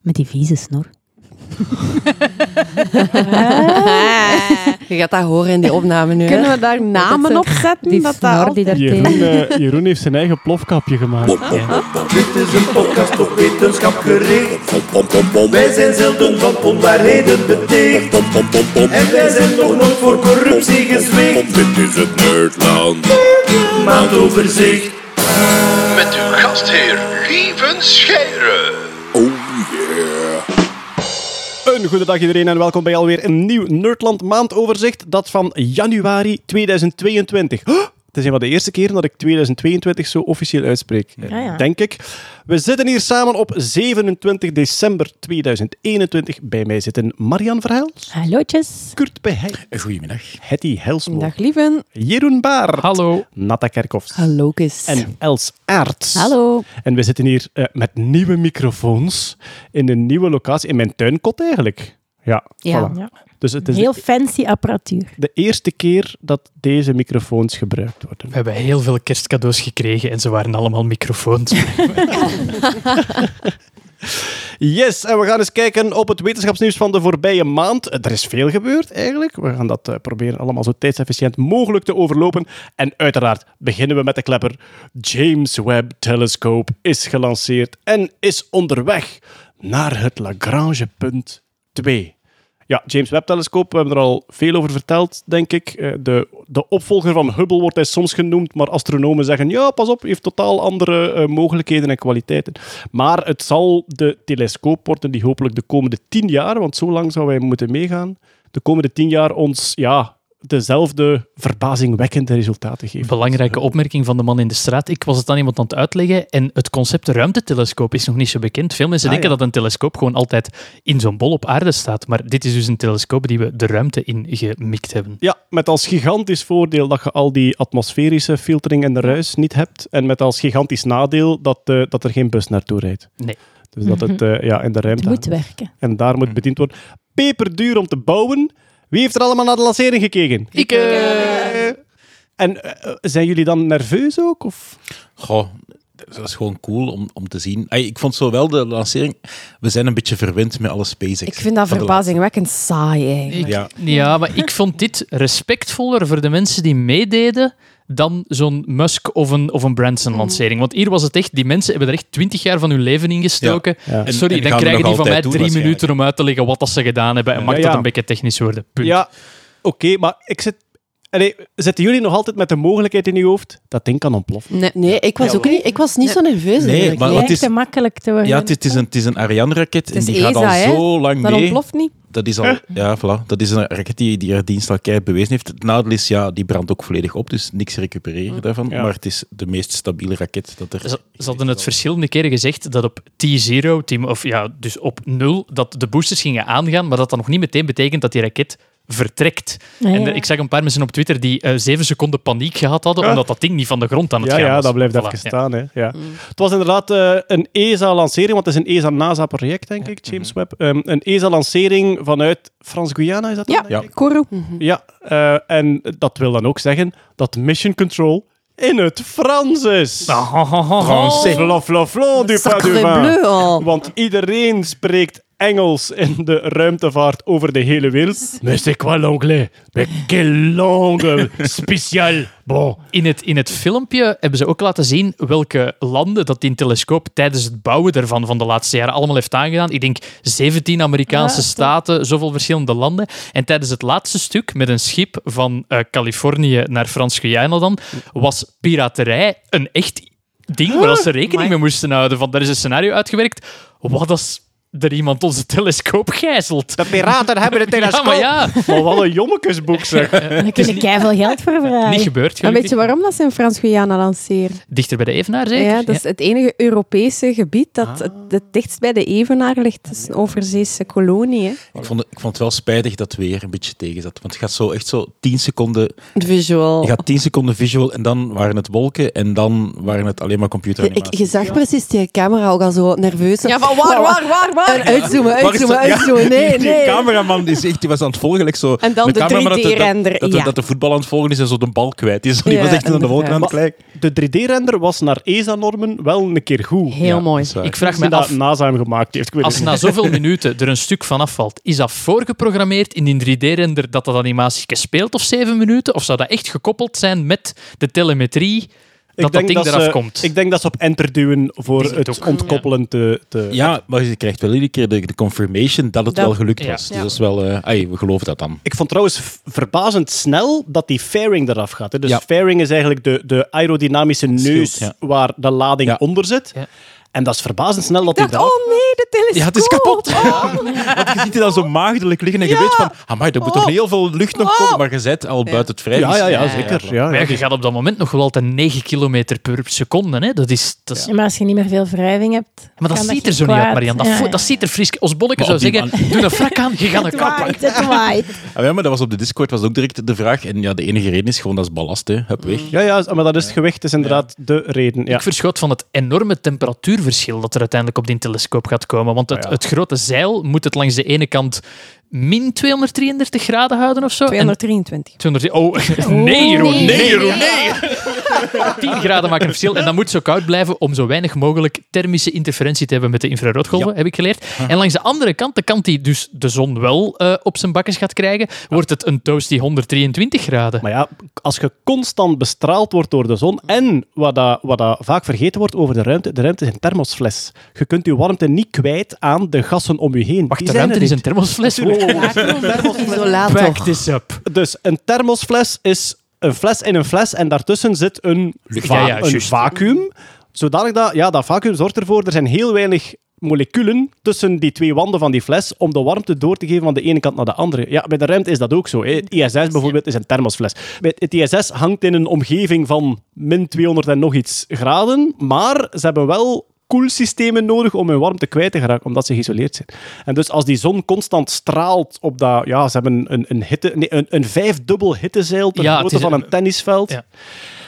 Met die vieze snor. Je gaat dat horen in die opname nu. Kunnen we daar namen op zetten? Die dat dat snor die daar Jeroen, tegen... eh, Jeroen heeft zijn eigen plofkapje gemaakt. Dit is een podcast op wetenschap gericht. Wij zijn zelden van onwaarheden beticht. En wij zijn nog nooit voor corruptie gezwicht. Dit is het Nerdland. Maandoverzicht. Met uw gastheer Lieven Scheire. Een goede dag iedereen en welkom bij alweer een nieuw Nerdland maandoverzicht. Dat van januari 2022. Het is een van de eerste keren dat ik 2022 zo officieel uitspreek. eh, Ja, ja. Denk ik. We zitten hier samen op 27 december 2021. Bij mij zitten Marian Verheils, Hallootjes. Kurt Beheij, Goedemiddag. Hetty Helsmo, Dag lieven. Jeroen Baar, Hallo. Natta Kerkhoffs Hallo, Kus. en Els Aerts. Hallo. En we zitten hier eh, met nieuwe microfoons in een nieuwe locatie, in mijn tuinkot eigenlijk. Ja, Ja. voilà. Ja. Dus het is Heel fancy apparatuur. de eerste keer dat deze microfoons gebruikt worden. We hebben heel veel kerstcadeaus gekregen en ze waren allemaal microfoons. Yes, en we gaan eens kijken op het wetenschapsnieuws van de voorbije maand. Er is veel gebeurd eigenlijk. We gaan dat eh, proberen allemaal zo tijdsefficiënt mogelijk te overlopen. En uiteraard beginnen we met de klepper. James Webb Telescope is gelanceerd en is onderweg naar het Lagrange punt 2. Ja, James Webb Telescoop, we hebben er al veel over verteld, denk ik. Eh, De, de opvolger van Hubble wordt hij soms genoemd, maar astronomen zeggen, ja, pas op, heeft totaal andere eh, mogelijkheden en kwaliteiten. Maar het zal de telescoop worden die hopelijk de komende tien jaar, want zo lang zou wij moeten meegaan, de komende tien jaar ons, ja, dezelfde verbazingwekkende resultaten geven. Belangrijke opmerking van de man in de straat. Ik was het aan iemand aan het uitleggen en het concept ruimtetelescoop is nog niet zo bekend. Veel mensen Ah, denken ja. dat een telescoop gewoon altijd in zo'n bol op aarde staat. Maar dit is dus een telescoop die we de ruimte in gemikt hebben. Ja, met als gigantisch voordeel dat je al die atmosferische filtering en de ruis niet hebt. En met als gigantisch nadeel dat, eh, dat er geen bus naartoe rijdt. Nee. Dus dat het eh, ja, in de Het ruimte moet werken. En daar moet bediend worden. Peperduur om te bouwen. Wie heeft er allemaal naar de lancering gekeken? Ik, Eh, En eh, zijn jullie dan nerveus ook? Of? Goh, dat is gewoon cool om, om te zien. Ay, ik vond zo wel de lancering. We zijn een beetje verwend met alle SpaceX. Ik vind dat verbazingwekkend saai eigenlijk. Ik- Ja. ja, maar ik vond dit respectvoller voor de mensen die meededen dan zo'n Musk of een, of een Branson-lancering. Want hier was het echt, die mensen hebben er echt twintig jaar van hun leven in gestoken. Ja. Sorry, en dan krijgen die van mij drie minuten om uit te leggen wat dat ze gedaan hebben. En Ja, mag ja. dat een beetje technisch worden. Punt. Ja, oké, maar ik zit... Allee, zitten jullie nog altijd met de mogelijkheid in je hoofd dat ding kan ontploffen? Nee, nee, ik was ook niet, ik was niet zo nerveus. Nee, eigenlijk. maar wat is- te makkelijk te worden. Ja, het is, het is een, het is een Ariane-raket en is die gaat al hè? zo lang Dat mee. ontploft niet. Dat is al, ja, voilà. Dat is een raket die, die haar dienst al keihard bewezen heeft. Het nadeel is, ja, die brandt ook volledig op, dus niks recupereren daarvan. Ja. Maar het is de meest stabiele raket dat er Ze, ze hadden het verschillende keren gezegd dat op T0, team, of ja, dus op 0, dat de boosters gingen aangaan, maar dat dat nog niet meteen betekent dat die raket vertrekt. Ja, En ja. eh, ik zag een paar mensen op Twitter die eh, zeven seconden paniek gehad hadden, Ja. omdat dat ding niet van de grond aan het Ja, gaan ja, was. dat blijft Voilà, even ja. staan. Hè. Ja. Het was inderdaad eh, een ESA-lancering, want het is een ESA-NASA-project, denk ik, James Webb. Ehm, een ESA-lancering vanuit Frans-Guyana, is dat dan, Ja, denk Ja. Kourou. Ja, eh, en dat wil dan ook zeggen dat Mission Control in het Frans is. Français. Flo, flo, flo, du vin. bleu, oh. Want iedereen spreekt Engels in de ruimtevaart over de hele wereld. Mais c'est quoi l'anglais? Mais quelle langue spéciale. Bon. In het, in het filmpje hebben ze ook laten zien welke landen dat die telescoop tijdens het bouwen daarvan van de laatste jaren allemaal heeft aangedaan. Ik denk 17 Amerikaanse Ja, staten, zoveel verschillende landen. En tijdens het laatste stuk met een schip van eh, Californië naar Frans-Guyana dan, was piraterij een echt ding waar ze rekening mee moesten houden. Van, daar is een scenario uitgewerkt. Wat als er iemand onze telescoop gijzelt? De piraten hebben de Ja, telescoop. maar ja, Maar wat een jommekesboek zeg. Daar kun je keiveel geld voor vragen. niet gebeurd. En weet je waarom dat ze in Frans-Guyana lanceren? Dichter bij de Evenaar, zeker? Ja, dat is het enige Europese gebied dat het, het dichtst bij de Evenaar ligt. Het is een overzeese kolonie. Hè. Ik vond, het- ik vond het wel spijtig dat het weer een beetje tegen zat. Want het gaat zo echt zo 10 seconden. Visual. Je gaat 10 seconden visual en dan waren het wolken en dan waren het alleen maar Je, ik, computeranimaties. je zag precies die camera ook al zo nerveus. Ja, van waar, waar, waar, waar? En uitzoomen, uitzoomen? Ja, uitzoomen. Nee, die, die nee. cameraman die, is echt, die was aan het volgen. Like zo, En dan de cameraman dat 3D-render, Dat, dat, ja. dat de voetbal aan het volgen is en zo de bal kwijt is. Die Ja, was echt aan de wolken aan het inderdaad. kijken. De 3D-render was naar ESA-normen wel een keer goed. Heel Ja, mooi. Ik vraag me dat af, NASA hem gemaakt heeft. Ik weet als na zoveel minuten er een stuk van afvalt, is dat voorgeprogrammeerd in die 3D-render dat dat animatie speelt of zeven minuten? Of zou dat echt gekoppeld zijn met de telemetrie dat dat ding eraf ze, komt? Ik denk dat ze op enter duwen voor het ontkoppelen te... te Ja, maar je krijgt wel iedere keer de, de confirmation dat het Dat- wel gelukt Ja. was. Dus Ja. dat is wel... eh ai, we geloven dat dan. Ik vond trouwens verbazend snel dat die fairing eraf gaat. Hè. Dus Ja. fairing is eigenlijk de, de aerodynamische neus Schild, waar de lading Ja. onder zit. Ja. En dat is verbazend snel dat dacht, eraf... oh nee, de telescoop. Ja, het is kapot. Want je ziet het dan zo maagdelijk liggen en je weet van... Amai, er moet toch heel veel lucht nog komen, maar je zet al buiten het vrij. Ja, ja, ja, Ja, zeker. Ja, Maar ja. ja, je gaat op dat moment nog wel altijd 9 km per seconde. Hè? Dat is, dat is, Ja, maar als je niet meer veel wrijving hebt... Maar dat ziet er zo niet uit. Marian. Dat, Ja, ja. dat ziet er fris... Ons Maar zou zeggen, doe een frak aan, je gaat een Het kap pakken. waait, het waait. Ah, ja, maar dat was op de Discord was ook direct de vraag. En ja, de enige reden is gewoon dat is ballast, hè. Hup, weg. Ja, ja, maar dat is het gewicht, is inderdaad de reden. Ja. Ik verschoot van het enorme temperatuurverschil dat er uiteindelijk op die telescoop gaat komen. Want het, Ah, ja. het grote zeil moet het langs de ene kant min 233 graden houden of zo. En 223. 200 oh, nee, Jeroen, nee. nee, Jeroen, nee. 10 graden maken een verschil. En dat moet zo koud blijven om zo weinig mogelijk thermische interferentie te hebben met de infraroodgolven, heb ik geleerd. En langs de andere kant, de kant die dus de zon wel eh, op zijn bakkes gaat krijgen, wordt het een toasty 123 graden. Maar ja, als je constant bestraald wordt door de zon en wat, dat, wat dat vaak vergeten wordt over de ruimte, de ruimte is een thermosfles. Je kunt je warmte niet kwijt aan de gassen om je heen. Wacht, Die de zijn ruimte er is een thermosfles. Back this up. Dus een thermosfles is een fles in een fles en daartussen zit een, va- Ja, ja, een vacuüm. Zodanig dat, ja, dat vacuüm zorgt ervoor, er zijn heel weinig moleculen tussen die twee wanden van die fles om de warmte door te geven van de ene kant naar de andere. Ja, bij de ruimte is dat ook zo. Hè. Het ISS bijvoorbeeld is een thermosfles. Bij Het ISS hangt in een omgeving van min 200 en nog iets graden, maar ze hebben wel koelsystemen nodig om hun warmte kwijt te geraken, omdat ze geïsoleerd zijn. En dus als die zon constant straalt op dat... Ja, ze hebben een, een, hitte, nee, een, een vijfdubbel hittezeil ter Ja, grootte is van een- een tennisveld. Ja.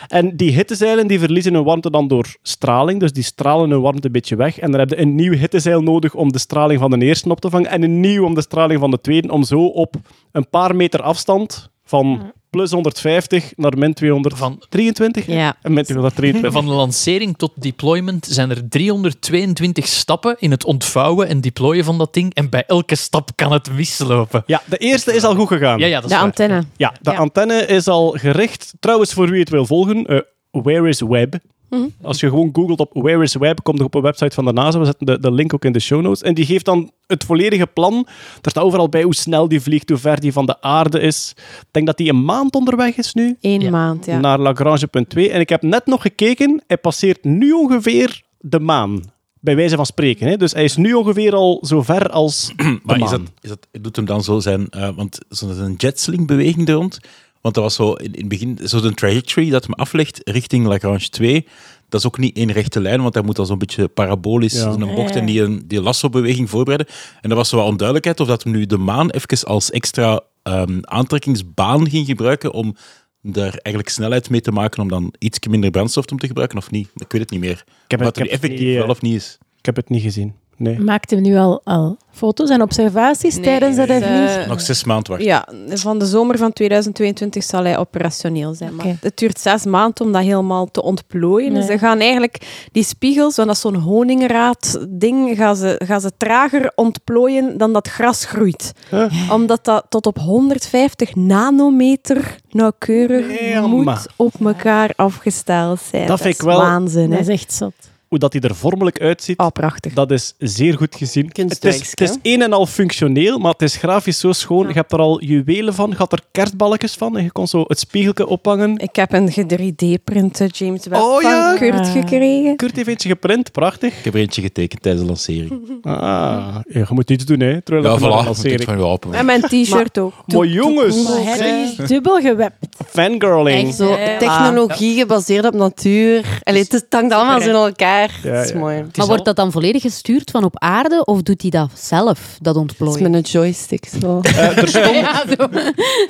En die hittezeilen die verliezen hun warmte dan door straling, dus die stralen hun warmte een beetje weg. En dan heb je een nieuw hittezeil nodig om de straling van de eerste op te vangen en een nieuw om de straling van de tweede, om zo op een paar meter afstand van plus 150 naar min 223 Ja. en min 223. Van de lancering tot deployment zijn er 322 stappen in het ontvouwen en deployen van dat ding. En bij elke stap kan het mislopen. Ja, de eerste is al goed gegaan. Ja, ja, dat is De waar. antenne. Ja, de Ja. antenne is al gericht. Trouwens, voor wie het wil volgen, eh, Where is Web? Mhm. Als je gewoon googelt op Where is Web, komt er op een website van de NASA. We zetten de, de link ook in de show notes. En die geeft dan het volledige plan. Er staat overal bij hoe snel die vliegt, hoe ver die van de aarde is. Ik denk dat die een maand onderweg is nu. Eén Ja. maand, ja. Naar Lagrange.2. En ik heb net nog gekeken. Hij passeert nu ongeveer de maan. Bij wijze van spreken. Hè. Dus hij is nu ongeveer al zo ver als de Maar is dat, is dat, doet hem dan zo zijn... eh, want zo'n jetsling-beweging er rond... Want dat was zo in, in het begin... Zo'n trajectory dat hem aflegt richting Lagrange 2... Dat is ook niet één rechte lijn, want hij moet dan zo'n beetje parabolisch Ja. een bocht en die, een- die lasso-beweging voorbereiden. En er was zo wat onduidelijkheid of dat hem nu de maan even als extra ehm, aantrekkingsbaan ging gebruiken om daar eigenlijk snelheid mee te maken om dan iets minder brandstof om te gebruiken of niet. Ik weet het niet meer. Ik heb, Wat het, er ik, heb het effectief niet, wel of niet is. ik heb het niet gezien. Nee. Maakt hem nu al, al foto's en observaties Nee, tijdens dat hij eh? Nog zes maanden wachten. Ja, van de zomer van 2022 zal hij operationeel zijn. Maar het duurt zes maanden om dat helemaal te ontplooien. Nee. Dus ze gaan eigenlijk die spiegels, want dat is zo'n honingraad-ding, gaan ze, gaan ze trager ontplooien dan dat gras groeit. Huh? Omdat dat tot op 150 nanometer nauwkeurig Nee, moet op elkaar afgesteld zijn. Dat vind is ik wel- waanzin. Dat Hè? is echt zot. Hoe dat hij er vormelijk uitziet, Oh, prachtig. dat is zeer goed gezien. Het is, het is een en al functioneel, maar het is grafisch zo schoon. Je hebt er al juwelen van, je had er kerstballetjes van en je kon zo het spiegeltje ophangen. Ik heb een 3D-printe James Webb Oh, van ja? Kurt gekregen. Kurt heeft eentje geprint, prachtig. Ik heb er eentje getekend tijdens de lancering. Ah, ja, je moet iets doen, hè. Terwijl Ja, voilà. Lancering- van je open. En mijn t-shirt ook. Maar jongens, Maar hij is dubbel gewept. fangirling. Echt zo technologie gebaseerd op natuur. Allee, het, is- het hangt allemaal zo in elkaar. Ja, dat is ja. mooi. Het is Maar al- wordt dat dan volledig gestuurd van op aarde of doet hij dat zelf, dat Het is ontplooien? met een joystick. Zo. Eh, er stond, Ja, zo.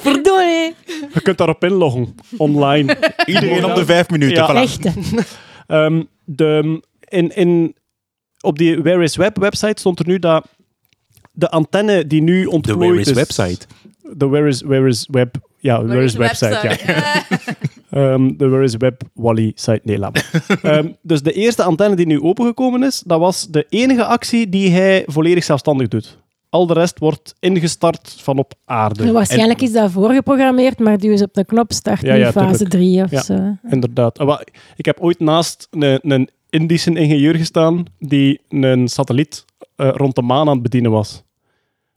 Verdorie. je kunt daarop inloggen, online. Iedereen op de vijf minuten. Ja. voilà. Echte. Ehm, de, in, in, op die Where is Web website stond er nu dat de antenne die nu De ontplooit Where is is... website. De Where is, where is Web... Ja, Where, is website, ja. Ehm, de Where is Web Wally site. Nee, laat maar. Ehm, dus de eerste antenne die nu opengekomen is, dat was de enige actie die hij volledig zelfstandig doet. Al de rest wordt ingestart van op aarde. En waarschijnlijk is dat voorgeprogrammeerd, maar duw eens op de knop start Ja, ja, fase tuurlijk. 3 of Ja. zo. Inderdaad. Ah, Ik heb ooit naast een, een Indische ingenieur gestaan die een satelliet eh, rond de maan aan het bedienen was.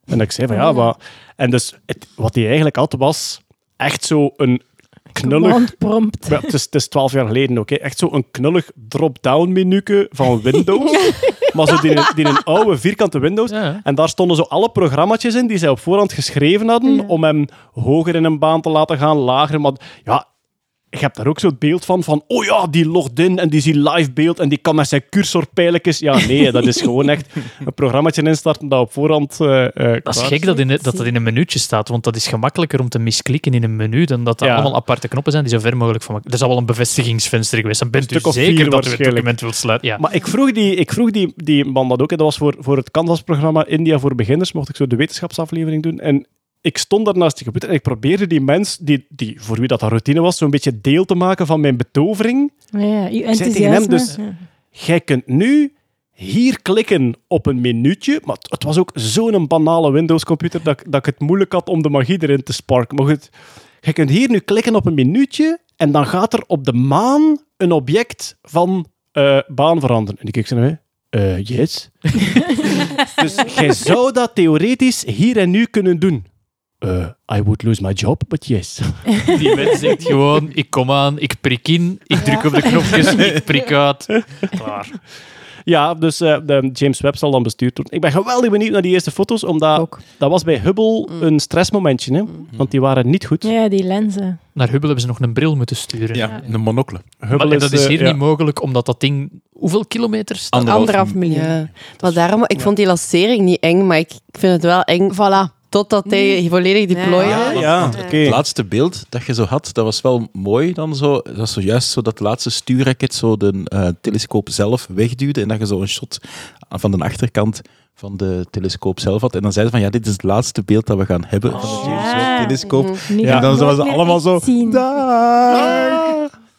En ik zei van ja, wat... En dus het- wat hij eigenlijk had, was echt zo een knullig... Command prompt. Ja, het, is, het is 12 jaar geleden ook. hè. Echt zo een knullig drop-down menuke van Windows. maar zo die, die een oude vierkante Windows. Ja. En daar stonden zo alle programma's in die zij op voorhand geschreven hadden Ja. om hem hoger in een baan te laten gaan, lager. Maar ja, je hebt daar ook zo het beeld van, van oh ja, die logt in en die ziet live beeld en die kan met zijn cursor pijltjes. Ja, nee, dat is gewoon echt een programmaatje instarten dat op voorhand eh, Dat is gek dat, in, dat dat in een menuutje staat, want dat is gemakkelijker om te misklikken in een menu dan dat dat Ja. allemaal aparte knoppen zijn die zo ver mogelijk van elkaar... Er zal wel een bevestigingsvenster geweest zijn. Bent u zeker dat u het document wilt sluiten? Ja. Maar ik vroeg die, ik vroeg die, die man dat ook. hè. Dat was voor, voor het Canvas-programma India voor beginners. Mocht ik zo de wetenschapsaflevering doen. En ik stond daar naast die computer en ik probeerde die mens, die, die, voor wie dat een routine was, zo'n beetje deel te maken van mijn betovering. Ja, hem enthousiasme. dus- Jij kunt nu hier klikken op een minuutje. Maar het, was ook zo'n banale Windows-computer dat, dat ik het moeilijk had om de magie erin te sparken. Maar goed, je kunt hier nu klikken op een minuutje en dan gaat er op de maan een object van eh, baan veranderen. En ik keek zo naar mij. Eh, yes. dus jij zou dat theoretisch hier en nu kunnen doen. Eh, I would lose my job, but yes. Die mens zegt gewoon, ik kom aan, ik prik in, ik druk op de knopjes, ik prik uit. Klaar. Ja, dus eh, de James Webb zal dan bestuurd worden. Ik ben geweldig benieuwd naar die eerste foto's, omdat Ook. dat was bij Hubble een stressmomentje. Hè? Want die waren niet goed. Ja, die lenzen. Naar Hubble hebben ze nog een bril moeten sturen. Ja, een monocle. Hubble Maar dat is eh, hier ja. niet mogelijk, omdat dat ding... Hoeveel kilometer staat? Anderhalf. Anderhalf miljoen. Ja. Maar daarom, ik vond die lancering niet eng, maar ik ik vind het wel eng Voilà. Totdat hij volledig deployde. Ja. Ja. Het laatste beeld dat je zo had, dat was wel mooi dan zo. Dat was zojuist zo dat laatste stuurraket zo de eh, telescoop zelf wegduwde en dat je zo een shot van de achterkant van de telescoop zelf had. En dan zeiden ze van, ja, dit is het laatste beeld dat we gaan hebben van de Ja. Webb telescoop. Ja. ik dan ze meer allemaal zo-.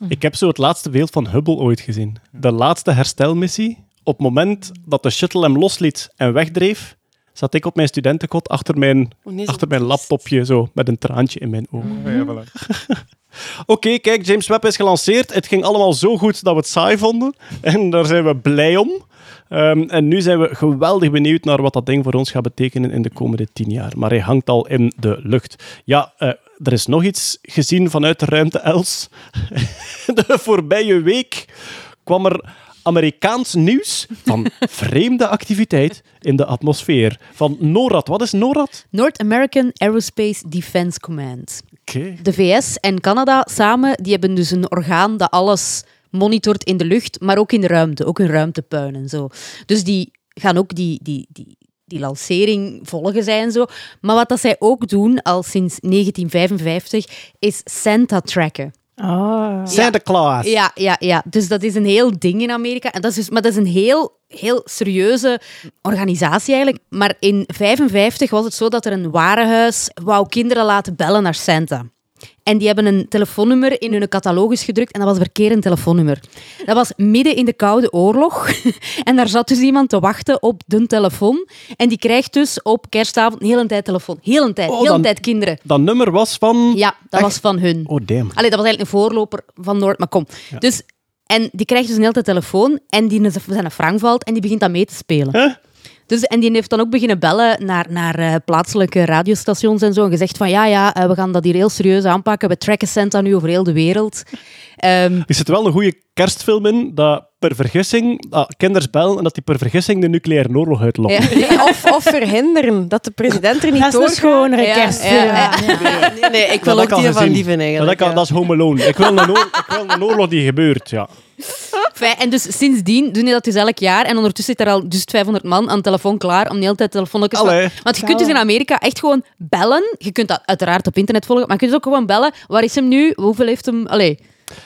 Ik heb zo het laatste beeld van Hubble ooit gezien. De laatste herstelmissie. Op het moment dat de shuttle hem losliet en wegdreef, zat ik op mijn studentenkot achter mijn, Oh, nee, achter mijn laptopje, zo, met een traantje in mijn oog. Oké, kijk, James Webb is gelanceerd. Het ging allemaal zo goed dat we het saai vonden. En daar zijn we blij om. Ehm, en nu zijn we geweldig benieuwd naar wat dat ding voor ons gaat betekenen in de komende tien jaar. Maar hij hangt al in de lucht. Ja, eh, er is nog iets gezien vanuit de ruimte, Els. De voorbije week kwam er Amerikaans nieuws van vreemde activiteit in de atmosfeer. Van NORAD. Wat is NORAD? North American Aerospace Defense Command. De VS en Canada samen, die hebben dus een orgaan dat alles monitort in de lucht, maar ook in de ruimte, ook een ruimtepuin en zo. Dus die gaan ook die, die, die, die lancering volgen zij en zo. Maar wat dat zij ook doen, al sinds 1955, is Santa tracken. Oh. Santa Claus. Ja, ja, ja. Dus dat is een heel ding in Amerika. En dat is dus, maar dat is een heel, heel serieuze organisatie eigenlijk. Maar in 55 was het zo dat er een warenhuis wou kinderen laten bellen naar Santa. En die hebben een telefoonnummer in hun catalogus gedrukt en dat was een verkeerd telefoonnummer. Dat was midden in de Koude Oorlog. En daar zat dus iemand te wachten op de telefoon. En die krijgt dus op kerstavond een hele tijd telefoon. Heel een tijd, Oh, heel dan- een tijd kinderen. Dat nummer was van... Ja, dat Echt? was van hun. Oh, damn. Allee, dat was eigenlijk een voorloper van Noord, maar kom. Dus, en die krijgt dus een hele tijd telefoon en die zijn frank valt en die begint dat mee te spelen. Huh? Dus, en die heeft dan ook beginnen bellen naar, naar eh, plaatselijke radiostations en zo. En gezegd van ja, ja, eh, we gaan dat hier heel serieus aanpakken. We tracken Santa nu over heel de wereld. Ehm, Er zit wel een goede kerstfilm in, dat per vergissing, dat kinders bellen en dat die per vergissing de nucleaire oorlog uitlokt. ja. Nee, of, of verhinderen dat de president er niet Dat is een schonere Ja, kerstfilm. ja, Ja. Nee, nee, ik wil Dat ook die al van. Lieven Dat, ja. dat is Home Alone. Ik wil een, oor- ik wil een oorlog die gebeurt, ja. Fijn, En dus sindsdien doen die dat dus elk jaar. En ondertussen zit er al dus 500 man aan de telefoon klaar om de hele tijd telefoonnetjes... Allee. Want je kunt dus in Amerika echt gewoon bellen. Je kunt dat uiteraard op internet volgen, maar je kunt dus ook gewoon bellen. Waar is hem nu? Hoeveel heeft hem... Allee,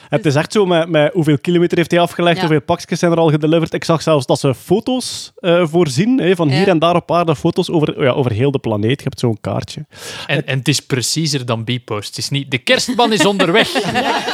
Het is echt zo met, met hoeveel kilometer heeft hij afgelegd, Ja. hoeveel pakjes zijn er al gedeliverd. Ik zag zelfs dat ze foto's eh, voorzien, hè, van Ja. hier en daar op aarde foto's over, ja, over heel de planeet. Je hebt zo'n kaartje. En, en het is preciezer dan Bpost. Het is niet, de kerstman is onderweg.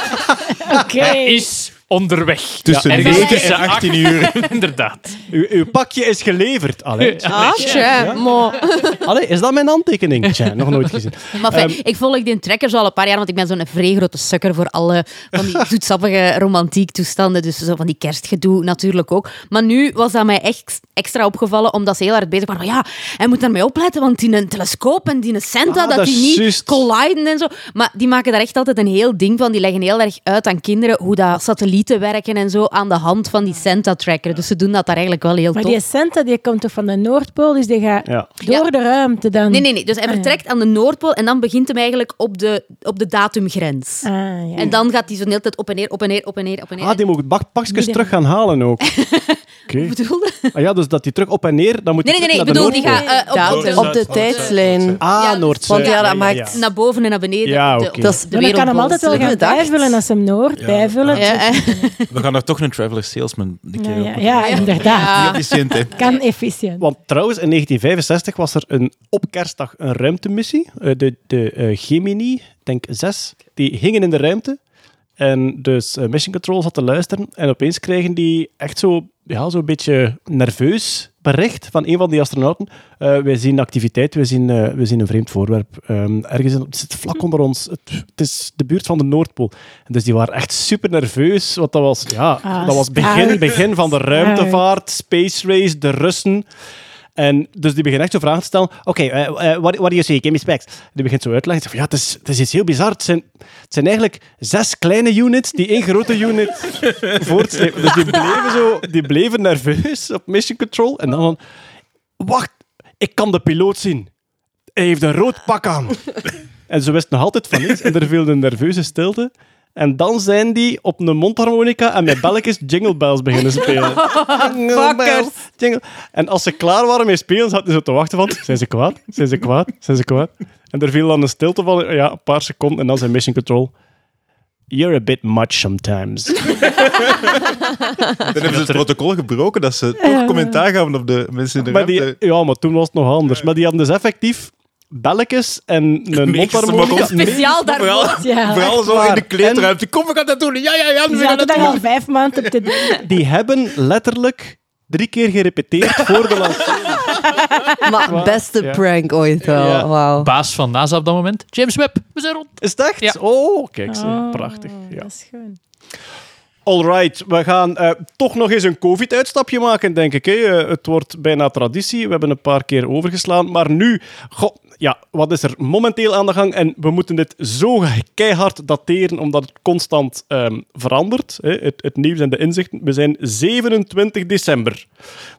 Oké. Hij is onderweg. Tussen Ja, en 9 tussen en 18 uur. Inderdaad. Uw, uw pakje is geleverd. Allee. Ah, tja. Allee, is dat mijn handtekening? Tja, nog nooit gezien. Maar fijn, Ehm, ik volg die trekkers al een paar jaar, want ik ben zo'n vrij grote sukker voor alle van die zoetsappige romantiek toestanden. Dus zo van die kerstgedoe natuurlijk ook. Maar nu was dat mij echt extra opgevallen, omdat ze heel hard bezig waren. Ja, hij moet daarmee opletten, want die een telescoop en die een Santa, Ah, dat dat die niet colliden en zo. Maar die maken daar echt altijd een heel ding van. Die leggen heel erg uit aan kinderen hoe dat satellieten werken en zo aan de hand van die Santa-tracker. Dus ze doen dat daar eigenlijk wel heel Maar tof. die Santa die komt toch van de Noordpool, dus die gaat Ja. door Ja. de ruimte dan. Nee, nee, nee. Dus hij Ah, ja. vertrekt aan de Noordpool en dan begint hem eigenlijk op de, op de datumgrens. Ah, ja. En dan gaat hij zo de hele tijd op en neer, op en neer, op en neer, op en neer. Ah, die moet bak- pakjes terug gaan halen ook. Oké. Bedoelde? Ah, ja, dus dat die terug op en neer, dan moet Nee, hij nee, nee. Ik terug bedoel, die de gaat eh, op, de, op de tijdslijn. Ah, Ja, Noordzee. want ja, dat maakt- naar boven en naar beneden. Ja, oké. op Dat is- de Maar dan kan hem altijd wel gaan bijvullen als hem Noord bijvullen. Ja. We gaan er toch een traveler salesman een keer Ja, ja, ja, inderdaad. Ja. Efficiënt, hè. Kan efficiënt. Want trouwens, in 1965 was er een, op kerstdag een ruimtemissie. Eh, de de eh, Gemini, denk zes, die gingen in de ruimte. En dus eh, Mission Control zat te luisteren. En opeens kregen die echt zo, ja, zo'n beetje nerveus bericht van een van die astronauten. Eh, wij zien activiteit, wij zien, eh, wij zien een vreemd voorwerp. Ehm, ergens in, het zit vlak onder ons. Het, het is de buurt van de Noordpool. En dus die waren echt super nerveus. Want dat was, ja, Ah, dat was begin, begin van de ruimtevaart, space race, de Russen. En dus die begint echt zo vragen te stellen. Oké, eh, eh, what, what do you see? Give me specs. Die begint zo uit te leggen. Ja, het is, is iets heel bizar. Het zijn, eigenlijk zes kleine units die één grote unit voortslepen. Dus die bleven zo, die bleven nerveus op mission control. En dan wacht, ik kan de piloot zien. Hij heeft een rood pak aan. En ze wisten nog altijd van niets. En er viel een nerveuze stilte. En dan zijn die op een mondharmonica en met belletjes Jingle Bells beginnen spelen. Jingle bells, jingle. En als ze klaar waren met spelen, zaten ze te wachten van... Zijn ze kwaad? Zijn ze kwaad? Zijn ze kwaad? En er viel dan een stilte van ja, een paar seconden en dan zijn Mission Control... You're a bit much sometimes. Dan hebben ze het protocol gebroken dat ze toch commentaar gaven op de mensen in de maar die, ja, maar toen was het nog anders. Maar die hadden dus effectief belletjes en een mondharmonica. Speciaal daarvoor. Vooral, Ja, vooral zo in de kleedruimte. Kom, we gaan dat doen. Ja, ja, ja. Die We gaan dat daar al vijf maanden op te doen. Die hebben letterlijk drie keer gerepeteerd voor de lancering. Maar beste Ja. prank ooit wel. Ja. Wauw. Baas van NASA op dat moment. James Webb, we zijn rond. Is het echt? Ja. Oh, kijk, ze. Oh, prachtig. Ja. Dat is schoon. Alright, we gaan eh, toch nog eens een COVID-uitstapje maken, denk ik. Hè. Eh, het wordt bijna traditie. We hebben een paar keer overgeslaan. Maar nu, goh, ja, wat is er momenteel aan de gang? En we moeten dit zo keihard dateren, omdat het constant ehm, verandert. Hè. Het, het nieuws en de inzichten. We zijn 27 december.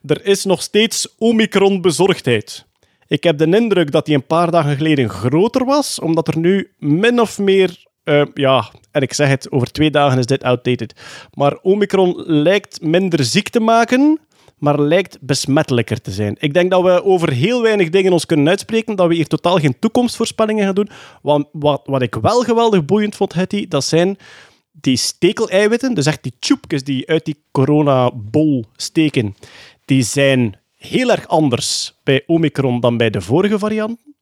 Er is nog steeds Omicron-bezorgdheid. Ik heb de indruk dat die een paar dagen geleden groter was, omdat er nu min of meer, eh, ja, en ik zeg het, over twee dagen is dit outdated, maar Omicron lijkt minder ziek te maken, maar lijkt besmettelijker te zijn. Ik denk dat we over heel weinig dingen ons kunnen uitspreken, dat we hier totaal geen toekomstvoorspellingen gaan doen. Want wat, wat ik wel geweldig boeiend vond, Hetty, dat zijn die stekeleiwitten, dus echt die tjoepjes die uit die coronabol steken, die zijn heel erg anders bij Omicron dan bij de vorige varianten.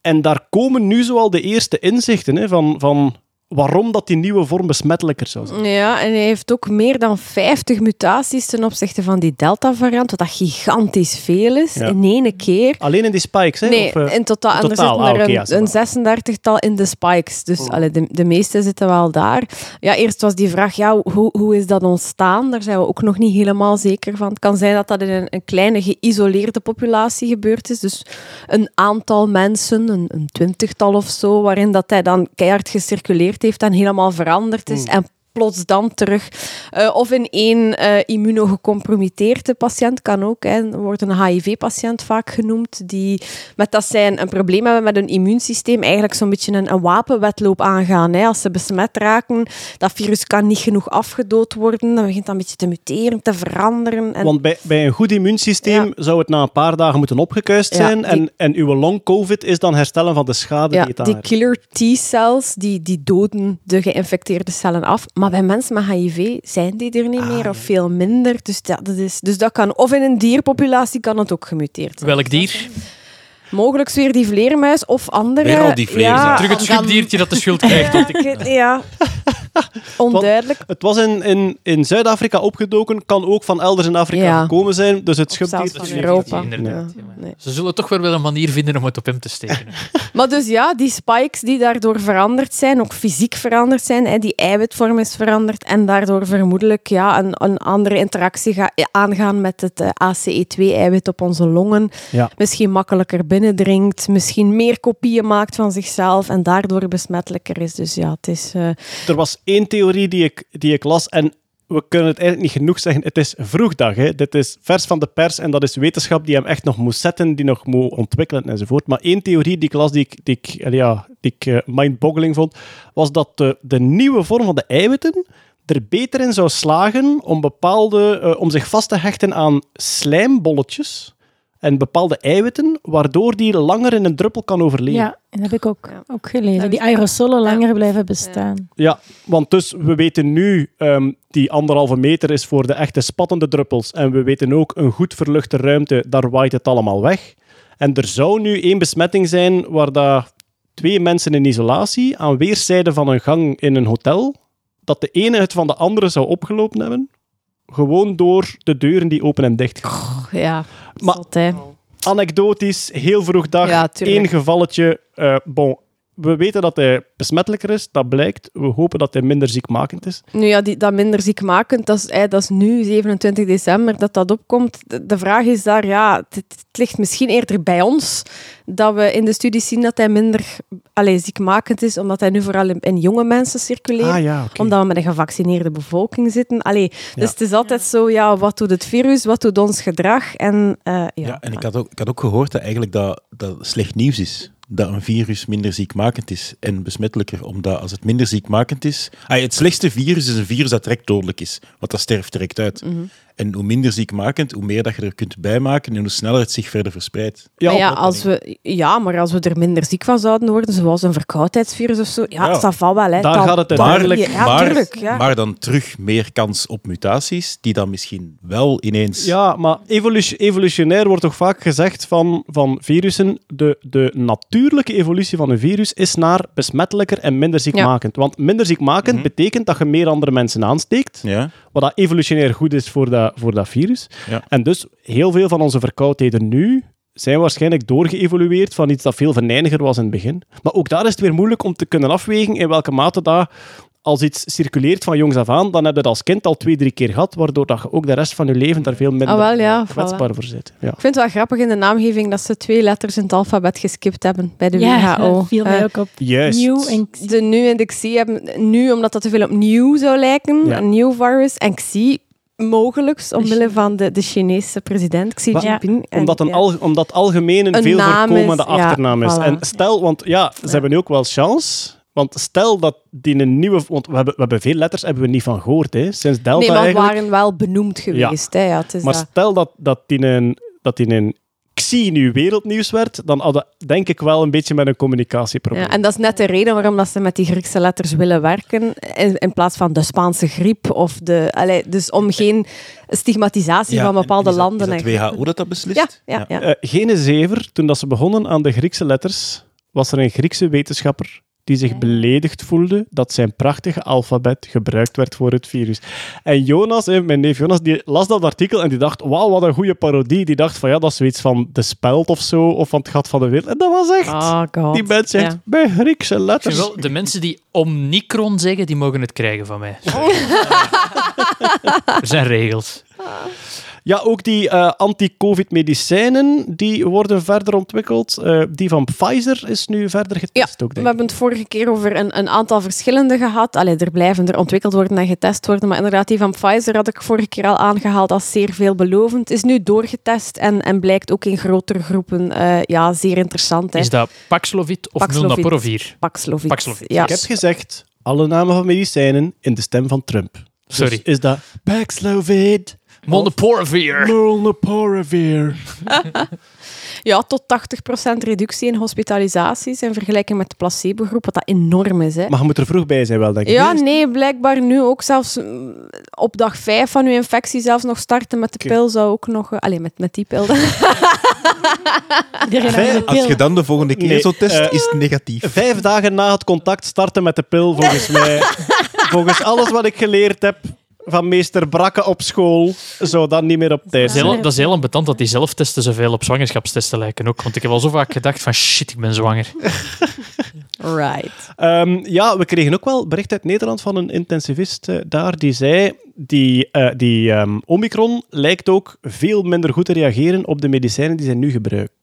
En daar komen nu zoal de eerste inzichten hè, van, van waarom dat die nieuwe vorm besmettelijker zou zijn. Ja, en hij heeft ook meer dan 50 mutaties ten opzichte van die Delta-variant, wat dat gigantisch veel is Ja. in één keer. Alleen in die spikes, hè? Nee, Of, eh, in totaal. En er zitten Ah, er een, ja, een ça va. 36-tal in de spikes. Dus Oh. allee, de, de meeste zitten wel daar. Ja, eerst was die vraag, ja, hoe, hoe is dat ontstaan? Daar zijn we ook nog niet helemaal zeker van. Het kan zijn dat dat in een, een kleine geïsoleerde populatie gebeurd is. Dus een aantal mensen, een, een twintigtal of zo, waarin dat hij dan keihard gecirculeerd heeft en helemaal veranderd is. En plots dan terug. Eh, of in één eh immunogecompromitteerde patiënt kan ook. Hè. Er wordt een HIV-patiënt vaak genoemd, die met dat zij een, probleem hebben met hun immuunsysteem, eigenlijk zo'n beetje een, een wapenwedloop aangaan. Hè. Als ze besmet raken, dat virus kan niet genoeg afgedood worden, dan begint dat een beetje te muteren, te veranderen. En Want bij, bij een goed immuunsysteem Ja. zou het na een paar dagen moeten opgekuist Ja, zijn. die- En, en uw long-covid is dan herstellen van de schade ja, die het die aan killer T-cells, die, die doden de geïnfecteerde cellen af. Maar bij mensen met HIV zijn die er niet meer of veel minder. Dus dat, dat is, dus dat kan... Of in een dierpopulatie kan het ook gemuteerd zijn. Welk dier? Mogelijk weer die vleermuis of andere... Weer al die vleermuis. Ja, Terug het schubdiertje dat de schuld krijgt. ja. Onduidelijk. Het was in, in, in Zuid-Afrika opgedoken, kan ook van elders in Afrika Ja. gekomen zijn. Dus het Zelfs schubdier... van is weer Europa. inderdaad, Ja, ja, maar nee. Ze zullen toch wel wel een manier vinden om het op hem te steken. Maar dus ja, die spikes die daardoor veranderd zijn, ook fysiek veranderd zijn, hè, die eiwitvorm is veranderd en daardoor vermoedelijk ja, een, een andere interactie ga, aangaan met het eh, ACE2-eiwit op onze longen. Ja. Misschien makkelijker binnendringt, misschien meer kopieën maakt van zichzelf en daardoor besmettelijker is. Dus ja, het is... eh, Er was één theorie die ik, die ik las en we kunnen het eigenlijk niet genoeg zeggen. Het is vroegdag. Hè. Dit is vers van de pers en dat is wetenschap die hem echt nog moet zetten, die nog moet ontwikkelen enzovoort. Maar één theorie die ik las, die ik, die ik, eh, ja, die ik eh, mind-boggling vond, was dat de, de nieuwe vorm van de eiwitten er beter in zou slagen om, bepaalde, eh, om zich vast te hechten aan slijmbolletjes en bepaalde eiwitten, waardoor die langer in een druppel kan overleven. Ja, dat heb ik ook, Ja. ook gelezen. Dat Die aerosolen Ja. langer blijven bestaan. Ja, want dus we weten nu, ehm, die anderhalve meter is voor de echte spattende druppels. En we weten ook, een goed verluchte ruimte, daar waait het allemaal weg. En er zou nu één besmetting zijn waar dat twee mensen in isolatie aan weerszijden van een gang in een hotel, dat de ene het van de andere zou opgelopen hebben. Gewoon door de deuren die open en dicht gaan. ja, Maar- zot, hè. Anekdotisch, heel vroeg dag, Ja, één gevalletje. eh, bon, we weten dat hij besmettelijker is, dat blijkt. We hopen dat hij minder ziekmakend is. Nu ja, die, dat minder ziekmakend, dat is, dat is nu, 27 december, dat dat opkomt. De, de vraag is daar, ja, het, het ligt misschien eerder bij ons dat we in de studies zien dat hij minder allez, ziekmakend is, omdat hij nu vooral in, in jonge mensen circuleert. Ah ja. Omdat we met een gevaccineerde bevolking zitten. Allee, Ja. Dus het is altijd zo, ja, wat doet het virus, wat doet ons gedrag? En, eh, ja. Ja, en ik had, ook, ik had ook gehoord dat eigenlijk dat, dat slecht nieuws is. Dat een virus minder ziekmakend is en besmettelijker. Omdat als het minder ziekmakend is... Ah, het slechtste virus is een virus dat direct dodelijk is. Want dat sterft direct uit. Mhm. En hoe minder ziekmakend, hoe meer dat je er kunt bijmaken en hoe sneller het zich verder verspreidt. Maar ja, als we, ja, maar als we er minder ziek van zouden worden, zoals een verkoudheidsvirus of zo, ja, Ja. dat valt wel. Hè. Daar Dan- gaat het Maar, uiteindelijk... Ja, maar, tuurlijk, ja. maar dan terug meer kans op mutaties, die dan misschien wel ineens... Ja, maar evolu- evolutionair wordt toch vaak gezegd van, van virussen, de, de natuurlijke evolutie van een virus is naar besmettelijker en minder ziekmakend. Want minder ziekmakend Mhm. betekent dat je meer andere mensen aansteekt, Ja, wat dat evolutionair goed is voor dat, voor dat virus. Ja. En dus heel veel van onze verkoudheden nu zijn waarschijnlijk doorgeëvolueerd van iets dat veel venijniger was in het begin. Maar ook daar is het weer moeilijk om te kunnen afwegen in welke mate dat als iets circuleert van jongs af aan, dan heb je dat als kind al twee, drie keer gehad, waardoor dat je ook de rest van je leven daar veel minder Ah, wel, ja, kwetsbaar voor zit. Ja. Ik vind het wel grappig in de naamgeving dat ze twee letters in het alfabet geskipt hebben bij de Ja, WHO. dat viel mij Eh, ook op. Juist. Nieuw en de nu en de XI hebben nu, omdat dat te veel op nieuw zou lijken, Ja. een nieuw virus, en XI mogelijk, omwille van de, de Chinese president Xi Jinping. En, Omdat, een ja. al, omdat algemeen een, Een veel voorkomende is, ja, achternaam is. voilà. En stel, want ja, ze hebben nu ook wel chance. Want stel dat die een nieuwe... Want we hebben, we hebben veel letters hebben we niet van gehoord, hè, sinds Delta Nee, maar eigenlijk. waren wel benoemd geweest. Hè, ja, het is Maar dat. stel dat, dat die een, dat die een Xi nu wereldnieuws werd, dan hadden denk ik wel een beetje met een communicatieprobleem. Ja, en dat is net de reden waarom dat ze met die Griekse letters willen werken, in, in plaats van de Spaanse griep. Of de, allee, dus om geen stigmatisatie Ja, van en bepaalde is dat- landen. Is dat WHO dat dat beslist? Ja, ja, ja. Eh, Gene Zever, toen dat ze begonnen aan de Griekse letters, was er een Griekse wetenschapper die zich beledigd voelde dat zijn prachtige alfabet gebruikt werd voor het virus. En Jonas, hè, mijn neef Jonas, die las dat artikel en die dacht, wauw, wat een goede parodie. Die dacht van, ja, dat is zoiets van De Speld of zo, of van Het Gat van de Wereld. En dat was echt... Oh god. die mens zegt, Ja. bij Griekse letters. wel, de mensen die Omnicron zeggen, die mogen het krijgen van mij. Er zijn regels. Ja, ook die eh, anti-covid-medicijnen, die worden verder ontwikkeld. Eh, die van Pfizer is nu verder getest ook, We denk ik. hebben het vorige keer over een, een aantal verschillende gehad. Allee, er blijven er ontwikkeld worden en getest worden. Maar inderdaad, die van Pfizer had ik vorige keer al aangehaald als zeer veelbelovend. Is nu doorgetest en, en blijkt ook in grotere groepen eh, ja, zeer interessant. Hè. Is dat Paxlovid of Paxlovid. Milnaporovir? Paxlovid. Paxlovid. Ja. Ik heb gezegd, alle namen van medicijnen in de stem van Trump. Sorry. Dus is dat Paxlovid, Molnupiravir. Molnupiravir. Ja, tot 80% reductie in hospitalisaties in vergelijking met de placebo-groep, wat dat enorm is. Hè. Maar je moet er vroeg bij zijn wel, denk ik. Ja, Eerst- nee, blijkbaar nu ook zelfs mm, op dag 5 van uw infectie zelfs nog starten met de pil zou ook nog... eh, Allee, met, met die pil. Vijf- Als je dan de volgende keer Nee, zo test, eh, is het negatief. Vijf dagen na het contact starten met de pil, volgens mij. volgens alles wat ik geleerd heb van meester Brakke op school, zou dat niet meer op tijd Dat is, zijn. heel, dat is heel ambetant dat die zelftesten zoveel op zwangerschapstesten lijken ook. Want ik heb al zo vaak gedacht van shit, ik ben zwanger. right. Ehm, ja, we kregen ook wel bericht uit Nederland van een intensivist eh, daar, die zei, die, eh, die ehm, Omicron lijkt ook veel minder goed te reageren op de medicijnen die zij nu gebruiken.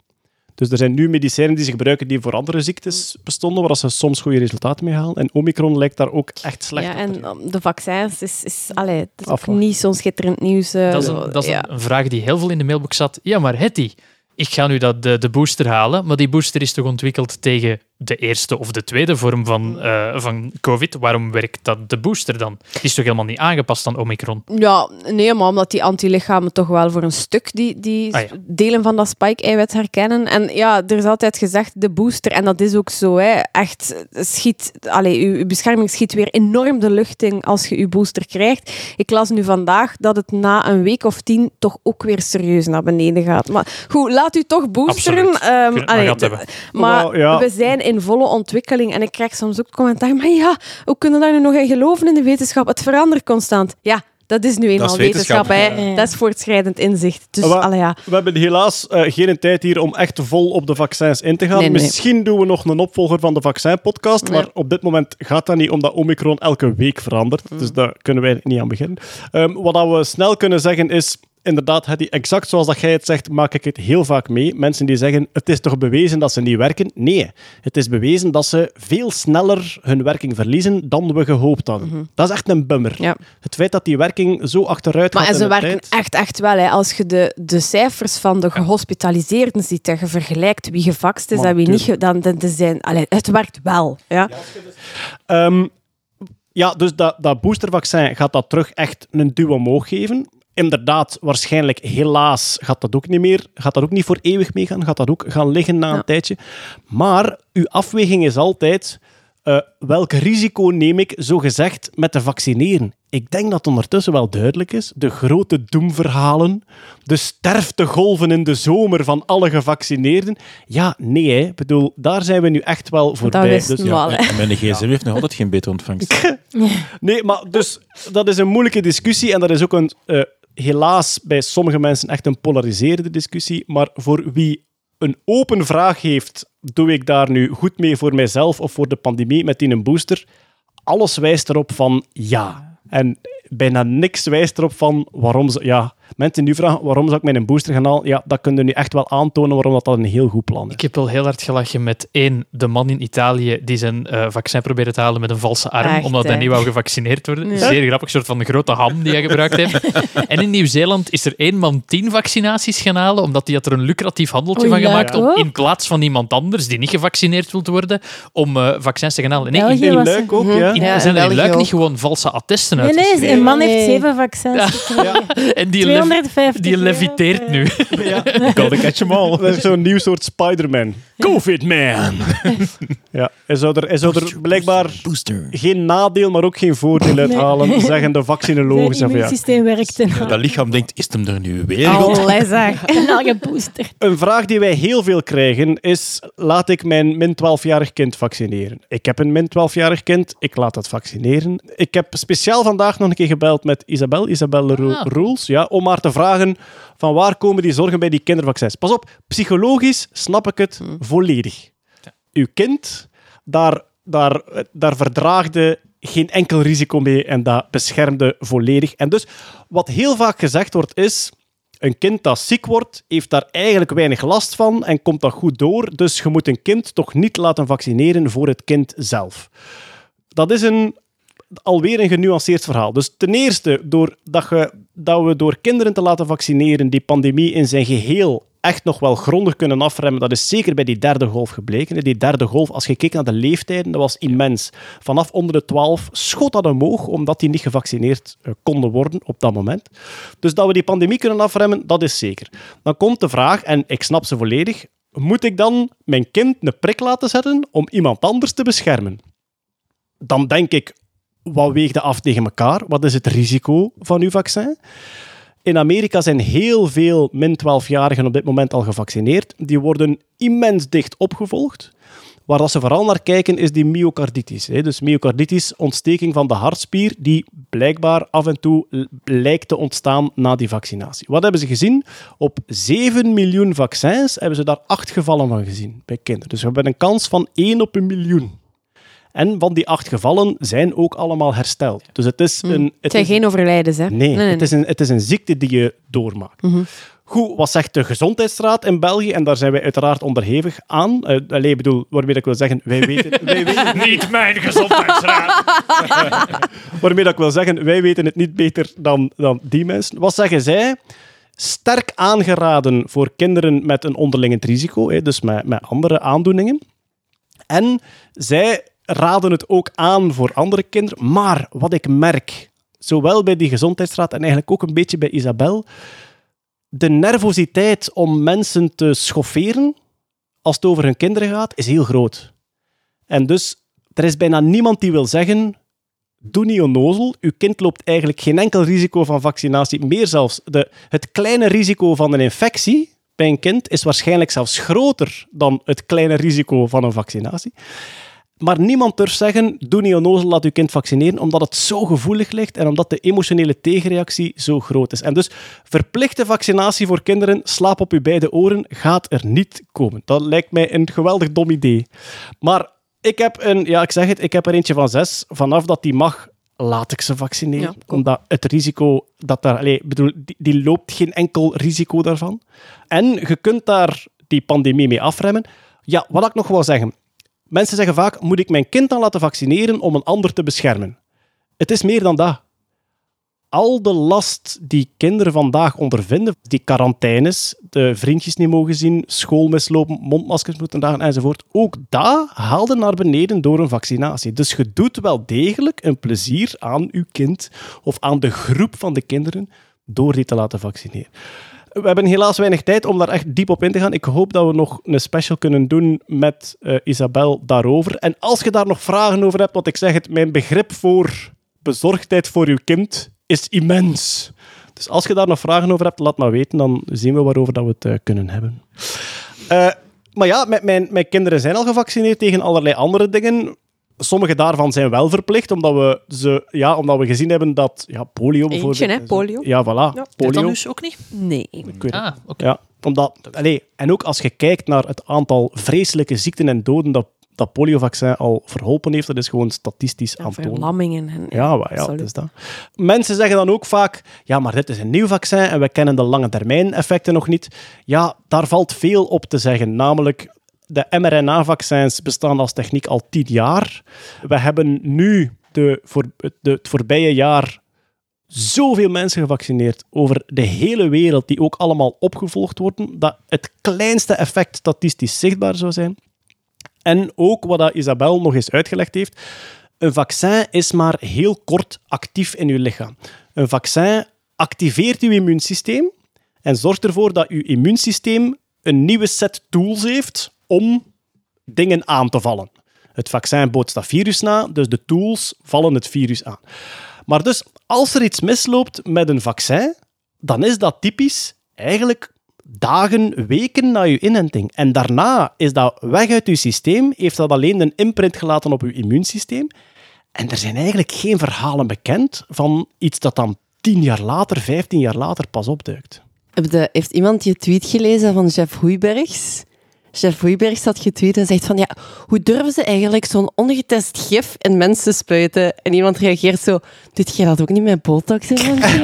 Dus er zijn nu medicijnen die ze gebruiken die voor andere ziektes bestonden, waar ze soms goede resultaten mee halen. En Omicron lijkt daar ook echt slecht Ja, en um, de vaccins is, is, allee, is ook niet zo'n schitterend nieuws. eh, Dat is, een, dat is ja. een vraag die heel veel in de mailbox zat. Ja, maar Hetty, ik ga nu dat, de, de booster halen, maar die booster is toch ontwikkeld tegen de eerste of de tweede vorm van, eh, van COVID. Waarom werkt dat de booster dan? Die is toch helemaal niet aangepast aan Omicron? Ja, nee, maar omdat die antilichamen toch wel voor een stuk die, die Ah, ja. delen van dat spike-eiwit herkennen. En ja, er is altijd gezegd, de booster, en dat is ook zo, hè, echt schiet, allee, uw, uw bescherming schiet weer enorm de lucht in als je uw booster krijgt. Ik las nu vandaag dat het na een week of tien toch ook weer serieus naar beneden gaat. Maar goed, laat u toch boosteren. Absoluut. Ehm, het maar ja. we zijn in volle ontwikkeling en ik krijg soms ook commentaar, maar ja, hoe kunnen we daar nu nog in geloven in de wetenschap? Het verandert constant. Ja, dat is nu eenmaal is wetenschap. wetenschap. hè. Ja. Dat is voortschrijdend inzicht. Dus, allee, ja. We hebben helaas eh, geen tijd hier om echt vol op de vaccins in te gaan. Nee, nee. Misschien doen we nog een opvolger van de vaccinpodcast, Ja. maar op dit moment gaat dat niet, omdat Omicron elke week verandert. Mm. Dus daar kunnen wij niet aan beginnen. Ehm, wat dat we snel kunnen zeggen is... Inderdaad, exact zoals dat jij het zegt, maak ik het heel vaak mee. Mensen die zeggen, het is toch bewezen dat ze niet werken? Nee, het is bewezen dat ze veel sneller hun werking verliezen dan we gehoopt hadden. Dat is echt een bummer. Mhm. Ja. Het feit dat die werking zo achteruit Maar gaat en ze werken tijd... echt, echt wel. Hè. Als je de, de cijfers van de gehospitaliseerden ziet en je vergelijkt wie gevaxt is Maar en wie niet, tuurlijk. dan, dan, dan zijn, allee, het werkt wel. Ja. Ehm, ja, dus dat, dat boostervaccin gaat dat terug echt een duw omhoog geven. Inderdaad, waarschijnlijk, helaas, gaat dat ook niet meer. Gaat dat ook niet voor eeuwig meegaan. Gaat dat ook gaan liggen na een Ja. tijdje. Maar uw afweging is altijd... eh, welk risico neem ik, zo gezegd, met te vaccineren? Ik denk dat ondertussen wel duidelijk is. De grote doemverhalen, de sterftegolven in de zomer van alle gevaccineerden. Ja, nee, hè. Ik bedoel, daar zijn we nu echt wel voorbij. wisten Dus- we al. hè. En mijn gsm heeft nog altijd geen betere ontvangst. Nee, maar dus dat is een moeilijke discussie en dat is ook een, eh, helaas bij sommige mensen echt een polariserende discussie. Maar voor wie een open vraag heeft, doe ik daar nu goed mee voor mijzelf of voor de pandemie met die een booster? Alles wijst erop van ja. En bijna niks wijst erop van waarom ze... Ja, mensen die nu vragen waarom zou ik mijn booster gaan halen, ja, dat kunnen nu echt wel aantonen waarom dat, dat een heel goed plan is. Ik heb wel heel hard gelachen met één, de man in Italië die zijn eh, vaccin probeerde te halen met een valse arm, Echt, omdat hij niet wou gevaccineerd worden. Ja. Zeer grappig, soort van de grote ham die hij gebruikt heeft. en in Nieuw-Zeeland is er één man tien vaccinaties gaan halen, omdat hij had er een lucratief handeltje van gemaakt om hoor. in plaats van iemand anders die niet gevaccineerd wil worden, om eh, vaccins te gaan halen. Nee, in, België In Luik ook, ja. in- Ja, in zijn er in Luik ook. niet gewoon valse attesten Nee, nee? Een man heeft zeven vaccins gekregen. En die, lev- 250 die euro leviteert nu. Gotta catch them all. Dat is zo'n nieuw soort Spider-Man. Covid-Man. ja, hij zou er, hij zou er blijkbaar Booster. geen nadeel, maar ook geen voordeel uit Nee. halen, zeggen de vaccinologen. Ja. immuunsysteem werkt en Ja, dat lichaam denkt, is het hem er nu weer? Allee, zeg. en al geboosterd. Een vraag die wij heel veel krijgen is, laat ik mijn min 12-jarig kind vaccineren? Ik heb een min 12-jarig kind, ik laat dat vaccineren. Ik heb speciaal vandaag nog een keer gebeld met Isabel, Isabel Ro- Ah. Roels, ja, om haar te vragen van waar komen die zorgen bij die kindervaccins? Pas op, psychologisch snap ik het volledig. Uw kind, daar, daar, daar verdraagde geen enkel risico mee en dat beschermde volledig. En dus, wat heel vaak gezegd wordt, is... Een kind dat ziek wordt, heeft daar eigenlijk weinig last van en komt dat goed door. Dus je moet een kind toch niet laten vaccineren voor het kind zelf. Dat is een, alweer een genuanceerd verhaal. Dus ten eerste, doordat je dat we door kinderen te laten vaccineren die pandemie in zijn geheel echt nog wel grondig kunnen afremmen, dat is zeker bij die derde golf gebleken. Die derde golf, als je kijkt naar de leeftijden, dat was immens. Vanaf onder de 12 schoot dat omhoog, omdat die niet gevaccineerd eh, konden worden op dat moment. Dus dat we die pandemie kunnen afremmen, dat is zeker. Dan komt de vraag, en ik snap ze volledig, moet ik dan mijn kind een prik laten zetten om iemand anders te beschermen? Dan denk ik, wat dat af tegen elkaar? Wat is het risico van uw vaccin? In Amerika zijn heel veel min 12-jarigen op dit moment al gevaccineerd. Die worden immens dicht opgevolgd. Waar dat ze vooral naar kijken is die myocarditis. Dus myocarditis, ontsteking van de hartspier, die blijkbaar af en toe lijkt te ontstaan na die vaccinatie. Wat hebben ze gezien? Op 7 miljoen vaccins hebben ze daar 8 gevallen van gezien bij kinderen. Dus we hebben een kans van 1 op een miljoen. En van die 8 gevallen zijn ook allemaal hersteld. Dus het is een... Het Het zijn is geen overlijdens, hè? Nee, Het, is een, het is een ziekte die je doormaakt. Goed, wat zegt de Gezondheidsraad in België? En daar zijn wij uiteraard onderhevig aan. Uh, allee, ik bedoel, waarmee dat ik wil zeggen, wij weten... wij weten Niet mijn gezondheidsraad. waarmee dat ik wil zeggen, wij weten het niet beter dan, dan die mensen. Wat zeggen zij? Sterk aangeraden voor kinderen met een onderliggend risico, hè, dus met, met andere aandoeningen. En zij raden het ook aan voor andere kinderen. Maar wat ik merk, zowel bij die gezondheidsraad en eigenlijk ook een beetje bij Isabel, de nervositeit om mensen te schofferen als het over hun kinderen gaat, is heel groot. En dus, er is bijna niemand die wil zeggen, doe niet onnozel, uw kind loopt eigenlijk geen enkel risico van vaccinatie. Meer zelfs, de, het kleine risico van een infectie bij een kind is waarschijnlijk zelfs groter dan het kleine risico van een vaccinatie. Maar niemand durft zeggen, doe niet onnozel, laat uw kind vaccineren, omdat het zo gevoelig ligt en omdat de emotionele tegenreactie zo groot is. En dus verplichte vaccinatie voor kinderen, slaap op uw beide oren, gaat er niet komen. Dat lijkt mij een geweldig dom idee. Maar ik heb een, ja, ik zeg het, ik heb er eentje van zes. Vanaf dat die mag, laat ik ze vaccineren. Ja, omdat het risico dat daar, allee, ik bedoel, die, die loopt geen enkel risico daarvan. En je kunt daar die pandemie mee afremmen. Ja, wat ik nog wil zeggen. Mensen zeggen vaak, moet ik mijn kind dan laten vaccineren om een ander te beschermen? Het is meer dan dat. Al de last die kinderen vandaag ondervinden, die quarantaines, de vriendjes niet mogen zien, school mislopen, mondmaskers moeten dragen enzovoort, ook dat haalde naar beneden door een vaccinatie. Dus je doet wel degelijk een plezier aan uw kind of aan de groep van de kinderen door die te laten vaccineren. We hebben helaas weinig tijd om daar echt diep op in te gaan. Ik hoop dat we nog een special kunnen doen met eh, Isabel daarover. En als je daar nog vragen over hebt, want ik zeg het, mijn begrip voor bezorgdheid voor uw kind is immens. Dus als je daar nog vragen over hebt, laat maar weten. Dan zien we waarover dat we het eh, kunnen hebben. Eh, maar ja, mijn, mijn kinderen zijn al gevaccineerd tegen allerlei andere dingen. Sommige daarvan zijn wel verplicht, omdat we, ze, ja, omdat we gezien hebben dat ja, polio bijvoorbeeld... hè, polio. Ja, voilà. Ja. Polio. Tetanus ook niet? Nee. Ik weet het. Ah, oké. Ja, omdat, allee, en ook als je kijkt naar het aantal vreselijke ziekten en doden dat dat poliovaccin al verholpen heeft, dat is gewoon statistisch Ja, aantoonbaar. verlammingen. En, Ja, maar ja, dat is dat. Mensen zeggen dan ook vaak, ja, maar dit is een nieuw vaccin en we kennen de lange termijn effecten nog niet. Ja, daar valt veel op te zeggen. Namelijk, de mRNA-vaccins bestaan als techniek al tien jaar. We hebben nu de, voor, het voorbije jaar zoveel mensen gevaccineerd over de hele wereld, die ook allemaal opgevolgd worden, dat het kleinste effect statistisch zichtbaar zou zijn. En ook wat Isabel nog eens uitgelegd heeft, een vaccin is maar heel kort actief in uw lichaam. Een vaccin activeert uw immuunsysteem en zorgt ervoor dat uw immuunsysteem een nieuwe set tools heeft om dingen aan te vallen. Het vaccin bootst dat virus na, dus de tools vallen het virus aan. Maar dus, als er iets misloopt met een vaccin, dan is dat typisch eigenlijk dagen, weken na je inenting. En daarna is dat weg uit je systeem, heeft dat alleen een imprint gelaten op je immuunsysteem. En er zijn eigenlijk geen verhalen bekend van iets dat dan tien jaar later, vijftien jaar later pas opduikt. Heeft iemand je tweet gelezen van Jeff Hoeibergs? Chef Hoeibergs had getweet en zegt van ja, hoe durven ze eigenlijk zo'n ongetest gif in mensen spuiten? En iemand reageert zo, doet jij dat ook niet met botox in mensen?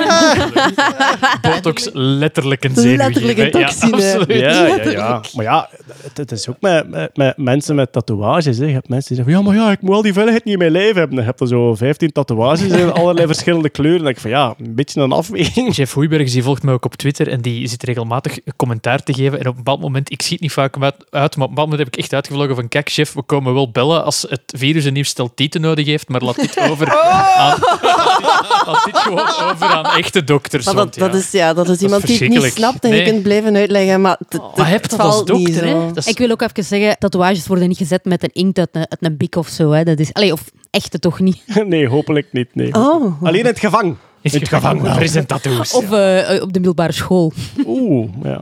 Botox letterlijk een zenuw Letterlijk een. Ja, toxine. absoluut. Ja, ja, ja. Maar ja, het, het is ook met, met, met mensen met tatoeages. Hè. Je hebt mensen die zeggen, ja, maar ja, ik moet al die veiligheid niet in mijn lijf hebben. Dan heb je zo 15 tatoeages in allerlei verschillende kleuren. Dan denk ik van, ja, een beetje een afweging. Jeff Hoeibergs die volgt mij ook op Twitter en die zit regelmatig commentaar te geven. En op een bepaald moment, ik zie het niet vaak uit, maar op een bepaald moment heb ik echt uitgevlogen van kijk, chef, we komen wel bellen als het virus een nieuw stel tieten nodig heeft, maar laat dit over aan, laat dit gewoon over aan echte dokters. Maar want dat, dat, ja. is, ja, dat is iemand die het niet snapt en je kunt blijven uitleggen, maar het, Maar heb dat valt als niet dokter, zo. hè? Dat is- Ik wil ook even zeggen, tatoeages worden niet gezet met een inkt uit een, uit een bik of zo. Hè. Dat is, allee, of echte toch niet. Nee, hopelijk niet. Nee. Oh. Alleen in het gevang. In het gevangen. Of eh, op de middelbare school. Oeh, ja.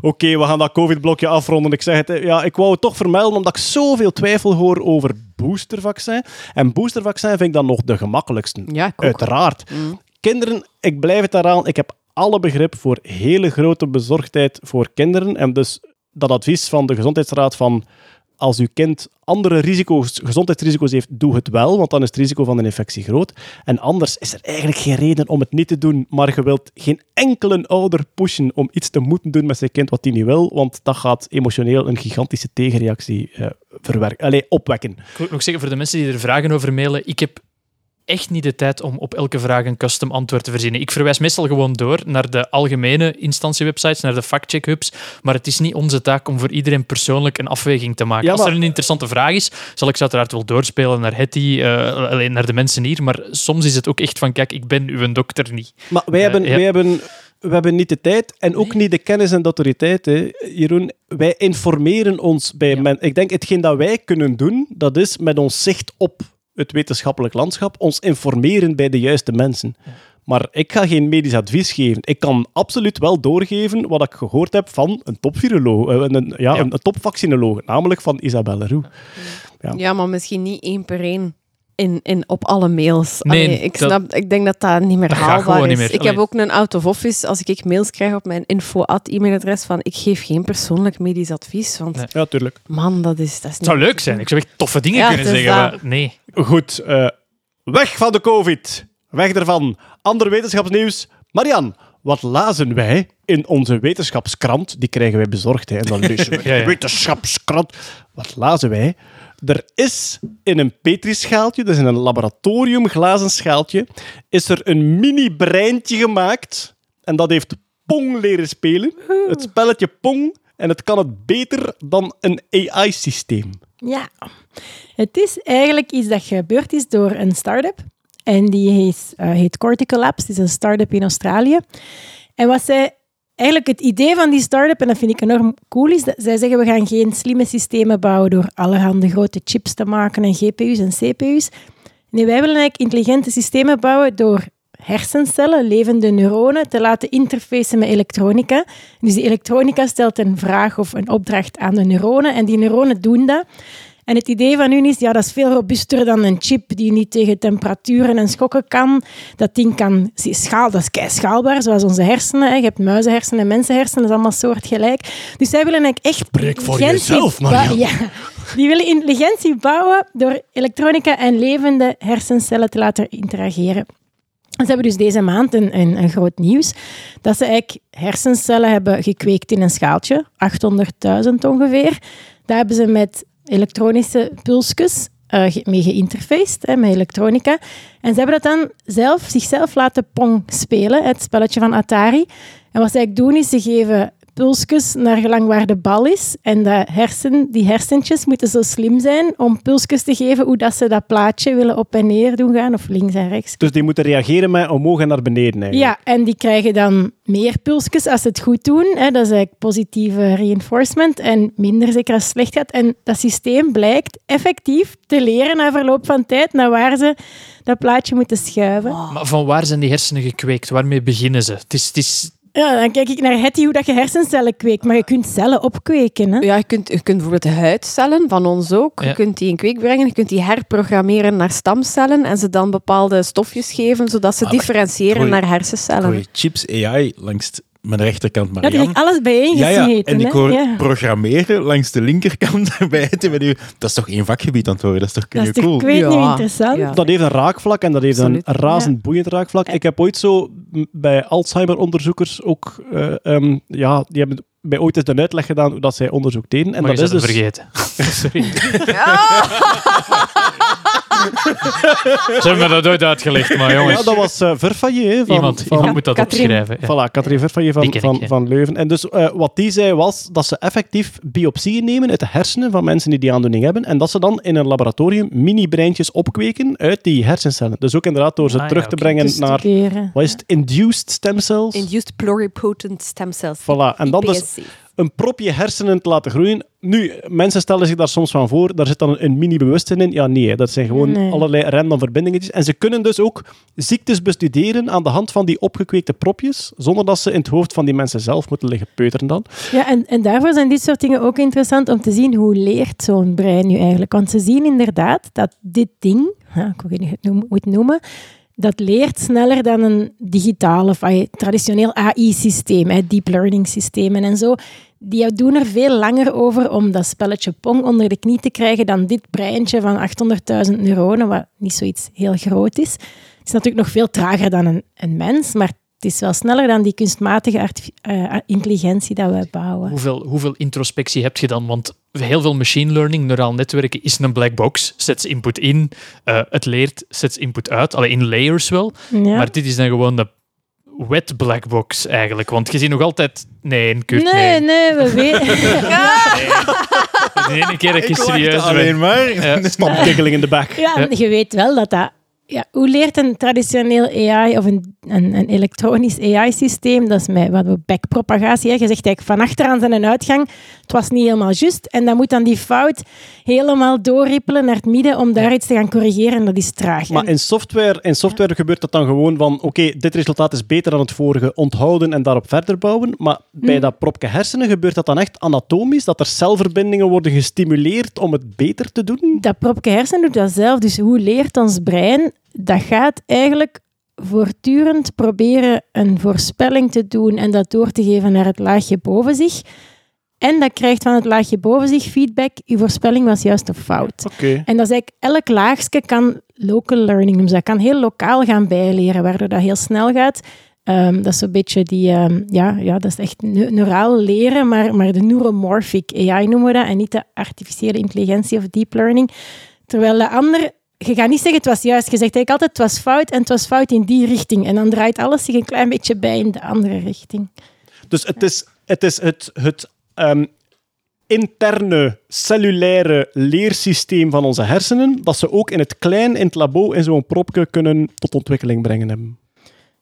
Oké, we gaan dat COVID-blokje afronden. Ik zeg het, ja, ik wou het toch vermelden omdat ik zoveel twijfel hoor over boostervaccin. En boostervaccin vind ik dan nog de gemakkelijkste. Ja. Uiteraard. Kinderen, ik blijf het daaraan. Ik heb alle begrip voor hele grote bezorgdheid voor kinderen. En dus dat advies van de Gezondheidsraad van als uw kind andere risico's, gezondheidsrisico's heeft, doe het wel, want dan is het risico van een infectie groot. En anders is er eigenlijk geen reden om het niet te doen, maar je wilt geen enkele ouder pushen om iets te moeten doen met zijn kind wat hij niet wil, want dat gaat emotioneel een gigantische tegenreactie eh, verwerken, Allee, opwekken. Ik wil ook zeggen, voor de mensen die er vragen over mailen, ik heb echt niet de tijd om op elke vraag een custom antwoord te verzinnen. Ik verwijs meestal gewoon door naar de algemene instanciewebsites, naar de fact-check-hubs, maar het is niet onze taak om voor iedereen persoonlijk een afweging te maken. Ja, Als er een interessante vraag is, zal ik ze uiteraard wel doorspelen naar Hetty, eh, alleen naar de mensen hier, maar soms is het ook echt van, kijk, ik ben uw dokter niet. Maar wij, Eh, hebben, ja. wij hebben, we hebben niet de tijd en ook niet de kennis en de autoriteit. Hè. Jeroen, wij informeren ons bij men. Ik denk, hetgeen dat wij kunnen doen, dat is met ons zicht op het wetenschappelijk landschap, ons informeren bij de juiste mensen. Maar ik ga geen medisch advies geven. Ik kan absoluut wel doorgeven wat ik gehoord heb van een topviroloog, eh, een, een- ja, Ja. een, een topvaccinoloog, namelijk van Isabelle Roux. Ja. Ja, maar misschien niet één per één in, in, op alle mails. Nee, Allee, ik, dat- snap, ik denk dat dat niet meer Dat haalbaar is. niet meer. Ik heb ook een out of office als ik mails krijg op mijn info-e-mailadres van ik geef geen persoonlijk medisch advies. Want Nee. Ja, tuurlijk. man, dat is, dat is Het zou niet- leuk zijn. Ik zou echt toffe dingen Ja, kunnen zeggen, maar nee. Goed, eh, weg van de COVID. Weg ervan. Ander wetenschapsnieuws. Marian, wat lazen wij in onze wetenschapskrant? Die krijgen wij bezorgd, hè, en dan lezen we. Ja, ja. Wetenschapskrant. Wat lazen wij? Er is in een petrischaaltje, dus in een laboratorium glazen schaaltje, is er een mini-breintje gemaakt. En dat heeft Pong leren spelen. Het spelletje Pong. En het kan het beter dan een AI-systeem. Ja, het is eigenlijk iets dat gebeurd is door een start-up. En die heet, eh, heet Cortical Labs. Het is een start-up in Australië. En wat zij... Eigenlijk het idee van die start-up, en dat vind ik enorm cool, is dat zij zeggen we gaan geen slimme systemen bouwen door allerhande grote chips te maken en GPU's en CPU's. Nee, wij willen eigenlijk intelligente systemen bouwen door hersencellen, levende neuronen, te laten interfacen met elektronica. Dus die elektronica stelt een vraag of een opdracht aan de neuronen en die neuronen doen dat. En het idee van hun is, ja, dat is veel robuuster dan een chip die niet tegen temperaturen en schokken kan. Dat ding kan schaal, dat is kei schaalbaar, zoals onze hersenen. hè. Je hebt muizenhersenen en mensenhersenen, dat is allemaal soortgelijk. Dus zij willen eigenlijk echt Spreek voor jezelf. Ja, die willen intelligentie bouwen door elektronica en levende hersencellen te laten interageren. Ze hebben dus deze maand een, een, een groot nieuws. Dat ze eigenlijk hersencellen hebben gekweekt in een schaaltje, 800.000 ongeveer. Daar hebben ze met elektronische pulsjes eh, mee geïnterfaced, hè, met elektronica. En ze hebben dat dan zelf, zichzelf laten Pong spelen, het spelletje van Atari. En wat ze eigenlijk doen, is ze geven pulsjes naar gelang waar de bal is. En de hersen, die hersentjes moeten zo slim zijn om pulsjes te geven hoe dat ze dat plaatje willen op en neer doen gaan, of links en rechts. Dus die moeten reageren met omhoog en naar beneden. Eigenlijk. Ja, en die krijgen dan meer pulsjes als ze het goed doen. Hè. Dat is eigenlijk positieve reinforcement. En minder zeker als het slecht gaat. En dat systeem blijkt effectief te leren na verloop van tijd naar waar ze dat plaatje moeten schuiven. Maar van waar zijn die hersenen gekweekt? Waarmee beginnen ze? Het is, het is Ja, dan kijk ik naar Hetty hoe dat je hersencellen kweekt. Maar je kunt cellen opkweken. Hè. Ja, je kunt, je kunt bijvoorbeeld de huidcellen van ons ook. Ja. Je kunt die in kweek brengen. Je kunt die herprogrammeren naar stamcellen en ze dan bepaalde stofjes geven, zodat ze differentiëren Goeie- naar hersencellen. Goeie chips AI langs het mijn rechterkant Marianne. heeft alles bijeen Ja, ja, en ik hoor Ja. programmeren langs de linkerkant bij het. Dat is toch één vakgebied aan het worden? Dat is toch Dat is cool? ik weet niet, Ja. interessant. Ja. Dat heeft een raakvlak en dat heeft Absoluut. een razend boeiend raakvlak. Ik heb ooit zo bij Alzheimer-onderzoekers ook... eh, ehm, ja, die hebben bij ooit eens een uitleg gedaan hoe dat zij onderzoek deden. En Maar dat je is dus... vergeten. Sorry. Ze hebben me dat ooit uitgelegd, maar jongens. Ja, dat was eh Verfaillet. hè, Van, iemand, van, iemand moet dat Katrien. opschrijven. Ja. Voilà, Katrien Verfaillet van, ik, van, van Leuven. En dus eh, wat die zei was dat ze effectief biopsieën nemen uit de hersenen van mensen die die aandoening hebben en dat ze dan in een laboratorium mini-breintjes opkweken uit die hersencellen. Dus ook inderdaad door ze Ah, ja, terug te brengen naar, wat is het, induced stem cells? Induced pluripotent stem cells. Voilà, en dan dus. Een propje hersenen te laten groeien. Nu, mensen stellen zich daar soms van voor, daar zit dan een mini-bewustzijn in. Ja, nee, dat zijn gewoon Nee. allerlei random verbindingetjes. En ze kunnen dus ook ziektes bestuderen aan de hand van die opgekweekte propjes, zonder dat ze in het hoofd van die mensen zelf moeten liggen peuteren dan. Ja, en, en daarvoor zijn dit soort dingen ook interessant om te zien hoe leert zo'n brein nu eigenlijk. Want ze zien inderdaad dat dit ding, ja, ik weet niet hoe het noemen, dat leert sneller dan een digitaal of traditioneel AI-systeem, deep learning systemen en zo. Die doen er veel langer over om dat spelletje Pong onder de knie te krijgen dan dit breintje van 800.000 neuronen, wat niet zoiets heel groot is. Het is natuurlijk nog veel trager dan een, een mens, maar het is wel sneller dan die kunstmatige eh, intelligentie dat we bouwen. Hoeveel, hoeveel introspectie heb je dan? Want heel veel machine learning, neuraal netwerken, is een black box. Zet ze input in, eh, het leert, zet ze input uit. Alleen in layers wel. Ja. Maar dit is dan gewoon de wet black box eigenlijk. Want je ziet nog altijd... Nee, Kurt, nee, nee. nee, we weten. De ene keer dat je serieus alleen bent. maar. Ja. In de bek. Ja, en je weet wel dat dat... Ja, hoe leert een traditioneel AI of een, een, een elektronisch AI-systeem? Dat is met wat we backpropagatie. Hè. Je zegt eigenlijk van achteraan zijn een uitgang. Het was niet helemaal juist. En dan moet dan die fout helemaal doorrippelen naar het midden om daar iets te gaan corrigeren. En dat is traag. Maar En- in software, in software gebeurt dat dan gewoon van oké, dit resultaat is beter dan het vorige, onthouden en daarop verder bouwen. Maar bij Hmm. dat propje hersenen gebeurt dat dan echt anatomisch, dat er celverbindingen worden gestimuleerd om het beter te doen? dat propje hersen doet dat zelf. Dus hoe leert ons brein? Dat gaat eigenlijk voortdurend proberen een voorspelling te doen en dat door te geven naar het laagje boven zich. En dat krijgt van het laagje boven zich feedback. Uw voorspelling was juist of fout. Oké. En dat is eigenlijk, elk laagje kan local learning noemen. ze Dat kan heel lokaal gaan bijleren, waardoor dat heel snel gaat. Ehm, dat is zo'n beetje die, ehm, ja, ja, dat is echt neu- neuraal leren, maar, maar de neuromorphic AI noemen we dat, en niet de artificiële intelligentie of deep learning. Terwijl de andere, je gaat niet zeggen het was juist, je zegt eigenlijk altijd het was fout en het was fout in die richting. En dan draait alles zich een klein beetje bij in de andere richting. Dus het is het, is het, het ehm, interne cellulaire leersysteem van onze hersenen, dat ze ook in het klein, in het labo, in zo'n propje kunnen tot ontwikkeling brengen hebben.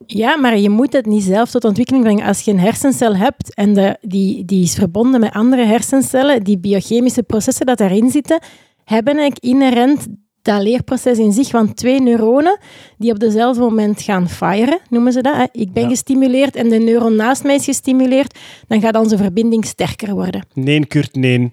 Ja, maar je moet het niet zelf tot ontwikkeling brengen. Als je een hersencel hebt en de, die, die is verbonden met andere hersencellen, die biochemische processen dat daarin zitten, hebben eigenlijk inherent dat leerproces in zich van twee neuronen die op dezelfde moment gaan firen, noemen ze dat. Hè. Ik ben Ja. gestimuleerd en de neuron naast mij is gestimuleerd, dan gaat onze verbinding sterker worden. Nee, Kurt, nee.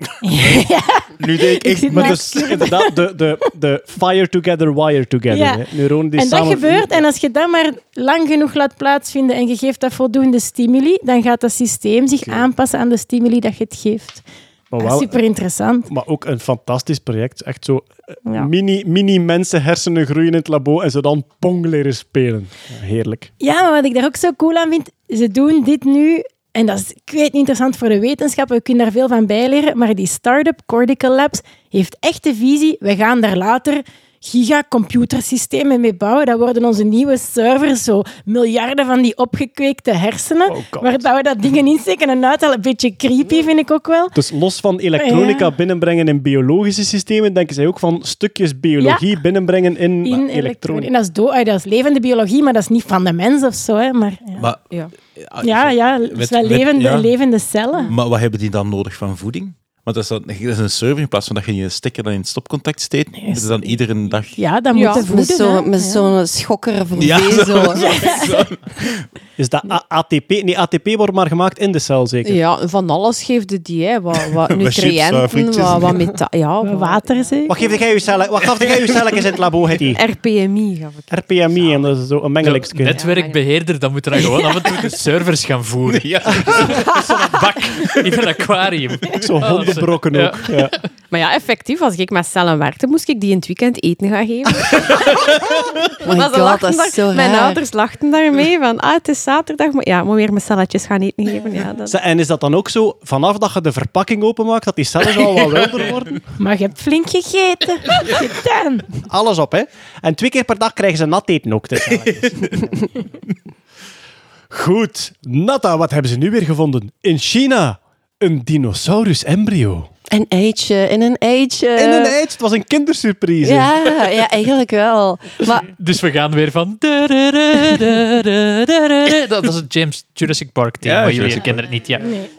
Nu denk ik echt, maar dus inderdaad, de, de, de fire together, wire together. Ja. Hè. Neuronen die En dat samen... gebeurt, en als je dat maar lang genoeg laat plaatsvinden en je geeft dat voldoende stimuli, dan gaat dat systeem zich aanpassen aan de stimuli dat je het geeft. Maar, wel- Super interessant. maar ook een fantastisch project. Echt zo Ja. mini, mini mensen hersenen groeien in het labo en ze dan pong leren spelen. Heerlijk. Ja, maar wat ik daar ook zo cool aan vind, ze doen dit nu, en dat is, ik weet niet, interessant voor de wetenschap, we kunnen daar veel van bijleren, maar die start-up Cortical Labs heeft echt de visie, we gaan daar later gigacomputersystemen mee bouwen. Dat worden onze nieuwe servers, zo miljarden van die opgekweekte hersenen, Oh waar dat we dat dingen insteken en uithalen. Een beetje creepy vind ik ook wel. Dus los van elektronica Ja. binnenbrengen in biologische systemen, denken zij ook van stukjes biologie binnenbrengen in, In elektronica. En dat is, dat is levende biologie, maar dat is niet van de mens of zo. Hè. Maar, ja. Maar, Ja. ja, ja, het is Met- wel met- levende, ja. levende cellen. maar wat hebben die dan nodig van voeding? Want dat is, dan, dat is een server in plaats van dat je je stekker dan in het stopcontact steekt. Nee, is dan iedere dag... Ja, dat moet je Met voeden. zo'n hè. met Ja. zo'n schokker voor Ja, vezel. zo. Is dat A- ATP? Nee, ATP wordt maar gemaakt in de cel, zeker. Ja, van alles geeft die, hè. Wat, wat nutriënten, frietjes. wat, wat meta... Ja, Wat wat Water zeker. Wat geef jij je cellen? Wat gaf jij je celletjes in het labo, Hetty? RPMI gaf ik. RPMI en dat is zo een mengelingsje. netwerkbeheerder, dan moeten dan gewoon af en toe de servers gaan voeren. Ja. Bak in een aquarium. Zo hondenbrokken Ja. ook. Ja. Maar ja, effectief, als ik met cellen werkte, moest ik die in het weekend eten gaan geven. Oh my god, lachten dat is daar- zo Mijn raar. ouders lachten daarmee van, ah, het is zaterdag, maar ja, ik moet weer mijn celletjes gaan eten geven. Ja, dat... En is dat dan ook zo, vanaf dat je de verpakking openmaakt, dat die cellen al wat wilder worden? Maar je hebt flink gegeten. Gedaan. Alles op, hè? En twee keer per dag krijgen ze nat eten ook. de celletjes. Goed. Natta, wat hebben ze nu weer gevonden? In China. Een dinosaurus-embryo. Een eitje, in een eitje. In een eitje. Het was een kindersurprise. Ja, ja, eigenlijk wel. Maar Dus we gaan weer van... Dat is het James Jurassic Park team, Ja, maar jullie kennen het niet. Ja. Nee.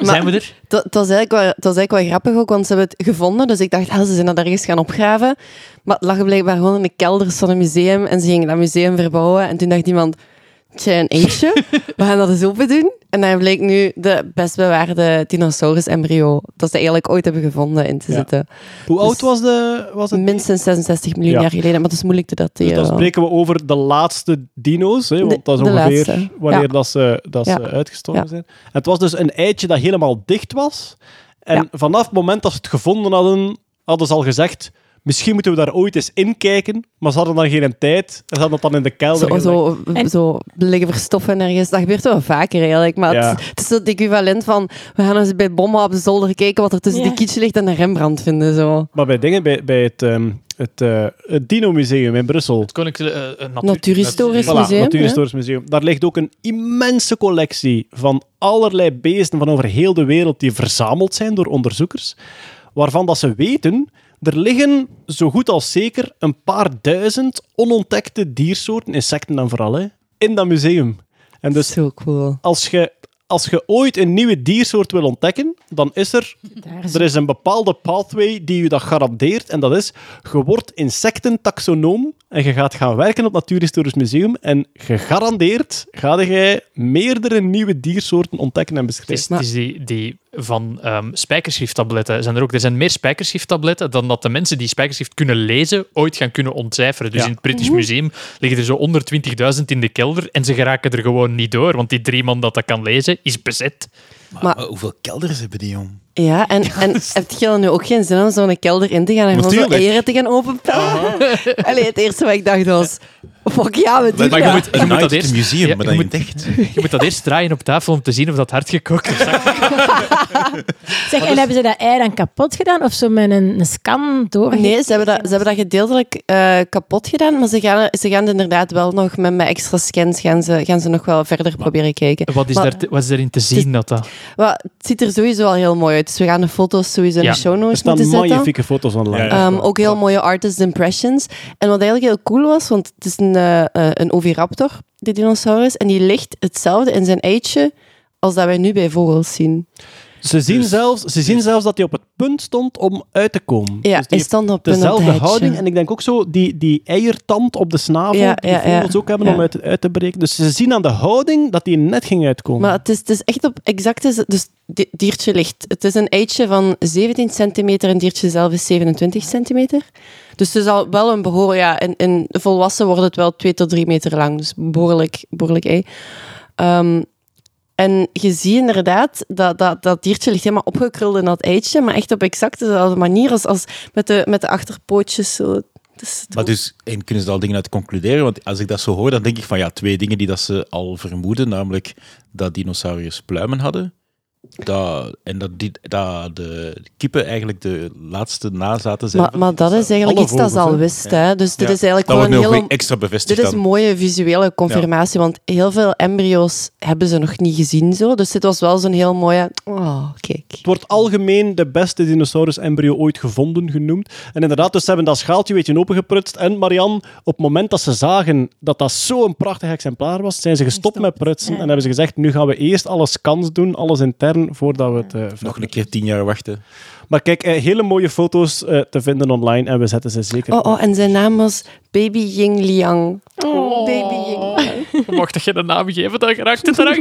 Zijn we er? dat, is eigenlijk wel, dat is eigenlijk wel grappig ook, want ze hebben het gevonden. Dus ik dacht, ah, ze zijn dat ergens gaan opgraven. Maar het lag blijkbaar gewoon in de kelders van een museum. En ze gingen dat museum verbouwen. En toen dacht iemand, een eitje. We gaan dat eens open doen. En daar bleek nu de best bewaarde dinosaurus-embryo. Dat ze eigenlijk ooit hebben gevonden in te Ja. zitten. Hoe oud was, de, was het? Minstens 66 miljoen Ja. jaar geleden. Maar dat is moeilijk te Dus dateren. dan spreken we over de laatste dino's, hè, want De- dat is ongeveer wanneer ja. dat ze, dat ze uitgestorven zijn. En het was dus een eitje dat helemaal dicht was. En vanaf het moment dat ze het gevonden hadden, hadden ze al gezegd, misschien moeten we daar ooit eens inkijken. Maar ze hadden dan geen tijd. Ze hadden het dan in de kelder Zo, zo, En- zo liggen verstoffen ergens. Dat gebeurt wel vaker eigenlijk. Maar Ja. het, het is het equivalent van... We gaan eens bij Bomma op de zolder kijken wat er tussen Ja. die kitsch ligt en een Rembrandt vinden. Zo. Maar bij dingen, bij, bij het, ehm, het, eh, het Dino-museum in Brussel. Het Koninklijke eh, eh, natuur- Natuurhistorisch Voilà, museum, Natuurhistorisch Museum. Daar ligt ook een immense collectie van allerlei beesten van over heel de wereld die verzameld zijn door onderzoekers. Waarvan dat ze weten, er liggen zo goed als zeker een paar duizend onontdekte diersoorten, insecten dan vooral, hè, in dat museum. En dus Zo cool. als je, als je ooit een nieuwe diersoort wil ontdekken, dan is er is er is een bepaalde pathway die je dat garandeert. En dat is, je wordt insectentaxonoom en je gaat gaan werken op het Natuurhistorisch Museum. En gegarandeerd ga jij meerdere nieuwe diersoorten ontdekken en Het is, beschrijven. het is die, die van ehm spijkerschrifttabletten zijn er ook. Er zijn meer spijkerschrifttabletten dan dat de mensen die spijkerschrift kunnen lezen ooit gaan kunnen ontcijferen. Dus Ja. in het British Museum liggen er zo 120.000 in de kelder en ze geraken er gewoon niet door, want die drie man dat dat kan lezen is bezet. Maar, Maar- maar hoeveel kelders hebben die, jong? Ja, en, en heeft je dan nu ook geen zin om zo'n kelder in te gaan en gewoon zo Natuurlijk. eieren te gaan openpellen? Allee, het eerste wat ik dacht was... Fuck ja, we doen Maar je dat. moet, je moet dat eerst... museum, ja, maar je dan moet- dicht. Je moet dat eerst draaien op tafel om te zien of dat hard gekookt is. Zeg, en hebben ze dat ei dan kapot gedaan? Of zo met een, een scan door? Nee, ze hebben dat, ze hebben dat gedeeltelijk eh, kapot gedaan, maar ze gaan, ze gaan inderdaad wel nog met, met extra scans gaan ze, gaan ze nog wel verder proberen kijken. Wat is, Maar- daar wat is erin te zien? Dat dat... Maar het ziet er sowieso al heel mooi uit. Dus we gaan de foto's sowieso in de show Er notes staan moeten zetten. magnifieke foto's online. Ja, ja. Ehm, ook heel mooie artist impressions. En wat eigenlijk heel cool was, want het is een, eh, eh, een oviraptor, die dinosaurus, en die ligt hetzelfde in zijn eitje als dat wij nu bij vogels zien. Ze, zien Dus- zelfs, ze zien zelfs dat hij op het punt stond om uit te komen. Ja, Dus die hij stond op dezelfde houding. En ik denk ook zo, die, die eiertand op de snavel, Ja, die ja, ook hebben Ja. om uit, uit te breken. Dus ze zien aan de houding dat die net ging uitkomen. Maar het is, het is echt op exacte... Dus het diertje ligt... Het is een eitje van 17 centimeter en het diertje zelf is 27 centimeter. Dus het is al wel een behoorlijk... Ja, in, in volwassen wordt het wel 2 tot 3 meter lang. Dus behoorlijk, behoorlijk ei. Ehm, en je ziet inderdaad dat, dat dat diertje ligt helemaal opgekruld in dat eitje, maar echt op exact dezelfde manier als, als met, de, met de achterpootjes. Zo. Is- Maar dus, en kunnen ze daar al dingen uit concluderen? Want als ik dat zo hoor, dan denk ik van ja, twee dingen die dat ze al vermoeden, namelijk dat dinosauriërs pluimen hadden. Dat, en dat, die, dat de kippen eigenlijk de laatste nazaten zijn. maar, maar dat is eigenlijk Alle iets dat ze al wisten. Hè? Dus dit Ja. is eigenlijk dat gewoon een weer extra bevestigd Dit is een mooie visuele confirmatie, want heel veel embryo's hebben ze nog niet gezien. Zo. Dus dit was wel zo'n heel mooie... Oh, kijk. Het wordt algemeen de beste dinosaurus-embryo ooit gevonden genoemd. En inderdaad, dus ze hebben dat schaaltje een beetje opengeprutst. En Marianne, op het moment dat ze zagen dat dat zo'n prachtig exemplaar was, zijn ze gestopt met prutsen. Ja. En hebben ze gezegd, nu gaan we eerst alle scans doen, alles intern. Voordat we het... eh, Nog een keer tien jaar wachten. Maar kijk, eh, hele mooie foto's eh, te vinden online en we zetten ze zeker... Oh, oh, en zijn naam was Baby Ying Liang. Baby Ying Liang. Mocht dat je een naam geven, dan geraakt het eraan.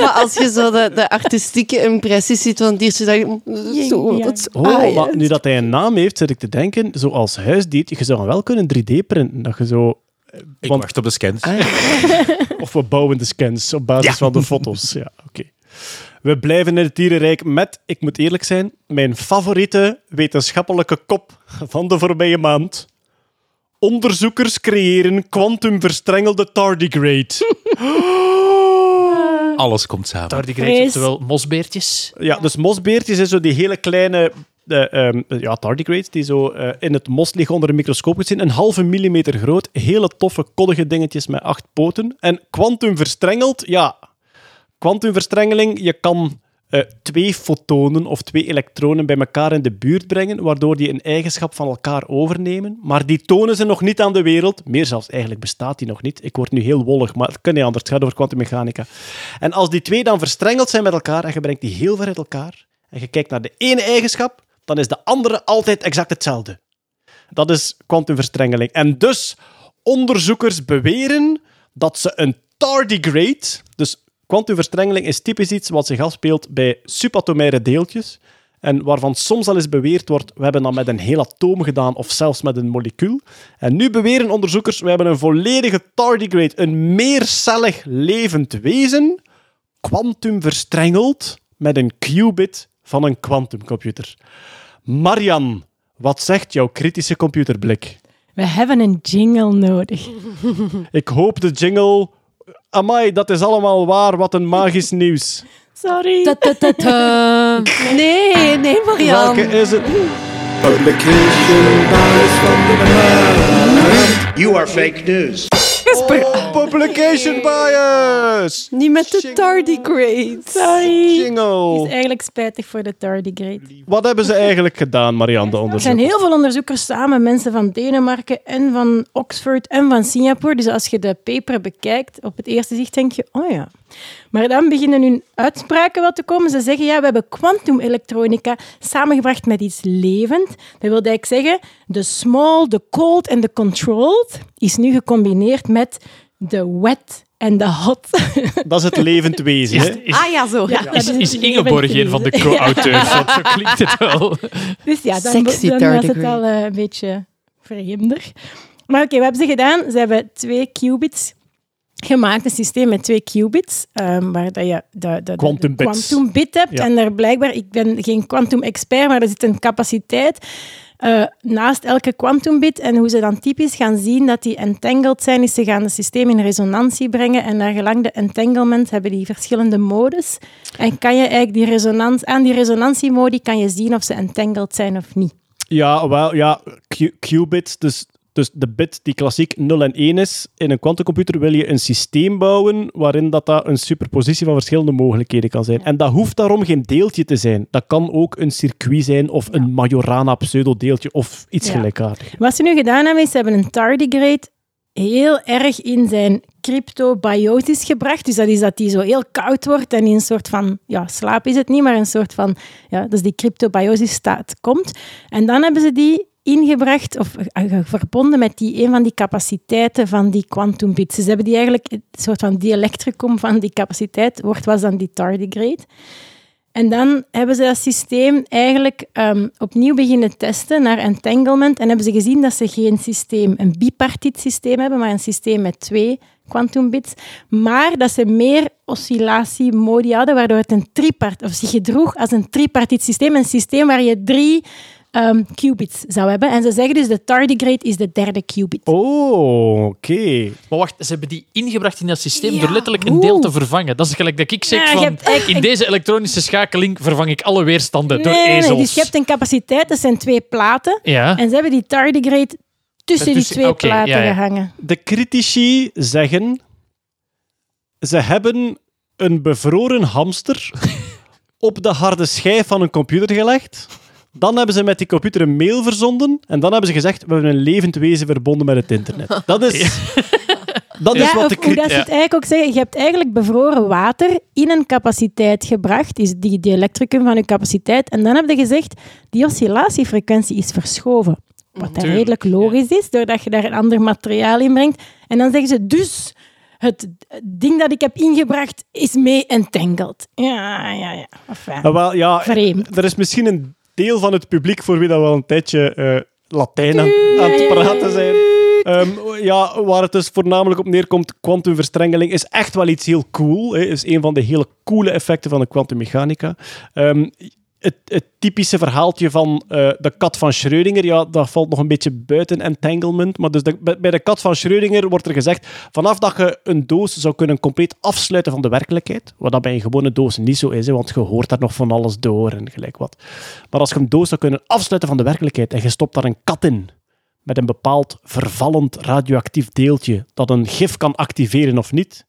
Maar als je zo de, de artistieke impressies ziet van diertje, dan denk je, "Mm, zo, dat is Oh, ah, maar nu dat hij een naam heeft, zit ik te denken, zoals huisdier, je zou hem wel kunnen 3D printen. Dat je zo... Ik want- wacht op de scans. Of we bouwen de scans op basis van de foto's. Ja, oké. We blijven in het dierenrijk met, ik moet eerlijk zijn, mijn favoriete wetenschappelijke kop van de voorbije maand. Onderzoekers creëren kwantumverstrengelde tardigrade. Alles komt samen. Tardigrades, oftewel mosbeertjes. Ja, dus mosbeertjes zijn zo die hele kleine eh, ehm, ja, tardigrades die zo eh, in het mos liggen onder een microscoop gezien. Een halve millimeter groot. Hele toffe, koddige dingetjes met acht poten. En kwantumverstrengeld, ja. Kwantumverstrengeling, je kan eh, twee fotonen of twee elektronen bij elkaar in de buurt brengen, waardoor die een eigenschap van elkaar overnemen. Maar die tonen ze nog niet aan de wereld. Meer zelfs, eigenlijk bestaat die nog niet. Ik word nu heel wollig, maar het kan niet anders. Het gaat over kwantummechanica. En als die twee dan verstrengeld zijn met elkaar en je brengt die heel ver uit elkaar en je kijkt naar de ene eigenschap, dan is de andere altijd exact hetzelfde. Dat is kwantumverstrengeling. En dus, onderzoekers beweren dat ze een tardigrade, dus kwantumverstrengeling is typisch iets wat zich afspeelt bij subatomaire deeltjes, en waarvan soms al eens beweerd wordt, we hebben dat met een heel atoom gedaan, of zelfs met een molecuul. En nu beweren onderzoekers, we hebben een volledige tardigrade, een meercellig levend wezen, kwantumverstrengeld met een qubit van een kwantumcomputer. Marian, wat zegt jouw kritische computerblik? We hebben een jingle nodig. Ik hoop de jingle... Amai, dat is allemaal waar. Wat een magisch nieuws. Sorry. Nee, nee, Marianne. Welke is het? Publication bias van de. You are fake news. Oh, publication bias! Niet met de tardigrade. Sorry. Het Jingle. is eigenlijk spijtig voor de tardigrade. Wat hebben ze eigenlijk gedaan, Marianne, de Er zijn heel veel onderzoekers samen, mensen van Denemarken en van Oxford en van Singapore. Dus als je de paper bekijkt, op het eerste zicht denk je, oh ja. Maar dan beginnen hun uitspraken wel te komen. Ze zeggen, ja, we hebben kwantumelektronica samengebracht met iets levend. Dat wil eigenlijk zeggen, de small, de cold en de controlled is nu gecombineerd met de wet en de hot. Dat is het levend wezen, hè? Is, Ah ja, zo. Ja. dat is, Ingeborg een van de co-auteurs? Want zo klinkt het wel. Dus ja, dan, Sexy dan was het al eh, een beetje vreemder. Maar oké, wat hebben ze gedaan? Ze hebben twee qubits gemaakt, een systeem met twee qubits, ehm, waar dat je de, de, Quantum de bits. quantum bit hebt. Ja. En daar blijkbaar, ik ben geen quantum expert, maar er zit een capaciteit eh, naast elke quantum bit. En hoe ze dan typisch gaan zien dat die entangled zijn, is ze gaan het systeem in resonantie brengen. En naar gelang de entanglement hebben die verschillende modes. En kan je eigenlijk die resonans, aan die resonantiemodi kan je zien of ze entangled zijn of niet. Ja, wel, ja, qubits, dus, dus de bit die klassiek 0 en 1 is. In een quantumcomputer wil je een systeem bouwen waarin dat, dat een superpositie van verschillende mogelijkheden kan zijn. En dat hoeft daarom geen deeltje te zijn. Dat kan ook een circuit zijn of een Majorana pseudodeeltje of iets Ja. gelijkaardigs. Wat ze nu gedaan hebben, is ze hebben een tardigrade heel erg in zijn cryptobiosis gebracht. Dus dat is dat die zo heel koud wordt en in een soort van, ja, slaap is het niet, maar een soort van, ja, dus die cryptobiosis staat komt. En dan hebben ze die ingebracht of eh, verbonden met die, een van die capaciteiten van die quantum bits. Ze hebben die eigenlijk, een soort van dielektricum van die capaciteit, wordt was dan die tardigrade. En dan hebben ze dat systeem eigenlijk ehm, opnieuw beginnen testen naar entanglement en hebben ze gezien dat ze geen systeem, een bipartite systeem hebben, maar een systeem met twee quantum bits, maar dat ze meer oscillatiemodi hadden, waardoor het een tripart, of zich gedroeg als een tripartite systeem, een systeem waar je drie ehm, qubits zou hebben. En ze zeggen dus de tardigrade is de derde qubit. Oh, oké. Maar wacht, ze hebben die ingebracht in dat systeem Ja, door letterlijk een deel te vervangen. Dat is gelijk dat ik zeg Ja, je van, hebt eigenlijk- in deze elektronische schakeling vervang ik alle weerstanden door Nee, nee, ezels. dus je hebt een capaciteit, dat zijn twee platen, Ja. en ze hebben die tardigrade tussen die twee platen ja, ja. gehangen. De critici zeggen... Ze hebben een bevroren hamster op de harde schijf van een computer gelegd. Dan hebben ze met die computer een mail verzonden. En dan hebben ze gezegd, we hebben een levend wezen verbonden met het internet. Dat is... Dat is Ja, wat de hoe dat ze ja. het eigenlijk ook zeggen. Je hebt eigenlijk bevroren water in een capaciteit gebracht, is die, die elektricum van je capaciteit. En dan heb je gezegd, die oscillatiefrequentie is verschoven. Wat redelijk logisch is, doordat je daar een ander materiaal in brengt. En dan zeggen ze, dus het ding dat ik heb ingebracht is mee entangled. Ja, ja, ja. Enfin, wel, ja, Vreemd. er is misschien een deel van het publiek voor wie dat wel een tijdje eh, Latijn aan, het praten zijn. Ehm, ja, waar het dus voornamelijk op neerkomt, kwantumverstrengeling is echt wel iets heel cool. Hè. is een van de hele coole effecten van de kwantummechanica. Ehm, het, typische verhaaltje van eh, de kat van Schrödinger, ja, dat valt nog een beetje buiten entanglement. Maar dus bij de kat van Schrödinger wordt er gezegd, vanaf dat je een doos zou kunnen compleet afsluiten van de werkelijkheid, wat dat bij een gewone doos niet zo is, hè, want je hoort daar nog van alles door en gelijk wat. Maar als je een doos zou kunnen afsluiten van de werkelijkheid en je stopt daar een kat in, met een bepaald vervallend radioactief deeltje dat een gif kan activeren of niet,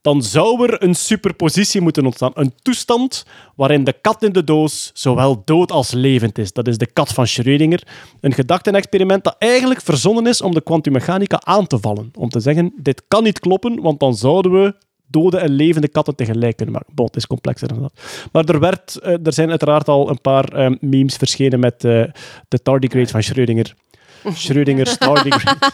dan zou er een superpositie moeten ontstaan. Een toestand waarin de kat in de doos zowel dood als levend is. Dat is de kat van Schrödinger. Een gedachtenexperiment dat eigenlijk verzonnen is om de kwantummechanica aan te vallen. Om te zeggen, dit kan niet kloppen, want dan zouden we dode en levende katten tegelijk kunnen maken. Bon, het is complexer dan dat. Maar er, werd, eh, er zijn uiteraard al een paar eh, memes verschenen met eh, de tardigrade van Schrödinger. Schrödinger's tardigrade.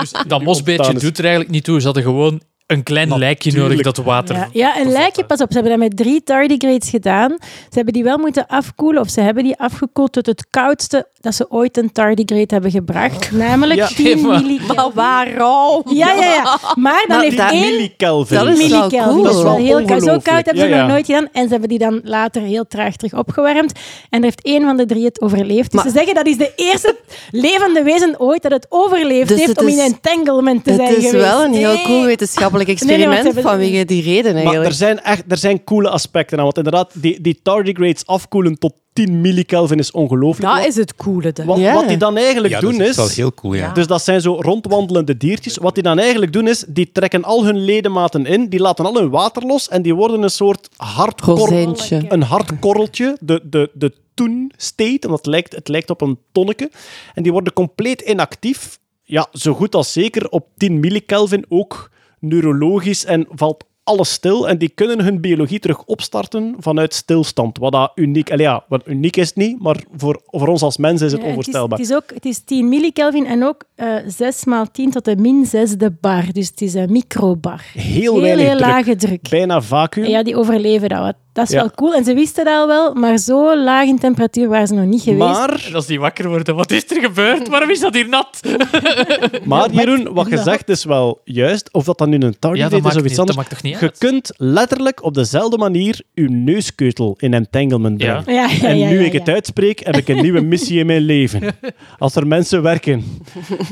Dus dat is. doet er eigenlijk niet toe. Ze hadden gewoon een klein lijkje nodig Natuurlijk. dat water... Ja, ja, een lijkje, pas op, ze hebben dat met drie tardigrades gedaan. Ze hebben die wel moeten afkoelen, of ze hebben die afgekoeld tot het koudste dat ze ooit een tardigrade hebben gebracht. Namelijk Ja. 10 maar- millikelvin. Maar waarom? Ja, ja, ja. Maar dan Maar heeft dat- één Millikelvin. Dat is wel millikelvin. cool. Dat is wel Dat is heel koud. Zo koud hebben ze Ja, ja. nog nooit gedaan. En ze hebben die dan later heel traag terug opgewarmd. En er heeft één van de drie het overleefd. Dus Maar- ze zeggen dat is de eerste levende wezen ooit dat het overleefd Dus heeft het om in is- entanglement te Het zijn is geweest. wel een heel cool wetenschappelijk nee, experiment vanwege die reden Maar eigenlijk. er zijn, echt, er zijn coole aspecten aan. Want inderdaad, die, die tardigrades afkoelen tot 10 millikelvin is ongelooflijk. Dat Wat- is het coole. dan. wat, wat die dan eigenlijk Ja, doen dat is... is wel heel cool, ja. Dus dat zijn zo rondwandelende diertjes. Wat die dan eigenlijk doen is, die trekken al hun ledematen in, die laten al hun water los en die worden een soort hardkorrel, Rozijntje. een hard korreltje, de, de, de toen state, want het lijkt, het lijkt op een tonneke. En die worden compleet inactief. Ja, zo goed als zeker op 10 millikelvin ook neurologisch en valt alles stil. En die kunnen hun biologie terug opstarten vanuit stilstand. Wat dat uniek, allee, ja, wat uniek is het niet, maar voor, voor ons als mens is het Ja, onvoorstelbaar. Het is, het, is ook, het is 10 millikelvin en ook eh 6 maal 10 tot de min zesde bar. Dus het is een microbar. Heel heel druk. lage druk. Bijna vacuüm. En ja, die overleven dat. wat. Dat is Ja. wel cool. En ze wisten dat al wel, maar zo laag in temperatuur waren ze nog niet geweest. Maar, En als die wakker worden, wat is er gebeurd? Waarom is dat hier nat? maar Jeroen, wat je zegt is wel juist. Of dat dan nu een Ja, dat is of iets dat anders. maakt toch niet Je kunt letterlijk op dezelfde manier je neuskeutel in entanglement Ja. brengen. Ja, ja, En nu ja, ik het uitspreek, heb ik een nieuwe missie in mijn leven. Als er mensen werken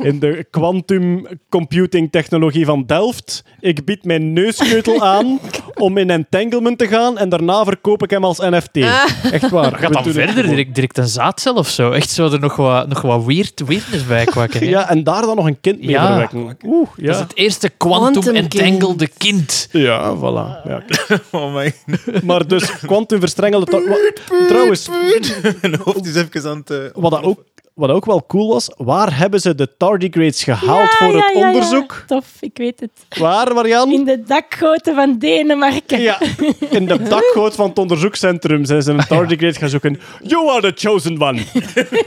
in de quantum computing technologie van Delft, ik bied mijn neuskeutel aan om in entanglement te gaan en daarna verkoop ik hem als NFT. Echt waar. Gaat dan verder, gewoon. direct, direct een zaadcel of zo? Echt zo er nog wat, nog wat weird, weirdness bij kwakken. hè? Ja, en daar dan nog een kind mee Ja. verwekken. Oeh, ja. Dat is het eerste quantum Quantum entangelde kind. Ja, voilà. Ja. Oh my. Maar dus kwantumverstrengelde... ta- wa- Trouwens, Mijn hoofd is even aan het... eh, wat dat ook, wat ook wel cool was, waar hebben ze de tardigrades gehaald Ja, voor ja, het ja, ja. onderzoek? Tof, ik weet het. Waar, Marianne? In de dakgoten van Denemarken. Ja, in de dakgoot van het onderzoekscentrum zijn ze een tardigrade gaan zoeken. You are the chosen one.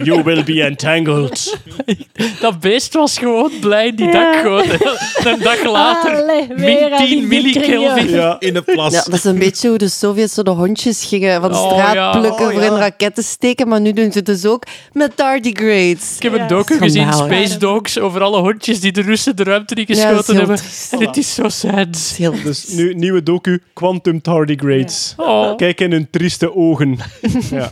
You will be entangled. Dat beest was gewoon blij in die Ja. dakgoot. een dag later, Allee, weer min al 10 die dikke millikelvin. Ja. in de plas. Ja, dat is een beetje hoe de Sovjets zo de hondjes gingen van de Oh, straat ja. plukken Oh, voor ja. in raketten steken, maar nu doen ze het dus ook met tardigrades. Ik heb een Ja. docu gezien. Space Dogs, over alle hondjes die de Russen de ruimte niet Ja, geschoten hebben. En het is zo sad. Heel Dus nu nieuwe docu, Quantum Tardigrades. Oh. Kijk in hun trieste ogen. ja.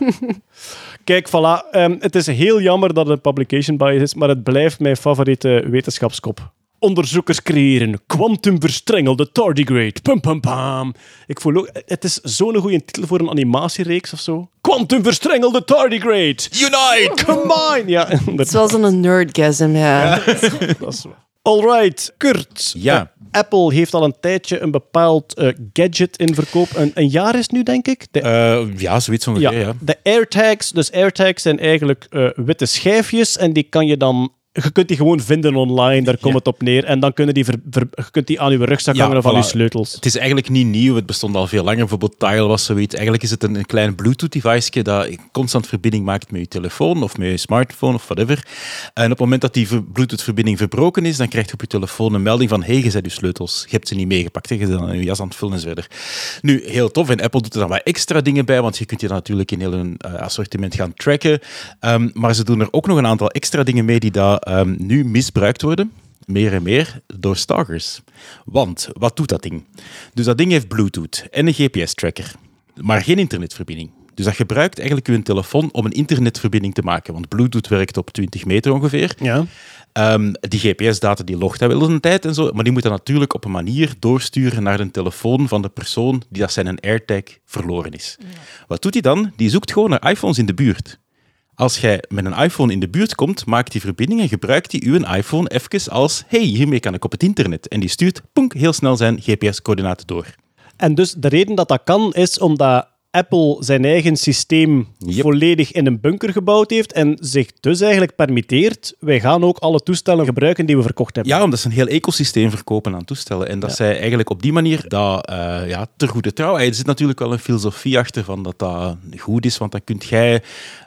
Kijk, voilà. Ehm, het is heel jammer dat het een publication bias is, maar het blijft mijn favoriete wetenschapskop. Onderzoekers creëren kwantumverstrengelde tardigrade. Pum, pum, pam. Ik voel ook... Het is zo'n goede titel voor een animatiereeks of zo. Kwantumverstrengelde tardigrade. Unite! Combine! Ja, Het is wel zo'n nerdgasm, ja. dat is. Alright, Kurt. Ja. Eh, Apple heeft al een tijdje een bepaald eh, gadget in verkoop. Een, een jaar is het nu, denk ik. De Eh, ja, zoiets ongeveer, ja. de AirTags. Dus AirTags zijn eigenlijk eh, witte schijfjes en die kan je dan je kunt die gewoon vinden online, daar komt Ja. het op neer. En dan kunnen die ver- ver- je kunt die aan je rugzak Ja, hangen van voilà. je sleutels. Het is eigenlijk niet nieuw, het bestond al veel langer. Bijvoorbeeld Tile was zoiets. Eigenlijk is het een, een klein Bluetooth-device dat constant verbinding maakt met je telefoon of met je smartphone of whatever. En op het moment dat die ver- Bluetooth-verbinding verbroken is, dan krijg je op je telefoon een melding van hey, je hebt je sleutels. Je hebt ze niet meegepakt, je bent dan in je jas aan het vullen en verder. Nu, heel tof. En Apple doet er dan wat extra dingen bij, want je kunt je natuurlijk in heel hun eh, assortiment gaan tracken. Ehm, maar ze doen er ook nog een aantal extra dingen mee die daar ehm, nu misbruikt worden meer en meer door stalkers. Want, wat doet dat ding? Dus dat ding heeft Bluetooth en een GPS-tracker, maar geen internetverbinding. Dus dat gebruikt eigenlijk uw telefoon om een internetverbinding te maken. Want Bluetooth werkt op 20 meter ongeveer. Ja. Ehm, die GPS-data die logt dat wel een tijd en zo, maar die moet dat natuurlijk op een manier doorsturen naar de telefoon van de persoon die dat zijn een AirTag verloren is. Wat doet hij dan? Die zoekt gewoon naar iPhones in de buurt. Als jij met een iPhone in de buurt komt, maakt die verbinding en gebruikt hij uw iPhone even als hey, hiermee kan ik op het internet. En die stuurt ponk, heel snel zijn GPS-coördinaten door. En dus de reden dat dat kan, is omdat Apple zijn eigen systeem Yep. volledig in een bunker gebouwd heeft en zich dus eigenlijk permitteert, wij gaan ook alle toestellen gebruiken die we verkocht hebben. Ja, omdat ze een heel ecosysteem verkopen aan toestellen. En dat zij eigenlijk op die manier dat eh, ja, ter goede trouw. Er zit natuurlijk wel een filosofie achter van dat dat goed is, want dan kunt jij,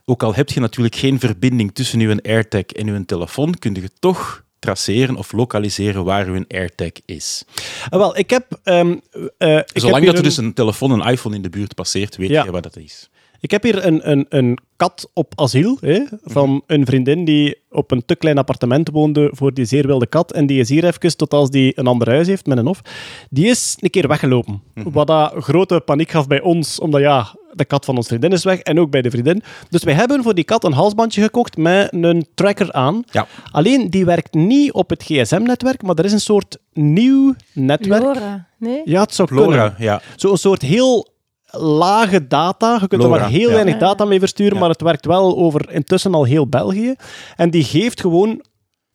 ook al heb je natuurlijk geen verbinding tussen je AirTag en je telefoon, kun je toch traceren of lokaliseren waar uw AirTag is. Ah, wel, ik heb... ehm, eh, ik heb Zolang hier dat er een- dus een telefoon, een iPhone in de buurt passeert, weet Ja. je wat dat is. Ik heb hier een, een, een kat op asiel hè, van een vriendin die op een te klein appartement woonde voor die zeer wilde kat. En die is hier even, tot als die een ander huis heeft met een hof. Die is een keer weggelopen. Wat dat grote paniek gaf bij ons, omdat ja, de kat van ons vriendin is weg en ook bij de vriendin. Dus wij hebben voor die kat een halsbandje gekocht met een tracker aan. Ja. Alleen, die werkt niet op het gsm-netwerk, maar er is een soort nieuw netwerk. Laura, nee? Ja, het zou kunnen. Flora, ja. Zo'n soort heel lage data. Je kunt er maar heel ja. weinig data mee versturen, Ja. maar het werkt wel over intussen al heel België. En die geeft gewoon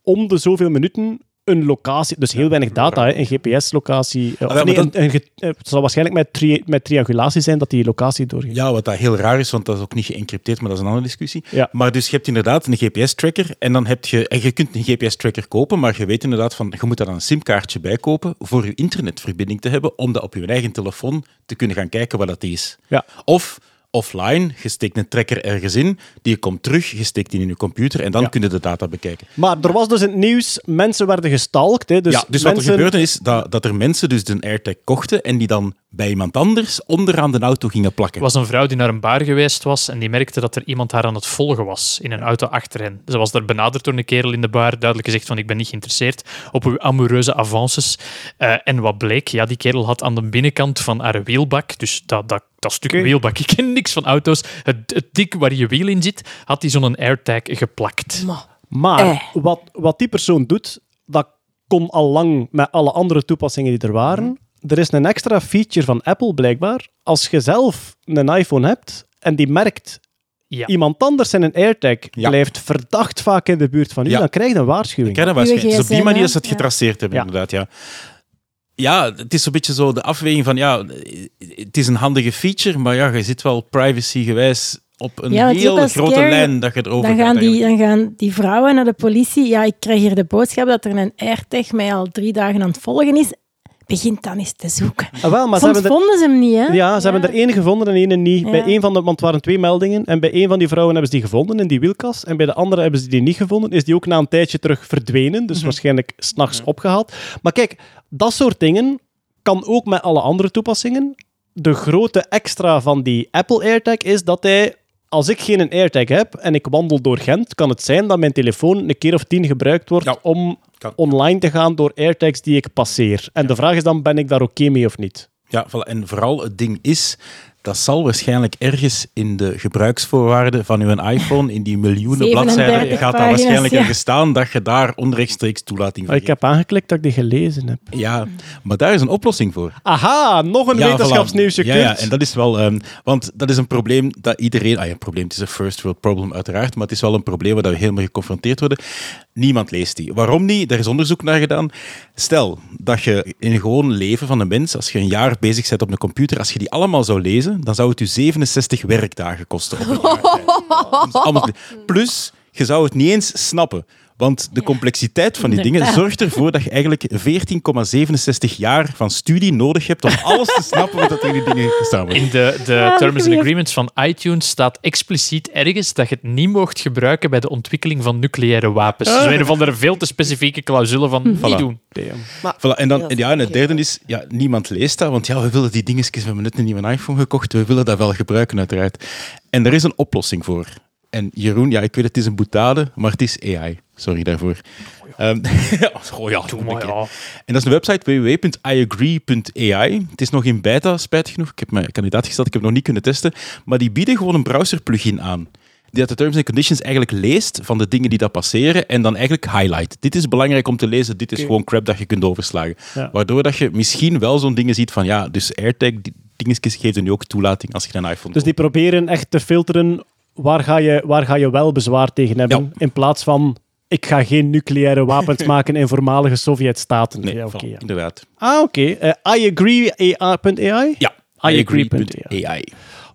om de zoveel minuten een locatie, dus heel weinig data, hè, een GPS-locatie. Of maar nee, dat- een, eh, het zal waarschijnlijk met, tri- met triangulatie zijn dat die locatie doorgeeft. Ja, wat dat heel raar is, want dat is ook niet geëncrypteerd, maar dat is een andere discussie. Ja. Maar dus je hebt inderdaad een GPS-tracker en dan heb je, en je kunt een GPS-tracker kopen, maar je weet inderdaad van, je moet daar een simkaartje bij kopen voor je internetverbinding te hebben, om dat op je eigen telefoon te kunnen gaan kijken wat dat is. Ja. Of offline, je steekt een tracker ergens in, die komt terug, je steekt die in je computer en dan Ja. kun je de data bekijken. Maar er was dus in het nieuws, mensen werden gestalkt. Hè, dus ja, dus wat er gebeurde is dat, dat er mensen dus de AirTag kochten en die dan bij iemand anders onderaan de auto gingen plakken. Er was een vrouw die naar een bar geweest was en die merkte dat er iemand haar aan het volgen was in een auto achter hen. Ze was daar benaderd door een kerel in de bar, duidelijk gezegd van ik ben niet geïnteresseerd op uw amoureuze avances. Eh, en wat bleek? Ja, die kerel had aan de binnenkant van haar wielbak, dus dat, dat, dat stuk wielbak, ik ken niks van auto's, het, het dik waar je wiel in zit, had hij zo'n AirTag geplakt. Maar Eh. wat, wat die persoon doet, dat kon al lang met alle andere toepassingen die er waren. Er is een extra feature van Apple blijkbaar. Als je zelf een iPhone hebt en die merkt Ja. iemand anders zijn een AirTag Ja. blijft verdacht vaak in de buurt van u, Ja. dan krijg je een waarschuwing. Ik. Dus op die manier ze het Ja. getraceerd hebben, inderdaad. Ja. ja, het is een beetje zo de afweging van, ja, het is een handige feature, maar ja, je zit wel privacy-gewijs op een Ja, is heel grote scary. lijn dat je erover Dan gaat gaan, die, dan gaan die vrouwen naar de politie. Ja, ik krijg hier de boodschap dat er een AirTag mij al drie dagen aan het volgen is. Begint dan eens te zoeken. Ah, wel, maar ze Soms hebben er, vonden ze hem niet, hè? ja, ze hebben er één gevonden en één niet. Ja. Bij één van de, want het waren twee meldingen. En bij één van die vrouwen hebben ze die gevonden in die wielkas. En bij de andere hebben ze die niet gevonden. Is die ook na een tijdje terug verdwenen. Dus waarschijnlijk s'nachts opgehaald. Maar kijk, dat soort dingen kan ook met alle andere toepassingen. De grote extra van die Apple AirTag is dat hij, als ik geen AirTag heb en ik wandel door Gent, kan het zijn dat mijn telefoon een keer of tien gebruikt wordt Ja. om Kan. online te gaan door AirTags die ik passeer. En de vraag is dan, ben ik daar oké mee of niet? Ja, en vooral het ding is, dat zal waarschijnlijk ergens in de gebruiksvoorwaarden van uw iPhone, in die miljoenen 37 bladzijden, gaat pagina's, waarschijnlijk ja. ergens staan dat je daar onrechtstreeks toelating voor Ik heb aangeklikt dat ik die gelezen heb. Ja, maar daar is een oplossing voor. Aha, nog een Ja, wetenschapsnieuwsje. voilà. Ja, ja, en dat is wel... ehm, want dat is een probleem dat iedereen... Ah ja, een probleem, het is een first world problem uiteraard, maar het is wel een probleem waar we helemaal geconfronteerd worden. Niemand leest die. Waarom niet? Daar is onderzoek naar gedaan. Stel dat je in een gewoon leven van een mens, als je een jaar bezig bent op een computer, als je die allemaal zou lezen, dan zou het je 67 werkdagen kosten. Op een jaar Plus, je zou het niet eens snappen. Want de complexiteit van die dingen zorgt ervoor dat je eigenlijk 14,67 jaar van studie nodig hebt om alles te snappen wat er in die dingen gestaan wordt. In de, de Ah, Terms and. Agreements van iTunes staat expliciet ergens dat je het niet mocht gebruiken bij de ontwikkeling van nucleaire wapens. Zo een of andere veel te specifieke clausule van niet Voilà. doen. Voilà, en, dan, en, ja, en het derde is, ja, niemand leest dat, want ja, we willen die dingetjes, we hebben net een nieuwe iPhone gekocht, we willen dat wel gebruiken uiteraard. En er is een oplossing voor. En Jeroen, ja, ik weet het is een boetade, maar het is AI. Sorry daarvoor. Oh ja, Doe maar, ja. En dat is een website www.iagree.ai. Het is nog in beta, spijtig genoeg. Ik heb mijn kandidaat gesteld, ik heb het nog niet kunnen testen. Maar die bieden gewoon een browser-plugin aan. Die dat de terms and conditions eigenlijk leest van de dingen die dat passeren en dan eigenlijk highlight. Dit is belangrijk om te lezen, dit is gewoon crap dat je kunt overslagen. Ja. Waardoor dat je misschien wel zo'n dingen ziet van ja, dus AirTag, die dingetjes geven nu ook toelating als je een iPhone Dus die proberen echt te filteren waar ga je, waar ga je wel bezwaar tegen hebben. Ja. In plaats van ik ga geen nucleaire wapens maken in voormalige Sovjet-staten. Nee, ja, inderdaad. Ah, oké. Eh, I agree AI.ai? Ja, iAgree.ai.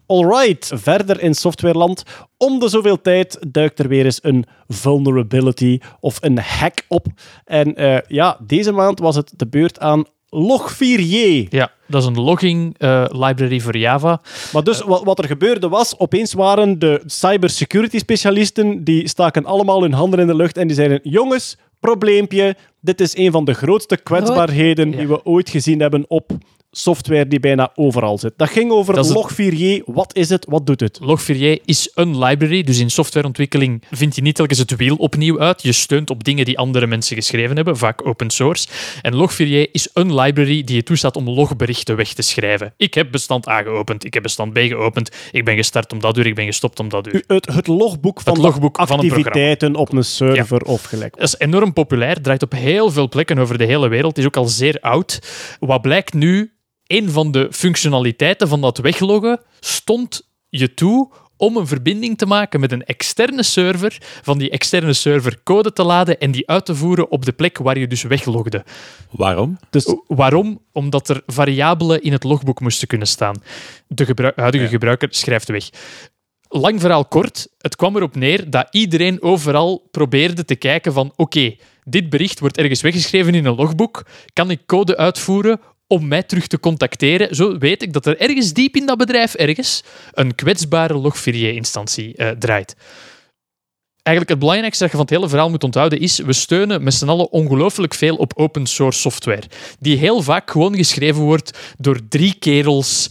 Alright, verder in softwareland. Om de zoveel tijd duikt er weer eens een vulnerability of een hack op. En eh, ja, deze maand was het de beurt aan Log4j. Ja, dat is een logging eh, library voor Java. Maar dus wat, wat er gebeurde was, opeens waren de cybersecurity specialisten, die staken allemaal hun handen in de lucht en die zeiden, jongens, probleempje, dit is een van de grootste kwetsbaarheden die we ooit gezien hebben op software die bijna overal zit. Dat ging over Dat is het- Log4j. Wat is het? Wat doet het? Log4j is een library, dus in softwareontwikkeling vind je niet telkens het wiel opnieuw uit. Je steunt op dingen die andere mensen geschreven hebben, vaak open source. En Log4j is een library die je toestaat om logberichten weg te schrijven. Ik heb bestand A geopend, ik heb bestand B geopend, ik ben gestart om dat uur, ik ben gestopt om dat uur. Het, het logboek van Het logboek van een activiteiten op een server of gelijk. Dat is enorm populair, draait op heel veel plekken over de hele wereld, is ook al zeer oud. Wat blijkt nu, een van de functionaliteiten van dat wegloggen stond je toe om een verbinding te maken met een externe server, van die externe server code te laden en die uit te voeren op de plek waar je dus weglogde. Waarom? Dus Waarom? Omdat er variabelen in het logboek moesten kunnen staan. De gebru- huidige gebruiker schrijft weg. Lang verhaal kort, het kwam erop neer dat iedereen overal probeerde te kijken van oké, dit bericht wordt ergens weggeschreven in een logboek, kan ik code uitvoeren om mij terug te contacteren? Zo weet ik dat er ergens diep in dat bedrijf ergens een kwetsbare Log4j-instantie eh, draait. Eigenlijk het belangrijkste dat je van het hele verhaal moet onthouden is, we steunen met z'n allen ongelooflijk veel op open source software, die heel vaak gewoon geschreven wordt door drie kerels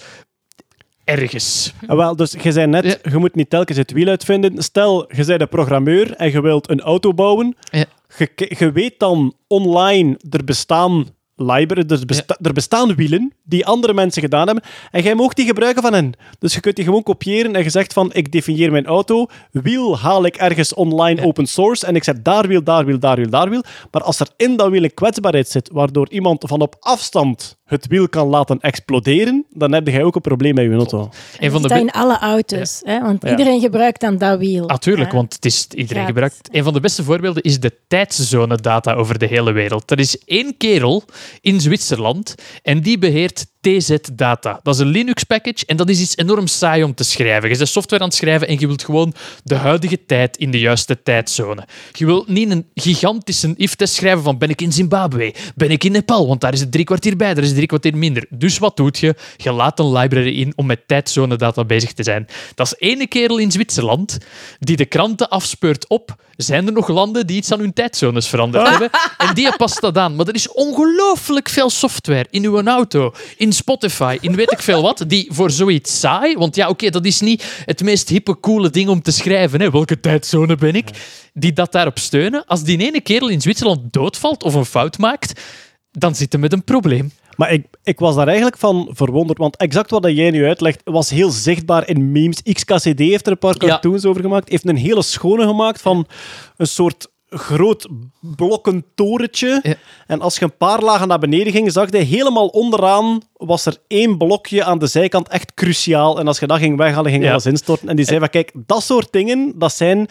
ergens. Ah, wel, dus je zei net, Ja. je moet niet telkens het wiel uitvinden. Stel, je bent een programmeur en je wilt een auto bouwen. Ja. Je, je weet dan online, er bestaan er, besta- er bestaan wielen die andere mensen gedaan hebben. En jij mag die gebruiken van hen. Dus je kunt die gewoon kopiëren en je zegt van, ik definieer mijn auto. Wiel haal ik ergens online open source en ik zet daar wiel, daar wiel, daar wiel, daar wiel. Maar als er in dat wiel een kwetsbaarheid zit, waardoor iemand van op afstand het wiel kan laten exploderen, dan heb jij ook een probleem met je auto. Een van de dat in alle auto's. Hè? Want Ja. iedereen gebruikt dan dat wiel. Natuurlijk, hè. want het is, iedereen gebruikt. Een van de beste voorbeelden is de tijdzone-data over de hele wereld. Er is één kerel in Zwitserland en die beheert TZ-data. Dat is een Linux-package en dat is iets enorm saai om te schrijven. Je bent software aan het schrijven en je wilt gewoon de huidige tijd in de juiste tijdzone. Je wilt niet een gigantische if-test schrijven van ben ik in Zimbabwe, ben ik in Nepal, want daar is het drie kwartier bij, daar is het drie kwartier minder. Dus wat doet je? Je laat een library in om met tijdzone-data bezig te zijn. Dat is ene kerel in Zwitserland die de kranten afspeurt op. Zijn er nog landen die iets aan hun tijdzones veranderd hebben? En die past dat aan. Maar er is ongelooflijk veel software in uw auto, in Spotify, in weet ik veel wat, die voor zoiets saai, want ja, oké, dat is niet het meest hippe, coole ding om te schrijven. Hè. Welke tijdzone ben ik? Die dat daarop steunen. Als die ene kerel in Zwitserland doodvalt of een fout maakt, dan zitten we met een probleem. Maar ik, ik was daar eigenlijk van verwonderd, want exact wat jij nu uitlegt was heel zichtbaar in memes. XKCD heeft er een paar Ja. cartoons over gemaakt, heeft een hele schone gemaakt van een soort groot blokken torentje. Ja. En als je een paar lagen naar beneden ging, zag je helemaal onderaan was er één blokje aan de zijkant echt cruciaal. En als je dat ging weghalen, ging Ja. alles instorten. En die zei van, kijk, dat soort dingen, dat zijn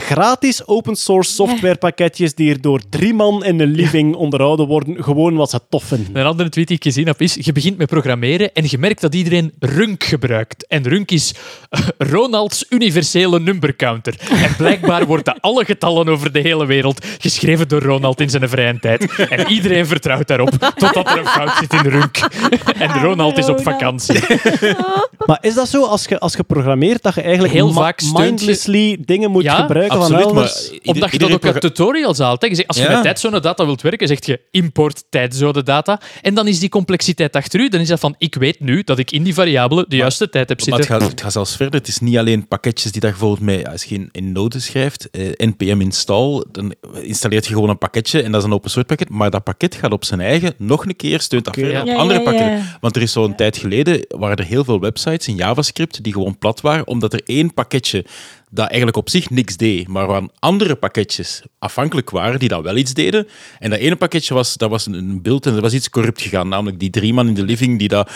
gratis open source softwarepakketjes die er door drie man in een living onderhouden worden, gewoon wat ze tof vinden. Een andere tweet die ik gezien heb is, je begint met programmeren en je merkt dat iedereen Runk gebruikt. En Runk is eh, Ronalds universele number counter. En blijkbaar worden alle getallen over de hele wereld geschreven door Ronald in zijn vrije tijd. En iedereen vertrouwt daarop, totdat er een fout zit in Runk. En Ronald is op vakantie. Maar is dat zo, als je, als je programmeert, dat je eigenlijk Heel ma- vaak je- mindlessly dingen moet Ja, gebruiken absoluut, van maar elders? ieder- Omdat je dat ook uit tutorials haalt. Hè. Je zegt, als je Ja. met tijdzone data wilt werken, zeg je import tijdzone data. En dan is die complexiteit achter u. Dan is dat van, ik weet nu dat ik in die variabele de juiste tijd heb Maar zitten. het gaat, het gaat zelfs verder. Het is niet alleen pakketjes die dat je bijvoorbeeld mee, als je in, in Node schrijft, eh, npm install, dan installeert je gewoon een pakketje en dat is een open source pakket, maar dat pakket gaat op zijn eigen nog een keer, steunt dat verder ja. op Ja, andere ja, ja. pakketten. Want er is zo'n tijd geleden, waren er heel veel websites in JavaScript die gewoon plat waren, omdat er één pakketje dat eigenlijk op zich niks deed, maar waar andere pakketjes afhankelijk waren die dat wel iets deden. En dat ene pakketje was, dat was een- een beeld en er was iets corrupt gegaan, namelijk die drie man in de living die dat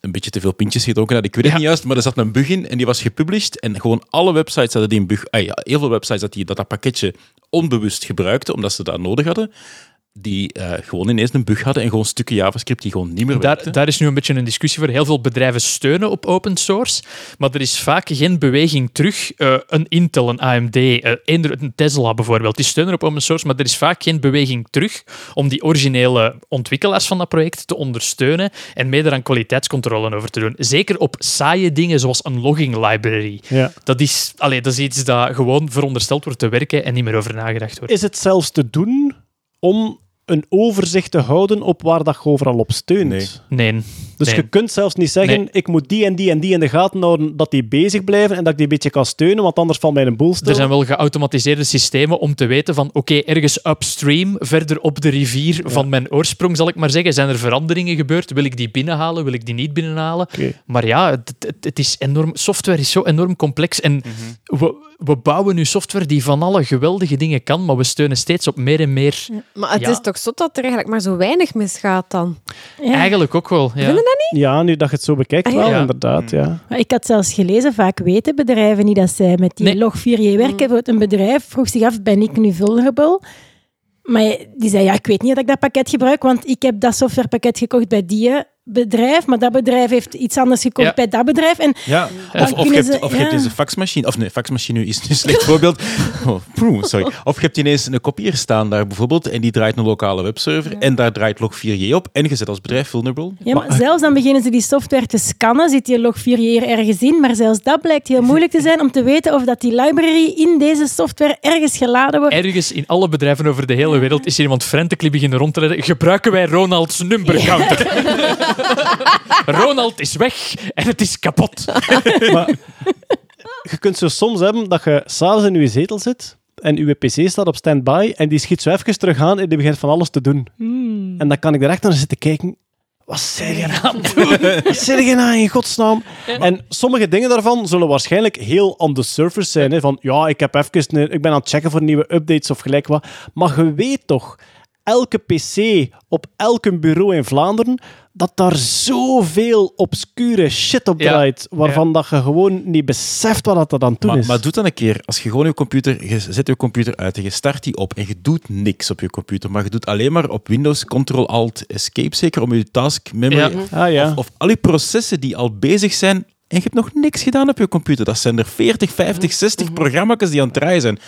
een beetje te veel pintjes gedronken had. Ik weet het Ja. niet juist, maar er zat een bug in en die was gepublished. En gewoon alle websites hadden die een bug... Ah ja, heel veel websites dat die dat, dat pakketje onbewust gebruikten, omdat ze dat nodig hadden, die eh, gewoon ineens een bug hadden en gewoon stukken JavaScript die gewoon niet meer werkten. Daar, daar is nu een beetje een discussie voor. Heel veel bedrijven steunen op open source, maar er is vaak geen beweging terug. Eh, een Intel, een AMD, eh, een Tesla bijvoorbeeld, die steunen op open source, maar er is vaak geen beweging terug om die originele ontwikkelaars van dat project te ondersteunen en mee eraan kwaliteitscontrole over te doen. Zeker op saaie dingen zoals een logging library. Ja. Dat is, allee, dat is iets dat gewoon verondersteld wordt te werken en niet meer over nagedacht wordt. Is het zelfs te doen om een overzicht te houden op waar dat je overal op steunt? Nee. Nee. Dus Nee. je kunt zelfs niet zeggen, Nee. ik moet die en die en die in de gaten houden, dat die bezig blijven en dat ik die een beetje kan steunen, want anders valt mij een boel stil. Er zijn wel geautomatiseerde systemen om te weten van oké, ergens upstream, verder op de rivier van mijn oorsprong, zal ik maar zeggen, zijn er veranderingen gebeurd? Wil ik die binnenhalen? Wil ik die niet binnenhalen? Oké. Maar ja, het, het, het is enorm, software is zo enorm complex en we, we bouwen nu software die van alle geweldige dingen kan, maar we steunen steeds op meer en meer. Maar het Ja. is toch zo dat er eigenlijk maar zo weinig misgaat dan? Ja. Eigenlijk ook wel. Ja. Vinden dat Ja, nu dat je het zo bekijkt, Ah, ja. wel, Ja. inderdaad. Ja. Maar ik had zelfs gelezen, vaak weten bedrijven niet dat zij met die Nee. log 4j werken. Bijvoorbeeld Een bedrijf vroeg zich af, ben ik nu vulnerable? Maar die zei, ja, ik weet niet dat ik dat pakket gebruik, want ik heb dat softwarepakket gekocht bij die bedrijf, maar dat bedrijf heeft iets anders gekocht Ja. bij dat bedrijf. En Ja, of, of, je hebt, ze- of je hebt ja. deze faxmachine, of nee, faxmachine is een slecht voorbeeld. Oh, sorry. Of je hebt ineens een kopier staan daar bijvoorbeeld en die draait een lokale webserver en daar draait log4j op en je zet als bedrijf vulnerable. ja, maar zelfs dan beginnen ze die software te scannen, zit die log 4j er ergens in, maar zelfs dat blijkt heel moeilijk te zijn om te weten of dat die library in deze software ergens geladen wordt. Ergens in alle bedrijven over de hele wereld is er iemand frantically beginnen rond te redden. Gebruiken wij Ronald's number counter? Ronald is weg en het is kapot. Maar je kunt zo soms hebben dat je s'avonds in je zetel zit en je pc staat op standby en die schiet zo even terug aan en die begint van alles te doen. En dan kan ik direct naar zitten kijken. Wat zijn je aan het doen? Wat zijn je nou in godsnaam? En sommige dingen daarvan zullen waarschijnlijk heel on the surface zijn. Hè? Van, ja, ik, heb even een- ik ben aan het checken voor nieuwe updates of gelijk wat. Maar je weet toch, elke pc op elk bureau in Vlaanderen, dat daar zoveel obscure shit op Ja. draait, waarvan dat je gewoon niet beseft wat dat er aan toe is. maar doe dan een keer, als je gewoon je computer, je zet je computer uit en je start die op en je doet niks op je computer, maar je doet alleen maar op Windows Ctrl-Alt-Escape zeker om je task memory Ja. ah ja. of, of al die processen die al bezig zijn en je hebt nog niks gedaan op je computer. Dat zijn er 40, 50, 60 programma's die aan het draaien zijn.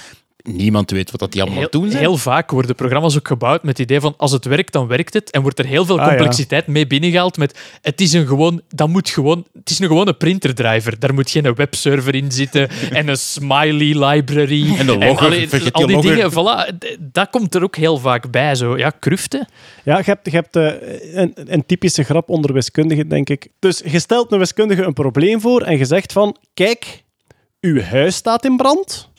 Niemand weet wat dat die allemaal Heel, doen zijn. heel vaak worden programma's ook gebouwd met het idee van als het werkt, dan werkt het. En wordt er heel veel Ah, ja. complexiteit mee binnengehaald met het is een gewoon, dat moet gewoon, het is een gewone printerdriver. Daar moet geen webserver in zitten en een smiley library. En de logger, allee, vergeet al die logger. dingen, voilà, dat komt er ook heel vaak bij. Zo. Ja, kruften. Ja, je hebt, je hebt eh, een, een typische grap onder wiskundigen, denk ik. Dus je stelt een wiskundige een probleem voor en je zegt van, kijk, uw huis staat in brand,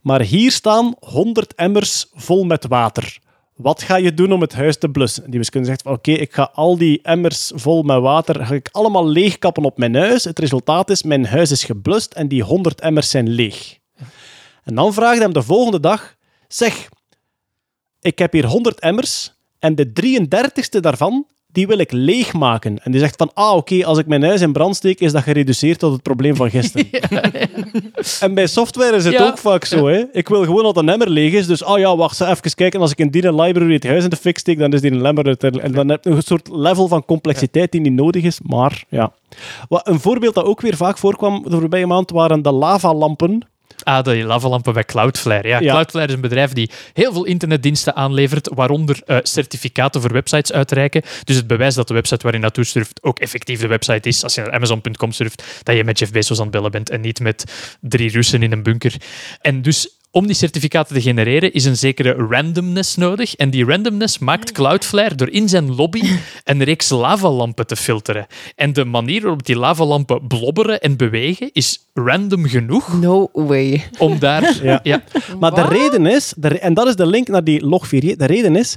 maar hier staan 100 emmers vol met water. Wat ga je doen om het huis te blussen? Die wiskundige zegt oké, ik ga al die emmers vol met water ga ik allemaal leegkappen op mijn huis. Het resultaat is, mijn huis is geblust en die 100 emmers zijn leeg. En dan vraagt hem de volgende dag, zeg, ik heb hier 100 emmers en de 33ste daarvan die wil ik leegmaken. En die zegt van, ah oké, als ik mijn huis in brand steek, is dat gereduceerd tot het probleem van gisteren. En bij software is het Ja. ook vaak zo. Hè? Ik wil gewoon dat een emmer leeg is. Dus, ah ja, wacht, even kijken. Als ik in die library het huis in de fik steek, dan is die een emmer. uit- En dan heb je een soort level van complexiteit die niet nodig is. Maar, ja. Wat, een voorbeeld dat ook weer vaak voorkwam de voorbije maand waren de lavalampen. Ah, de lavalampen bij Cloudflare. Ja, Ja. Cloudflare is een bedrijf die heel veel internetdiensten aanlevert, waaronder eh, certificaten voor websites uitreiken. Dus het bewijs dat de website waar je naartoe surft ook effectief de website is. Als je naar Amazon.com surft, dat je met Jeff Bezos aan het bellen bent en niet met drie Russen in een bunker. En dus om die certificaten te genereren is een zekere randomness nodig. En die randomness maakt Cloudflare door in zijn lobby een reeks lavalampen te filteren. En de manier waarop die lavalampen blobberen en bewegen is random genoeg No way. om daar... Ja. ja. Maar de reden is, en dat is de link naar die log4j, de reden is,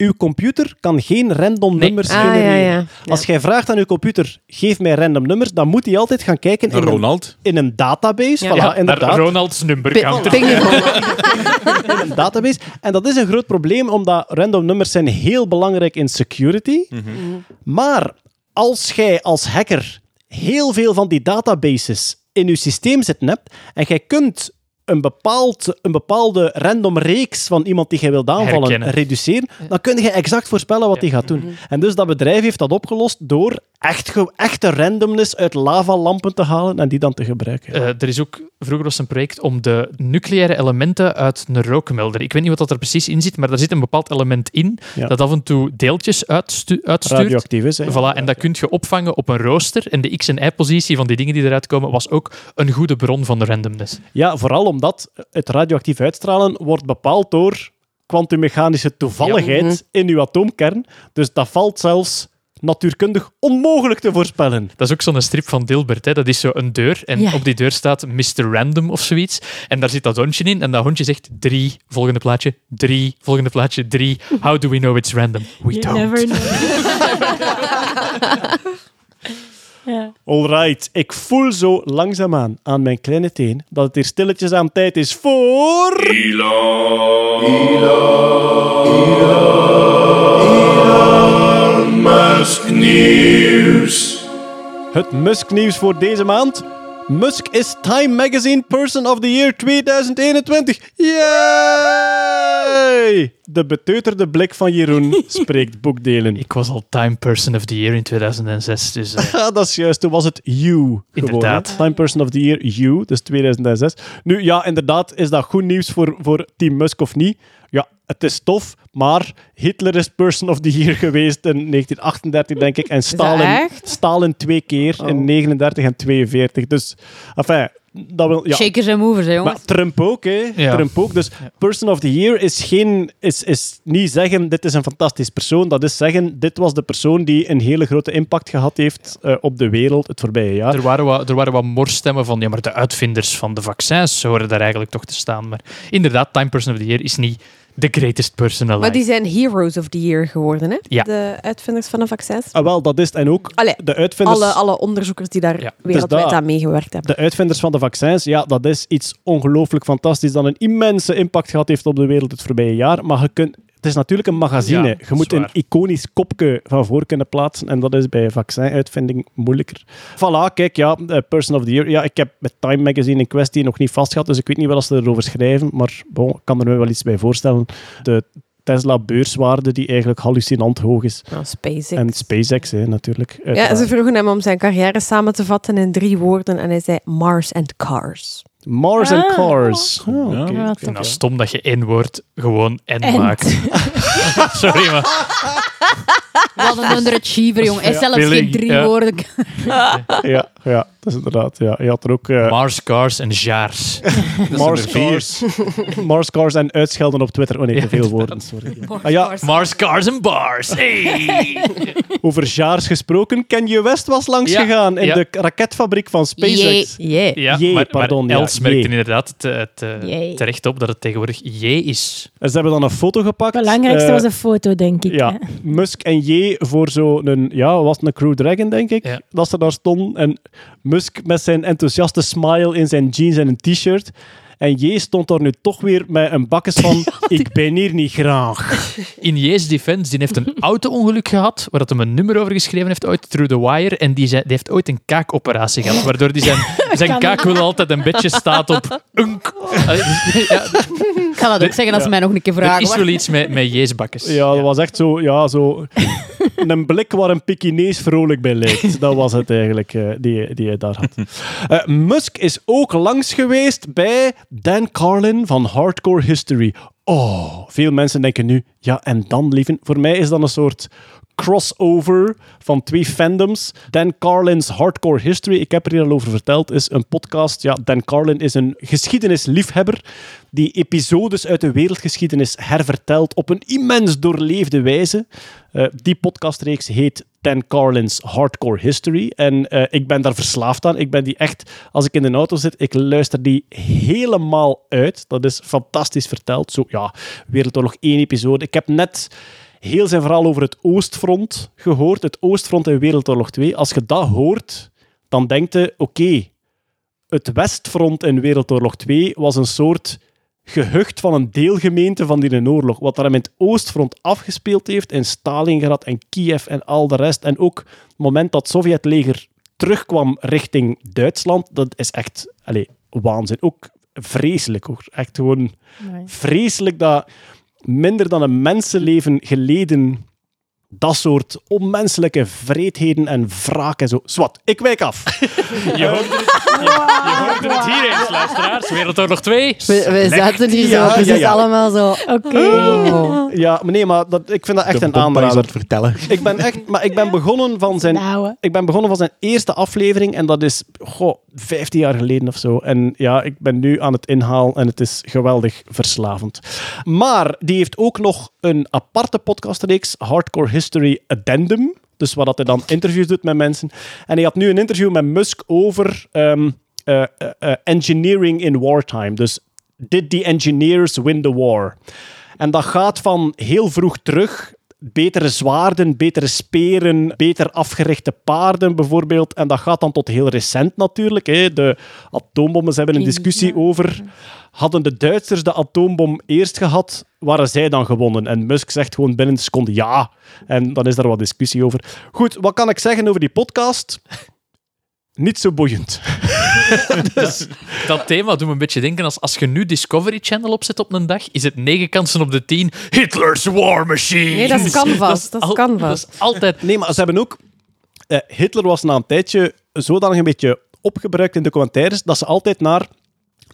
uw computer kan geen random Nee. nummers Ah, ja, genereren. ja. Als jij vraagt aan uw computer, geef mij random nummers, dan moet hij altijd gaan kijken in een, Ronald. in een database. Ja. Voilà, Ja, naar inderdaad. Ronald's nummer. Ping- in een database. En dat is een groot probleem, omdat random nummers zijn heel belangrijk in security. Maar als jij als hacker heel veel van die databases in je systeem zitten hebt, en jij kunt een, bepaald, een bepaalde random reeks van iemand die jij wilt aanvallen Herkennen. reduceren, dan kun je exact voorspellen wat die gaat doen. En dus dat bedrijf heeft dat opgelost door echt, echte randomness uit lavalampen te halen en die dan te gebruiken. Eh, er is ook vroeger was een project om de nucleaire elementen uit een rookmelder. Ik weet niet wat dat er precies in zit, maar daar zit een bepaald element in Ja. dat af en toe deeltjes uitstu- uitstuurt. Radioactief is, hè. Voilà, en dat kun je opvangen op een rooster. En de X- en Y-positie van die dingen die eruit komen was ook een goede bron van de randomness. Ja, vooral omdat het radioactief uitstralen wordt bepaald door kwantummechanische toevalligheid in uw atoomkern. Dus dat valt zelfs natuurkundig onmogelijk te voorspellen. Dat is ook zo'n strip van Dilbert. Hè. Dat is zo een deur. En Ja. op die deur staat Mr. Random of zoiets. En daar zit dat hondje in. En dat hondje zegt drie, volgende plaatje, drie, volgende plaatje, drie. How do we know it's random? We You don't. never know. ja. Alright, ik voel zo langzaamaan aan mijn kleine teen dat het hier stilletjes aan tijd is voor... Musk Nieuws. Het Musk-nieuws voor deze maand. Musk is Time Magazine Person of the Year 2021. Yay! De beteuterde blik van Jeroen spreekt boekdelen. Ik was al Time Person of the Year in 2006. Dus eh, dat is juist. Toen was het You. Inderdaad. Time Person of the Year, You. Dus 2006. Nu, ja, inderdaad, is dat goed nieuws voor, voor Team Musk of niet? Het is tof, maar Hitler is Person of the Year geweest in 1938, denk ik. En Stalin, echt? Stalin twee keer in 39 en 42. Dus, enfin, dat wil... Ja. Shakers en movers, hè, jongens. Maar Trump ook, hè? Ja. Trump ook. Dus Person of the Year is, geen, is, is niet zeggen: dit is een fantastisch persoon. Dat is zeggen: dit was de persoon die een hele grote impact gehad heeft eh, op de wereld het voorbije jaar. er, waren wat, er waren wat morstemmen van ja, maar de uitvinders van de vaccins horen daar eigenlijk toch te staan. Maar inderdaad, Time Person of the Year is niet the greatest person alive. Maar die zijn Heroes of the Year geworden, hè? Ja. De uitvinders van de vaccins. Ah, wel, dat is het. En ook Allee, de uitvinders. alle, alle onderzoekers die daar Ja. wereldwijd Dus dat- aan meegewerkt hebben. De uitvinders van de vaccins, ja, dat is iets ongelooflijk fantastisch dat een immense impact gehad heeft op de wereld het voorbije jaar. Maar je kunt, het is natuurlijk een magazine. Ja, je moet een iconisch kopje van voor kunnen plaatsen en dat is bij vaccinuitvinding moeilijker. Voilà, kijk, ja, eh, Person of the Year. Ja, ik heb het Time Magazine in kwestie nog niet vastgehad, dus ik weet niet wat ze erover schrijven, maar bon, ik kan er me wel iets bij voorstellen. De Tesla-beurswaarde die eigenlijk hallucinant hoog is. Nou, SpaceX. En SpaceX, hè, natuurlijk. ja, ze vroegen hem om zijn carrière samen te vatten in drie woorden en hij zei Mars and Cars. Mars and Ah. Cars. Oh, oké, Ja. oké, Ja, stom dat je één woord gewoon En. maakt. Sorry, maar Wat een underachiever, jongen. Hij Ja, zelfs geen drie ja. woorden. Ja, ja, dat is inderdaad. Ja. Je had er ook eh, Mars, Cars en Jaars. Mars Cars. Mars Cars en uitschelden op Twitter. Oh nee, te veel woorden, sorry. Ah, ja, Mars, Cars en Bars. Hey! over Jaars gesproken, Kanye West was langs Ja, gegaan in ja. de raketfabriek van SpaceX. Yeah. Ja, Jee, maar, pardon, maar ja, Els merkte jee. inderdaad het, het, eh, Jee. terecht op dat het tegenwoordig J is. En ze hebben dan een foto gepakt. Het belangrijkste eh, was een foto, denk ik. Ja, hè. Musk en J voor zo'n, ja, was een Crew Dragon, denk ik, Ja. dat ze daar stonden. En Musk met zijn enthousiaste smile in zijn jeans en een t-shirt. En J stond daar nu toch weer met een bakkes van ik ben hier niet graag. In J's defense, die heeft een auto-ongeluk gehad, waar dat hem een nummer over geschreven heeft ooit, Through the Wire, en die, zei, die heeft ooit een kaakoperatie gehad, waardoor die zijn, zijn kaak wel altijd een beetje staat op unk. Ja, Ik ga dat ook zeggen als ze mij nog een keer er vragen. is wel iets met, met J's bakkes. Ja, dat was echt zo, ja, zo een blik waar een Pekinees vrolijk bij lijkt. Dat was het eigenlijk eh, die, die hij daar had. Eh, Musk is ook langs geweest bij Dan Carlin van Hardcore History. Oh, veel mensen denken nu, ja, en dan, lieven? Voor mij is dat een soort crossover van twee fandoms. Dan Carlin's Hardcore History, ik heb er hier al over verteld, is een podcast. Ja, Dan Carlin is een geschiedenisliefhebber die episodes uit de wereldgeschiedenis hervertelt op een immens doorleefde wijze. Eh, die podcastreeks heet Dan Carlin's Hardcore History. En eh, ik ben daar verslaafd aan. Ik ben die echt, als ik in de auto zit, ik luister die helemaal uit. Dat is fantastisch verteld. Zo, ja, Wereldoorlog 1 episode. Ik heb net heel zijn verhaal over het Oostfront gehoord. Het Oostfront in Wereldoorlog 2. Als je dat hoort, dan denkt je, oké, het Westfront in Wereldoorlog 2 was een soort gehucht van een deelgemeente van die oorlog. Wat daar in het Oostfront afgespeeld heeft, in Stalingrad en Kiev en al de rest. En ook het moment dat het Sovjetleger terugkwam richting Duitsland, dat is echt allez, waanzin. Ook vreselijk hoor. Echt gewoon vreselijk dat minder dan een mensenleven geleden dat soort onmenselijke vreedheden en wraak en zo. Zwat, ik wijk af. Je hoorde het, je, je hoorde het hier eens, luisteraars. Wereldoorlog 2. We, we zaten hier zo, dus ja, het is ja. allemaal zo... Oké. Oh. Ja, maar nee, maar dat, ik vind dat echt De een aanrader. vertellen. Ik ben echt, maar ik ben begonnen van zijn Nou, Ik ben begonnen van zijn eerste aflevering en dat is goh, 15 jaar geleden of zo. En ja, ik ben nu aan het inhalen en het is geweldig verslavend. Maar die heeft ook nog een aparte podcastreeks, Hardcore History Addendum. Dus waar dat hij dan interviews doet met mensen. En hij had nu een interview met Musk over ehm, eh, eh, eh, engineering in wartime. Dus did the engineers win the war? En dat gaat van heel vroeg terug. Betere zwaarden, betere speren, beter afgerichte paarden bijvoorbeeld. En dat gaat dan tot heel recent natuurlijk. Hè. De atoombommen, ze hebben een discussie over. Hadden de Duitsers de atoombom eerst gehad, waren zij dan gewonnen? En Musk zegt gewoon binnen een seconde ja. En dan is daar wat discussie over. Goed, wat kan ik zeggen over die podcast? Niet zo boeiend. Dat thema doet me een beetje denken als als je nu Discovery Channel opzet op een dag, is het 9 kansen op de 10 Hitler's War Machine. Nee, dat is Canvas, dat is al- Canvas. Dat is altijd... Nee, maar ze hebben ook... eh, Hitler was na een tijdje zodanig een beetje opgebruikt in documentaires dat ze altijd naar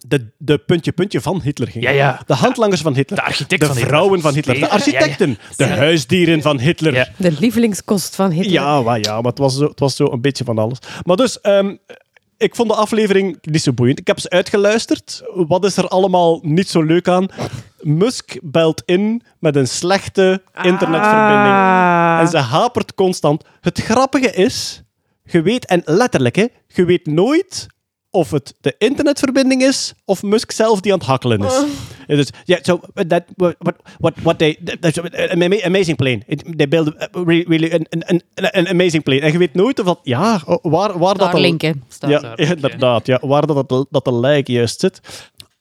de, de puntje-puntje van Hitler gingen. Ja, ja. De handlangers van Hitler. De architect de van Hitler. vrouwen van Hitler. De Ja, ja, ja. architecten. De huisdieren van Hitler. De lievelingskost van Hitler. Ja, maar, ja, maar het was, zo, het was zo een beetje van alles. Maar dus, ehm, ik vond de aflevering niet zo boeiend. Ik heb ze uitgeluisterd. Wat is er allemaal niet zo leuk aan? Musk belt in met een slechte internetverbinding. Ah. En ze hapert constant. Het grappige is, je weet, en letterlijk, hè, je weet nooit of het de internetverbinding is of Musk zelf die aan het hakkelen is. Ja, Dus, yeah, so that what what what they that's an ama- amazing plane. It, they build a really, an, an, an, amazing plane. En je weet nooit of dat ja, waar waar dat. Starlink. ja, inderdaad. Ja, waar dat, dat, dat de lijk juist zit.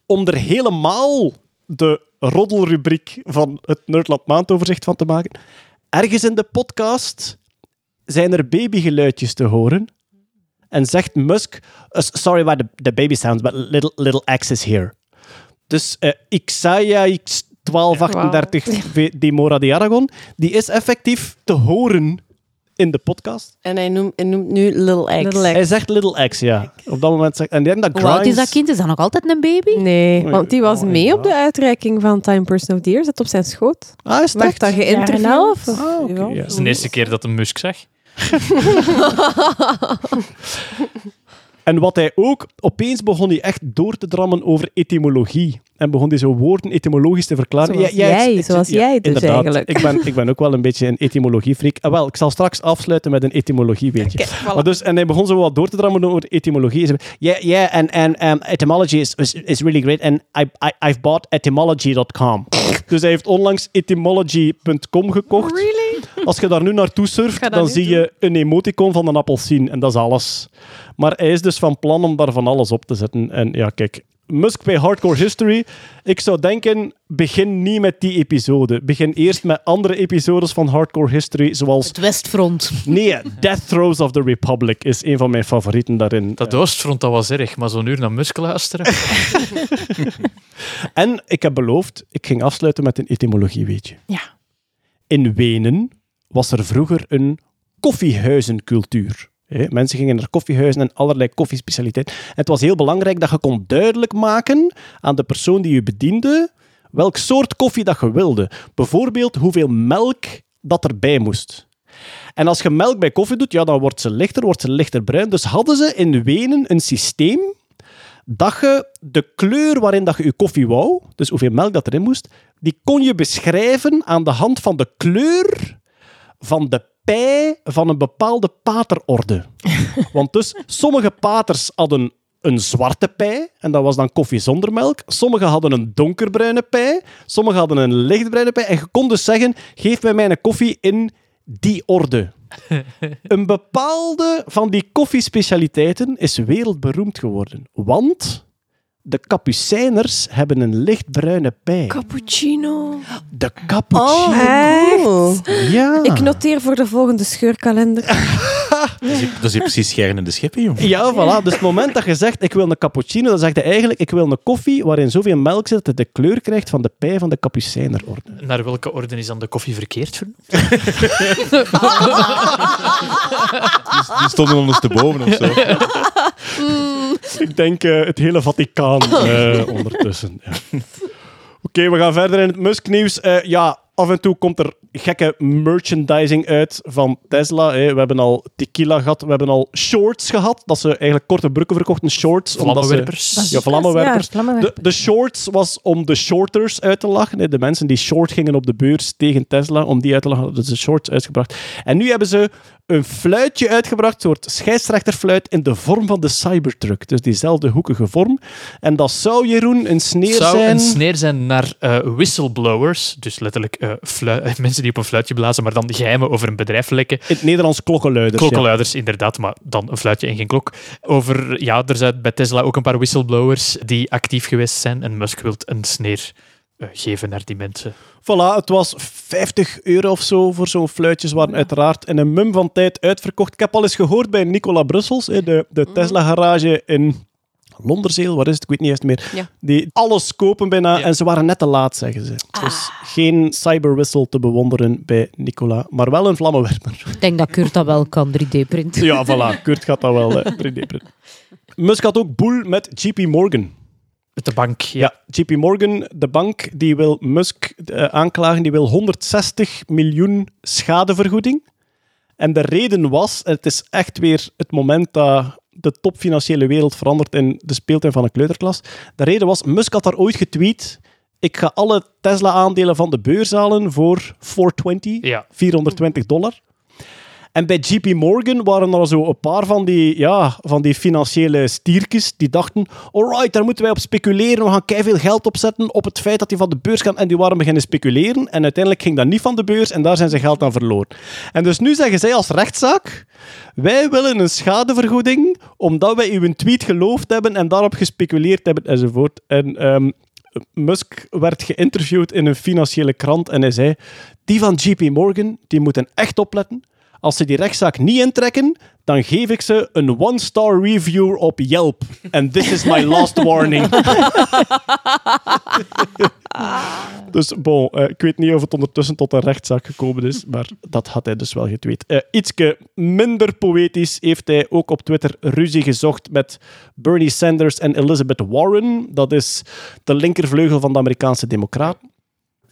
Om er helemaal de roddelrubriek van het Nerdland maandoverzicht van te maken. Ergens in de podcast zijn er babygeluidjes te horen. En zegt Musk, uh, sorry about the, the baby sounds, but little, little X is here. Dus eh Xaya X1238 V- de Mora de Aragon, die is effectief te horen in de podcast. En hij noemt, hij noemt nu Little X. Little X. Hij zegt Little X, ja. Op dat moment zegt... En denk dat Hoe oud is Grimes- dat kind? Is dat nog altijd een baby? Nee, Oei, want die was oei, mee ja. op de uitreiking van Time Person of the Year. Zat op zijn schoot. Ah, is Werd dat geïnterviewd? Of- Ah, ja. ja. Dat is de eerste keer dat een Musk zag. En wat hij ook... Opeens begon hij echt door te drammen over etymologie. En begon hij zo woorden etymologisch te verklaren. Zoals Ja, ja, jij, zoals ja, jij dus inderdaad. eigenlijk. Ik ben, ik ben ook wel een beetje een etymologiefreak. Ah, wel, ik zal straks afsluiten met een etymologie, weet je. Maar dus, en hij begon zo wat door te drammen over etymologie. Zei, Yeah, yeah, and, and um, etymology is, is, is really great. And I, I, I've bought etymology.com. dus hij heeft onlangs etymology.com gekocht. Really? Als je daar nu naartoe surft, dan zie je een emoticon van een appelsien. En dat is alles. Maar hij is dus van plan om daar van alles op te zetten. En ja, kijk, Musk bij Hardcore History. Ik zou denken, begin niet met die episode. Begin eerst met andere episodes van Hardcore History, zoals... Het Westfront. Nee, Death Throes of the Republic is een van mijn favorieten daarin. Dat Oostfront, dat was erg, maar zo'n uur naar Musk luisteren. En ik heb beloofd, ik ging afsluiten met een etymologie, weet je. Ja. In Wenen was er vroeger een koffiehuizencultuur. Mensen gingen naar koffiehuizen en allerlei koffiespecialiteiten. En het was heel belangrijk dat je kon duidelijk maken aan de persoon die je bediende welk soort koffie dat je wilde. Bijvoorbeeld hoeveel melk dat erbij moest. En als je melk bij koffie doet, ja, dan wordt ze lichter, wordt ze lichter bruin. Dus hadden ze in Wenen een systeem dat je de kleur waarin dat je je koffie wou, dus hoeveel melk dat erin moest, die kon je beschrijven aan de hand van de kleur van de pij van een bepaalde paterorde. Want dus, sommige paters hadden een zwarte pij, en dat was dan koffie zonder melk. Sommigen hadden een donkerbruine pij, sommigen hadden een lichtbruine pij. En je kon dus zeggen, geef mij mijn koffie in die orde. Een bepaalde van die koffiespecialiteiten is wereldberoemd geworden. Want de Capucijners hebben een lichtbruine pij. Cappuccino. De cappuccino. Echt? Ja. Ik noteer voor de volgende scheurkalender. Dat is, dat is hier precies scheren in de scheppen, joh. Ja, voilà. Dus het moment dat je zegt, ik wil een cappuccino, dan zeg je eigenlijk, ik wil een koffie waarin zoveel melk zit dat het de kleur krijgt van de pij van de Capucijnerorde. Naar welke orde is dan de koffie verkeerd vernoemd? Die, die stonden ondersteboven of zo. Ik denk eh, het hele Vaticaan eh, ondertussen. Ja. Oké, we gaan verder in het Musk-nieuws. Eh, ja, af en toe komt er gekke merchandising uit van Tesla. hè. We hebben al tequila gehad, we hebben al shorts gehad. Dat ze eigenlijk korte broeken verkochten, shorts. omdat ze- Vlammenwerpers. Ja, vlammenwerpers. Ja, vlammenwerpers. De, de shorts was om de shorters uit te lachen. hè. De mensen die short gingen op de beurs tegen Tesla, om die uit te lachen, hadden ze shorts uitgebracht. En nu hebben ze een fluitje uitgebracht, een soort scheidsrechterfluit in de vorm van de Cybertruck. Dus diezelfde hoekige vorm. En dat zou, Jeroen, een sneer zou zijn... een sneer zijn naar eh, whistleblowers, dus letterlijk eh, eh, mensen die op een fluitje blazen, maar dan geheimen over een bedrijf lekken. In het Nederlands klokkenluiders. ja. Klokkenluiders, inderdaad, maar dan een fluitje en geen klok. Over, ja, er zijn bij Tesla ook een paar whistleblowers die actief geweest zijn en Musk wil een sneer eh, geven naar die mensen. Voilà, het was 50 euro of zo voor zo'n fluitjes. waren uiteraard in een mum van tijd uitverkocht. Ik heb al eens gehoord bij Nicola Brussels, hè, de, de Tesla-garage in Londerzeel, waar is het? Ik weet niet eens meer. Ja. Die alles kopen bijna Ja. en ze waren net te laat, zeggen ze. Dus geen cyberwissel te bewonderen bij Nicola, maar wel een vlammenwerper. Ik denk dat Kurt dat wel kan 3D-printen. Ja, voilà, Kurt gaat dat wel eh, 3D-printen. Musk had ook boel met JP Morgan. De bank, ja. Ja, JP Morgan, de bank, die wil Musk eh, aanklagen, die wil 160 miljoen schadevergoeding. En de reden was, het is echt weer het moment dat de topfinanciële wereld verandert in de speeltuin van een kleuterklas. De reden was, Musk had daar ooit getweet, ik ga alle Tesla-aandelen van de beurs halen voor 420, Ja. 420 dollar. En bij JP Morgan waren er zo een paar van die, ja, van die financiële stiertjes die dachten, alright, daar moeten wij op speculeren, we gaan veel geld opzetten op het feit dat die van de beurs gaan. En die waren beginnen speculeren en uiteindelijk ging dat niet van de beurs en daar zijn ze geld aan verloren. En dus nu zeggen zij als rechtszaak, wij willen een schadevergoeding omdat wij uw tweet geloofd hebben en daarop gespeculeerd hebben enzovoort. En ehm, Musk werd geïnterviewd in een financiële krant en hij zei, die van JP Morgan, die moeten echt opletten. Als ze die rechtszaak niet intrekken, dan geef ik ze een one-star review op Yelp. And this is my last warning. dus bon, eh, ik weet niet of het ondertussen tot een rechtszaak gekomen is, maar dat had hij dus wel getweet. Eh ietske minder poëtisch heeft hij ook op Twitter ruzie gezocht met Bernie Sanders en Elizabeth Warren. Dat is de linkervleugel van de Amerikaanse Democraten.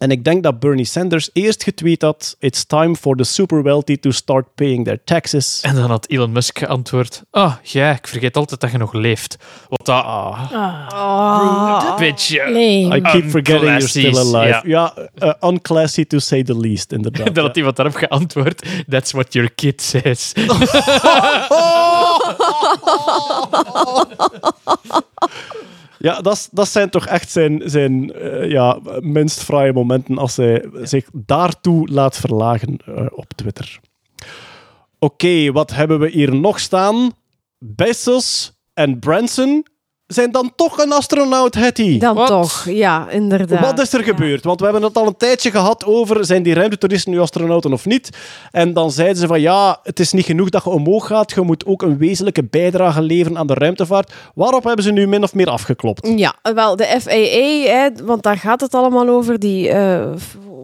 En ik denk dat Bernie Sanders eerst getweet had: It's time for the super wealthy to start paying their taxes. En dan had Elon Musk geantwoord, ah, ja, ik vergeet altijd dat je nog leeft. Wat dat... Ah, beetje... nee. I keep forgetting you're still alive. ja. Ja, uh, unclassy to say the least, inderdaad. Dan had iemand daarop geantwoord, that's what your kid says. Ja, dat, dat zijn toch echt zijn, zijn eh, ja, minst fraaie momenten als hij zich daartoe laat verlagen eh, op Twitter. Oké, wat hebben we hier nog staan? Bezos en Branson zijn dan toch een astronaut, Hetty. Dan Wat? toch, ja, inderdaad. Wat is er gebeurd? Want we hebben het al een tijdje gehad over zijn die ruimtetoeristen nu astronauten of niet. En dan zeiden ze van ja, het is niet genoeg dat je omhoog gaat. Je moet ook een wezenlijke bijdrage leveren aan de ruimtevaart. Waarop hebben ze nu min of meer afgeklopt? Ja, wel, de FAA, hè, want daar gaat het allemaal over, die... eh,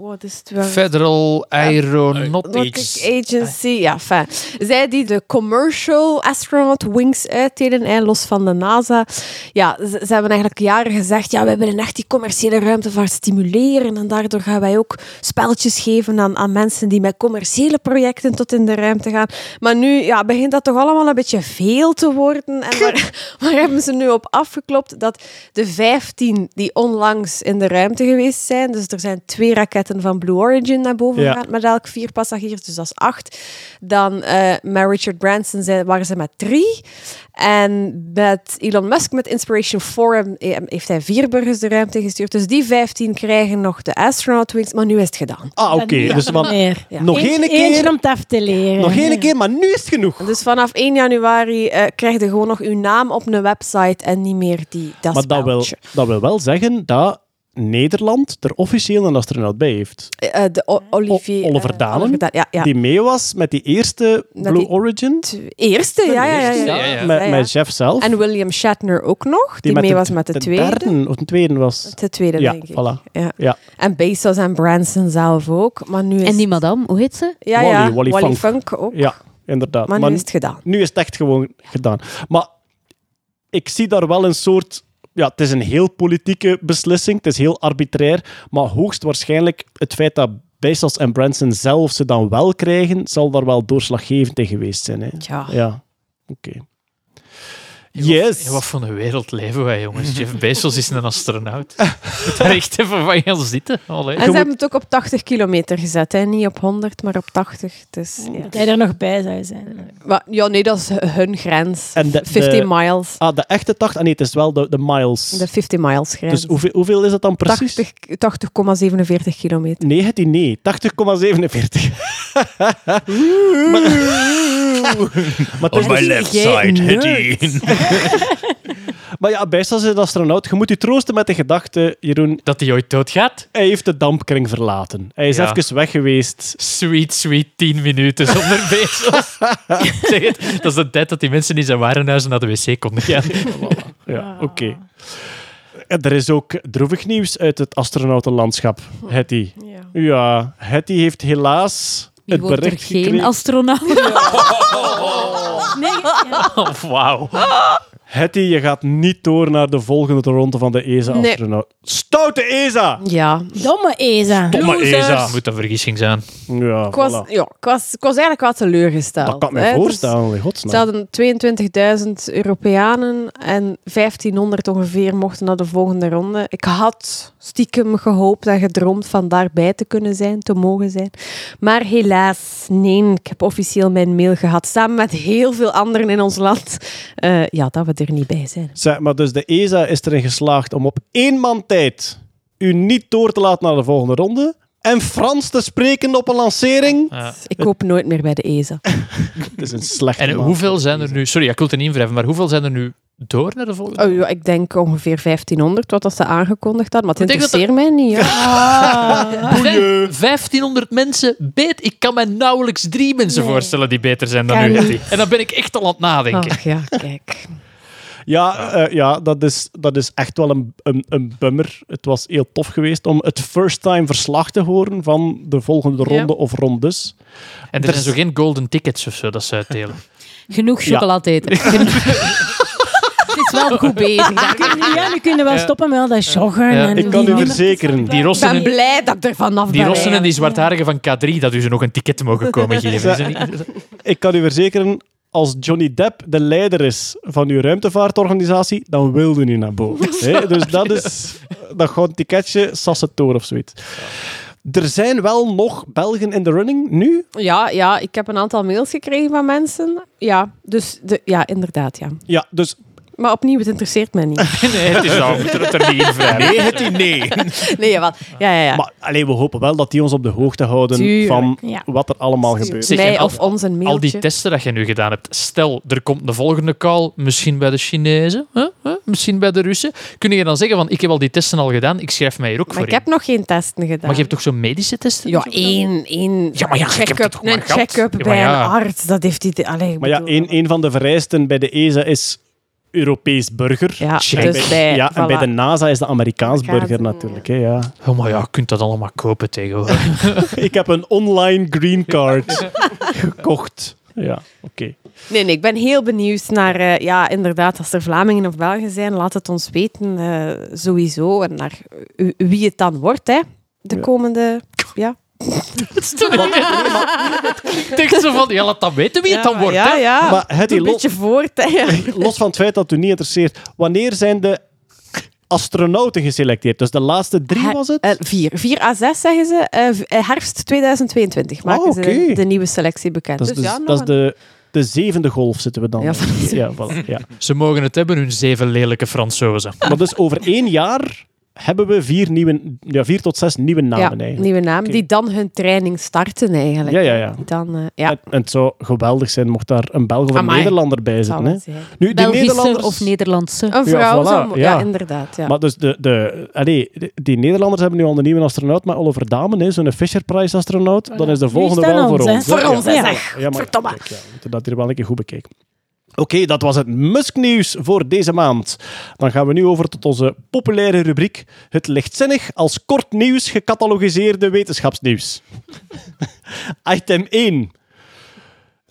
wat is het wel? Federal Aeronautics. Agency, ja, fijn. Zij die de commercial astronaut wings uitdelen, los van de NASA. Ja, ze, ze hebben eigenlijk jaren gezegd, ja, wij willen echt die commerciële ruimtevaart stimuleren en daardoor gaan wij ook spelletjes geven aan, aan mensen die met commerciële projecten tot in de ruimte gaan. Maar nu ja, begint dat toch allemaal een beetje veel te worden. En waar, waar hebben ze nu op afgeklopt? Dat de 15 die onlangs in de ruimte geweest zijn, dus er zijn twee raketten van Blue Origin naar boven Ja. gegaan met elk vier passagiers, dus dat is acht. Dan eh, met Richard Branson zijn, waren ze met drie. En met Elon Musk, met Inspiration Forum, eh, heeft hij vier burgers de ruimte gestuurd. Dus die 15 krijgen nog de astronaut wings, maar nu is het gedaan. Ah, oké. Ja, Dus van, meer. Ja. nog Eentje- één Eentje keer, om het af te leren. nog één keer, maar nu is het genoeg. Dus vanaf 1 januari eh, krijg je gewoon nog uw naam op een website en niet meer die, dat Maar dat wil, dat wil wel zeggen dat Nederland er officieel een astronaut bij heeft. Eh, de O- Olivier... O- Oliver eh, Danen, Oliver Da- ja, ja. Die mee was met die eerste Met Blue die- Origin. T- Eerste, ja, ja, ja. ja. Ja, ja. Met, met Jeff zelf. En William Shatner ook nog, die, mee de- was met de, tweede. derde of de tweede was. De tweede, Ja, denk ik. voilà. Ja. Ja. En Bezos en Branson zelf ook. Maar nu is... En die madame, hoe heet ze? ja, Wally, ja, Wally Wally, Funk. Funk. ook. Ja, inderdaad. Maar nu is het gedaan. nu is het echt gewoon gedaan. Maar ik zie daar wel een soort... Ja, het is een heel politieke beslissing. Het is heel arbitrair. Maar hoogstwaarschijnlijk het feit dat Bezos en Branson zelf ze dan wel krijgen, zal daar wel doorslaggevend in geweest zijn. Hè? Ja. Ja, oké. Yes. In wat voor een wereld leven wij, jongens? Jeff Bezos is een astronaut. Je moet daar echt even van gaan zitten. Allee. En ze hebben het ook op 80 kilometer gezet. Hè. Niet op 100, maar op 80. Dus, ja. Dat hij er nog bij zou zijn. Maar, ja, nee, dat is hun grens. En de- 50 de- miles. Ah, de echte 80... Ah nee, het is wel de, de miles. De 50 miles grens. dus hoeveel, hoeveel is dat dan precies? 80 80,47 kilometer. Nee, het die nee. 80,47. Maar, On my left side. Hetty. maar ja, Bijstas is een astronaut. Je moet je troosten met de gedachte, Jeroen, Dat hij ooit doodgaat? hij heeft de dampkring verlaten. Hij is Ja. even weg geweest. Sweet, sweet 10 minuten zonder. Ik zeg het, dat is de tijd dat die mensen in zijn warenhuizen naar de wc konden gaan. Ja, oké. Er is ook droevig nieuws uit het astronautenlandschap, Hetty. Ja. Ja, Hetty heeft helaas Wie het wordt er geen gekregen. astronaut? Nee, ja. Oh, wauw. Hetty, je gaat niet door naar de volgende ronde van de ESA-astronaut. Stoute ESA! Ja. Domme ESA. Domme ESA. moet een vergissing zijn. Ja, Ik was, voilà. ja, ik, was, ik was eigenlijk wel teleurgesteld. Dat kan ik me. Dus voorstellen, in Ze hadden 22.000 Europeanen en 1500 ongeveer mochten naar de volgende ronde. Ik had stiekem gehoopt en gedroomd van daarbij te kunnen zijn, te mogen zijn. Maar helaas, nee, ik heb officieel mijn mail gehad, samen met heel veel anderen in ons land, eh, ja, dat we er niet bij zijn. Zeg, maar dus de ESA is erin geslaagd om op één man tijd u niet door te laten naar de volgende ronde en Frans te spreken op een lancering. Ja. Ik hoop nooit meer bij de ESA. Het is een slechte En hoeveel zijn er nu... Sorry, ik wil het niet maar hoeveel zijn er nu door naar de volgende? Oh, ja, ik denk ongeveer 1500, wat dat ze aangekondigd hadden, maar het dat interesseert mij niet. Ja. Er zijn 1500 mensen beter. Ik kan me nauwelijks drie mensen Nee. voorstellen die beter zijn dan Kan u. En dan ben ik echt al aan het nadenken. Ach ja, kijk. Ja, eh, ja dat, is, dat is echt wel een, een, een bummer. Het was heel tof geweest om het first time verslag te horen van de volgende Ja. ronde of rondes. En er Er zijn zo geen golden tickets of zo dat ze uitdelen. Genoeg chocolade eten. Het is wel goed bezig. Ja, nu kunnen we wel stoppen met al dat joggen. Ja. en Ik kan u verzekeren, Die Ik rossen, ben en, blij dat ik er vanaf die rossen en die zwartharigen van K3, dat u ze nog een ticket mogen komen geven. Ik kan u verzekeren, als Johnny Depp de leider is van uw ruimtevaartorganisatie, dan wil u naar boven. Dus dat is dat gewoon een ticketje, Sassetoor of zoiets. Er zijn wel nog Belgen in de running nu. Ja, ja, ik heb een aantal mails gekregen van mensen. Ja, dus de, ja, inderdaad, ja. Ja, dus Maar opnieuw, het interesseert mij niet. Nee, het is al, het er niet in. Nee, het nee. Nee, jawel. Ja, ja, ja. Maar alleen, we hopen wel dat die ons op de hoogte houden Tuurlijk. van Ja. wat er allemaal gebeurt. Zeg, Mij al- of ons een mailtje. Al die testen dat je nu gedaan hebt, stel, er komt de volgende call, misschien bij de Chinezen, hè? Hè? misschien bij de Russen. Kun je dan zeggen van, ik heb al die testen al gedaan, ik schrijf mij hier ook Maar voor ik in. heb nog geen testen gedaan. Maar je hebt toch zo'n medische testen? Ja, één, één Ja, maar ja, ik heb het check-up toch maar een gehad. check-up Ja, maar bij ja. een arts. Dat heeft hij... Allee, ik Maar ja, een, een van de vereisten bij de ESA is Europees burger. Ja, Check. dus bij, ja, en bij de NASA is de Amerikaans burger natuurlijk. Hè, ja. Oh, maar ja, je kunt dat allemaal kopen tegenwoordig. Ik heb een online green card gekocht. Ja, oké. Nee, nee, ik ben heel benieuwd naar... eh, ja, inderdaad, als er Vlamingen of Belgen zijn, laat het ons weten. eh, sowieso. En naar eh, wie het dan wordt, hè. De Ja. komende... Ja. Ik denk zo van, ja, laat dat weten wie het dan wordt. Ja. Maar het een beetje voort, hè. Los van het feit dat het u niet interesseert, wanneer zijn de astronauten geselecteerd? Dus de laatste drie was het? Eh, vier. Vier à zes, zeggen ze. Eh, eh, herfst 2022 maken Ah, ze de, nieuwe selectie bekend. dat is, dus dus- ja, dat is de, de zevende golf zitten we dan. Ja, ja, voilà, ja. Ze mogen het hebben, hun zeven lelijke Fransozen. Maar dus over één jaar hebben we vier, nieuwe, ja, vier tot zes nieuwe namen ja, eigenlijk. nieuwe Oké. die dan hun training starten eigenlijk. Ja, ja, ja. Dan, eh, ja. En, en het zou geweldig zijn mocht daar een Belg of een Amai. Nederlander bij zitten. Hè. Nu, die Belgische Nederlanders... of Nederlandse. Een vrouw, voilà, ja. ja. inderdaad. Ja. Maar dus de, de, allee, die Nederlanders hebben nu al een nieuwe astronaut, maar Oliver Damen, hè, zo'n Fisher Prize astronaut, dan is de volgende is wel voor ons, hè? ons. hè. Voor Ja. ons, hè, Ja. zeg. Ja, maar Verdomme. kijk, ja, we moeten dat hier wel een keer goed bekijken. Oké, dat was het Musk-nieuws voor deze maand. Dan gaan we nu over tot onze populaire rubriek het lichtzinnig als kort nieuws gecatalogiseerde wetenschapsnieuws. Item 1.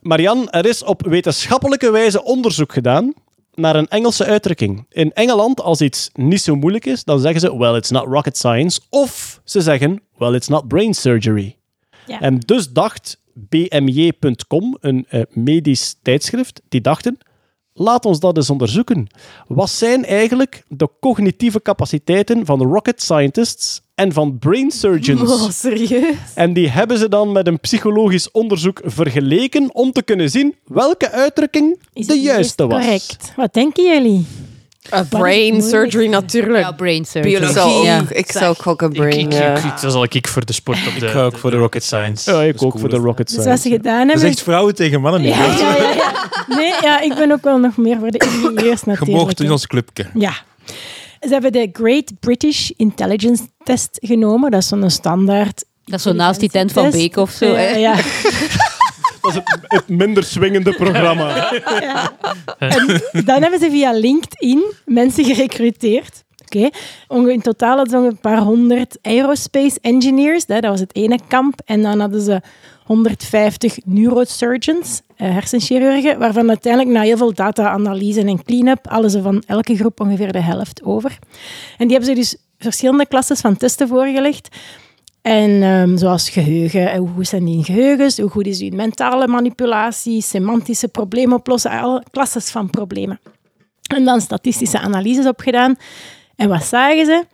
Marian, er is op wetenschappelijke wijze onderzoek gedaan naar een Engelse uitdrukking. In Engeland, als iets niet zo moeilijk is, dan zeggen ze, well, it's not rocket science. Of ze zeggen, well, it's not brain surgery. Ja. En dus dacht BMJ.com, een eh, medisch tijdschrift, die dachten, laat ons dat eens onderzoeken. Wat zijn eigenlijk de cognitieve capaciteiten van rocket scientists en van brain surgeons? Oh, serieus? En die hebben ze dan met een psychologisch onderzoek vergeleken om te kunnen zien welke uitdrukking de juiste was. Correct. Wat denken jullie? A brain surgery natuurlijk. Ja, brain surgery. Biologie. Ik zou ook, Ja. ik zou ook gokken Ik, brain. ik, ik, ik- dat zal ik voor de sport op de... Ik ga ook voor de rocket science. Ja, ik Dat is ook voor de rocket Dus wat science. ze gedaan Dat is hebben... echt vrouwen tegen mannen. niet. ja, ja, ja, ja. Nee, ja, ik ben ook wel nog meer voor de ingenieurs natuurlijk. mocht in ons clubje. Ja. Ze hebben de Great British Intelligence Test genomen. Dat is zo'n standaard... Dat is zo naast die tent van. Beek of zo. Ja. Dat is het, het minder swingende programma. Dan hebben ze via LinkedIn mensen gerecruiteerd. Oké. Onge- In totaal hadden ze een paar honderd aerospace engineers. hè, Dat was het ene kamp. En dan hadden ze 150 neurosurgeons, eh, hersenchirurgen, waarvan uiteindelijk na heel veel data-analyse en clean-up hadden ze van elke groep ongeveer de helft over. En die hebben ze dus verschillende klasses van testen voorgelegd. En ehm, zoals geheugen, en hoe goed zijn die in geheugens, hoe goed is uw mentale manipulatie, semantische probleem oplossen, alle klasses van problemen. En dan statistische analyses opgedaan. En wat zagen ze?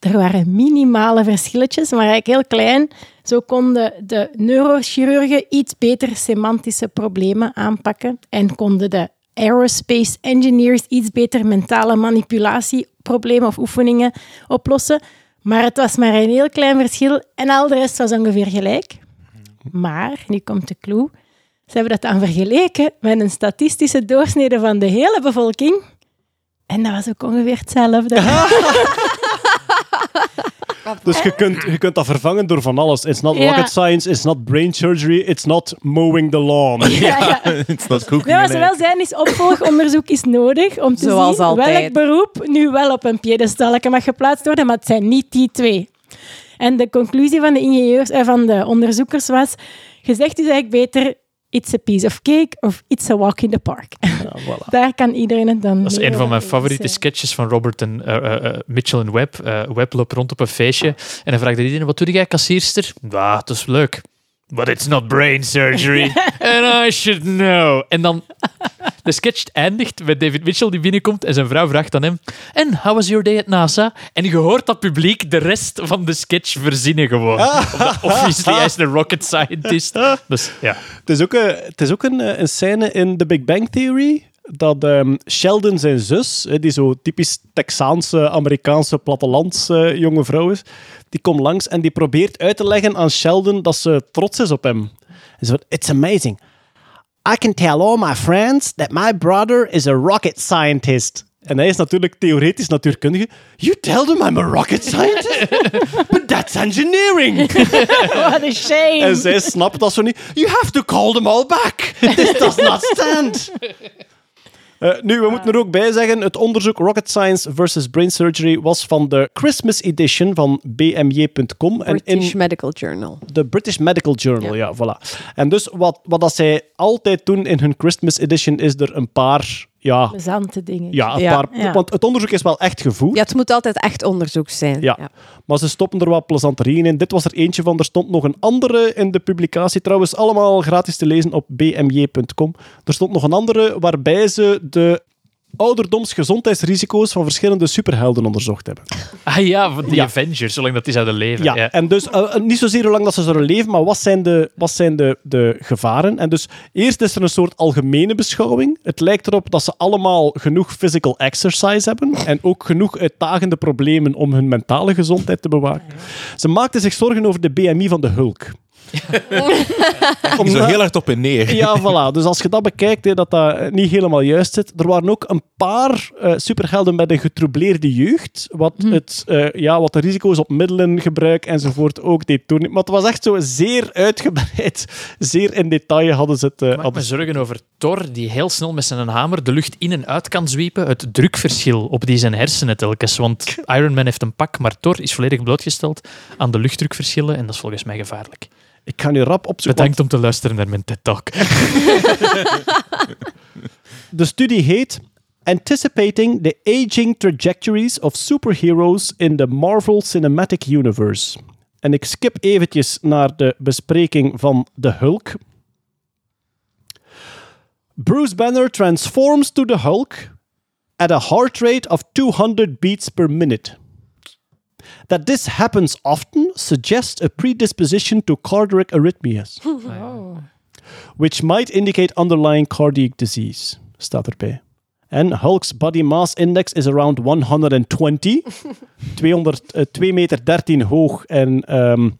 Er waren minimale verschilletjes, maar eigenlijk heel klein. Zo konden de neurochirurgen iets beter semantische problemen aanpakken en konden de aerospace engineers iets beter mentale manipulatieproblemen of oefeningen oplossen. Maar het was maar een heel klein verschil en al de rest was ongeveer gelijk. Maar, nu komt de clue, ze hebben dat dan vergeleken met een statistische doorsnede van de hele bevolking. En dat was ook ongeveer hetzelfde. Dus je kunt, je kunt dat vervangen door van alles. It's not Ja. rocket science, it's not brain surgery, it's not mowing the lawn. Ja, ja. It's not cooking. Ja, wat ze wel zijn, is opvolgonderzoek is nodig om te Zoals zien altijd. welk beroep nu wel op een piedestalje mag geplaatst worden, maar het zijn niet die twee. En de conclusie van de, ingenieurs, eh, van de onderzoekers was, gezegd is eigenlijk beter, it's a piece of cake of it's a walk in the park. Ja, voilà. Daar kan iedereen het dan Dat is een van mijn over favoriete zijn. sketches van Robert en eh, eh, eh, Mitchell en Webb. Eh, Webb loopt rond op een feestje en dan vraagt iedereen, wat doe jij, kassierster? Ja, dat is leuk. But it's not brain surgery. And I should know. En dan de sketch eindigt met David Mitchell die binnenkomt en zijn vrouw vraagt aan hem En how was your day at NASA? En je hoort dat publiek de rest van de sketch verzinnen gewoon. Omdat obviously hij is een rocket scientist. Dus ja. Het is ook, een, het is ook een, eh, een scène in The Big Bang Theory. Dat ehm, Sheldon zijn zus, die zo typisch Texaanse, Amerikaanse plattelands eh, jonge vrouw is, die komt langs en die probeert uit te leggen aan Sheldon dat ze trots is op hem. En ze van, it's amazing. I can tell all my friends that my brother is a rocket scientist. En hij is natuurlijk theoretisch natuurkundige. You tell them I'm a rocket scientist? But that's engineering. What a shame. En zij snapt dat zo niet. You have to call them all back. This does not stand. Eh, nu, we moeten er ook bij zeggen, het onderzoek Rocket Science versus Brain Surgery was van de Christmas edition van bmj.com. En British in Medical Journal. de British Medical Journal, ja, voilà. En dus wat, wat dat zij altijd doen in hun Christmas edition, is er een paar, ja, Plezante dingen. ja, een Ja. paar... Ja. Want het onderzoek is wel echt gevoerd. Ja, het moet altijd echt onderzoek zijn. Ja. Maar ze stoppen er wat plezanterieën in. Dit was er eentje van. Er stond nog een andere in de publicatie. Trouwens, allemaal gratis te lezen op bmj.com. Er stond nog een andere waarbij ze de ouderdomsgezondheidsrisico's van verschillende superhelden onderzocht hebben. Ah ja, van die Ja. Avengers, zolang dat die zouden leven. Ja, Ja. en dus eh, niet zozeer hoe lang dat ze zullen leven, maar wat zijn, de, wat zijn de, de gevaren? En dus eerst is er een soort algemene beschouwing. Het lijkt erop dat ze allemaal genoeg physical exercise hebben en ook genoeg uitdagende problemen om hun mentale gezondheid te bewaken. Ze maakten zich zorgen over de BMI van de Hulk. Zo heel hard op en neer. Ja, voilà. Dus als je dat bekijkt, hè, dat dat eh, niet helemaal juist zit. Er waren ook een paar eh, superhelden met een getroubleerde jeugd, wat, het, eh, ja, wat de risico's op middelengebruik enzovoort ook deed toenemen. Maar het was echt zo zeer uitgebreid, zeer in detail hadden ze het... eh, Ik maak hadden me zorgen over Thor, die heel snel met zijn hamer de lucht in en uit kan zwiepen. Het drukverschil op die zijn hersenen telkens. Want Iron Man heeft een pak, maar Thor is volledig blootgesteld aan de luchtdrukverschillen. En dat is volgens mij gevaarlijk. Ik ga nu rap opzoeken. Bedankt om te luisteren naar mijn TED-talk. De studie heet Anticipating the Aging Trajectories of Superheroes in the Marvel Cinematic Universe. En ik skip eventjes naar de bespreking van de Hulk. Bruce Banner transforms to the Hulk at a heart rate of 200 beats per minute. That this happens often suggests a predisposition to cardiac arrhythmias which might indicate underlying cardiac disease, staat erbij. En Hulk's body mass index is around 120, 200, eh, 2 meter 13 hoog en ehm,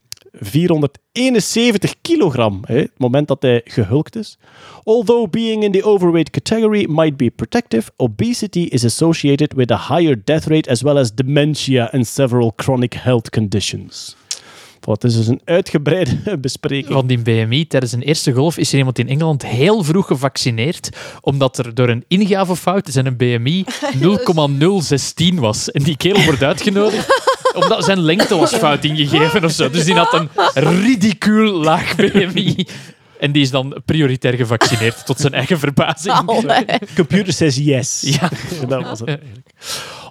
471 kilogram, hè, het moment dat hij gehulkt is. Although being in the overweight category might be protective, obesity is associated with a higher death rate as well as dementia and several chronic health conditions. Wat is dus een uitgebreide bespreking. Van die BMI tijdens een eerste golf is er iemand in Engeland heel vroeg gevaccineerd, omdat er door een ingavefout zijn BMI 0,016 was. En die kerel wordt uitgenodigd omdat zijn lengte was fout ingegeven of zo. Dus die had een ridicuul laag BMI. En die is dan prioritair gevaccineerd, tot zijn eigen verbazing. Computer says yes. Ja. dat was het.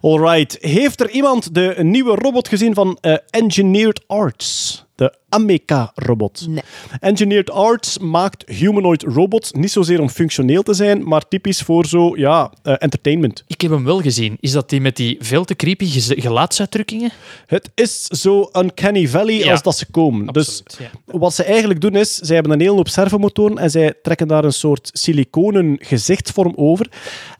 Alright. Heeft er iemand de nieuwe robot gezien van eh, Engineered Arts? De Ameca-robot. Nee. Engineered Arts maakt humanoid robots niet zozeer om functioneel te zijn, maar typisch voor zo, ja, eh, entertainment. Ik heb hem wel gezien. Is dat die met die veel te creepy gez- gelaatsuitdrukkingen? Het is zo uncanny valley Ja. als dat ze komen. Dus ja. wat ze eigenlijk doen is, zij hebben een hele hoop servomotoren en zij trekken daar een soort siliconen gezichtsvorm over.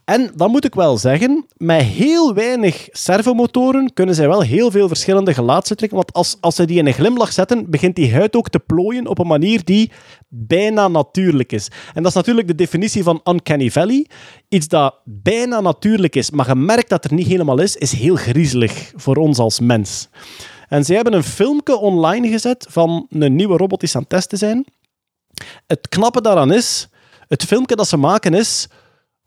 En dan moet ik wel zeggen, met heel weinig servomotoren kunnen zij wel heel veel verschillende gelaatsuitdrukkingen. Want als, als ze die in een glimlach zetten, begint die huid ook te plooien op een manier die bijna natuurlijk is. En dat is natuurlijk de definitie van uncanny valley. Iets dat bijna natuurlijk is, maar je merkt dat er niet helemaal is, is heel griezelig voor ons als mens. En ze hebben een filmpje online gezet van een nieuwe robot die ze aan het testen zijn. Het knappe daaraan is, het filmpje dat ze maken is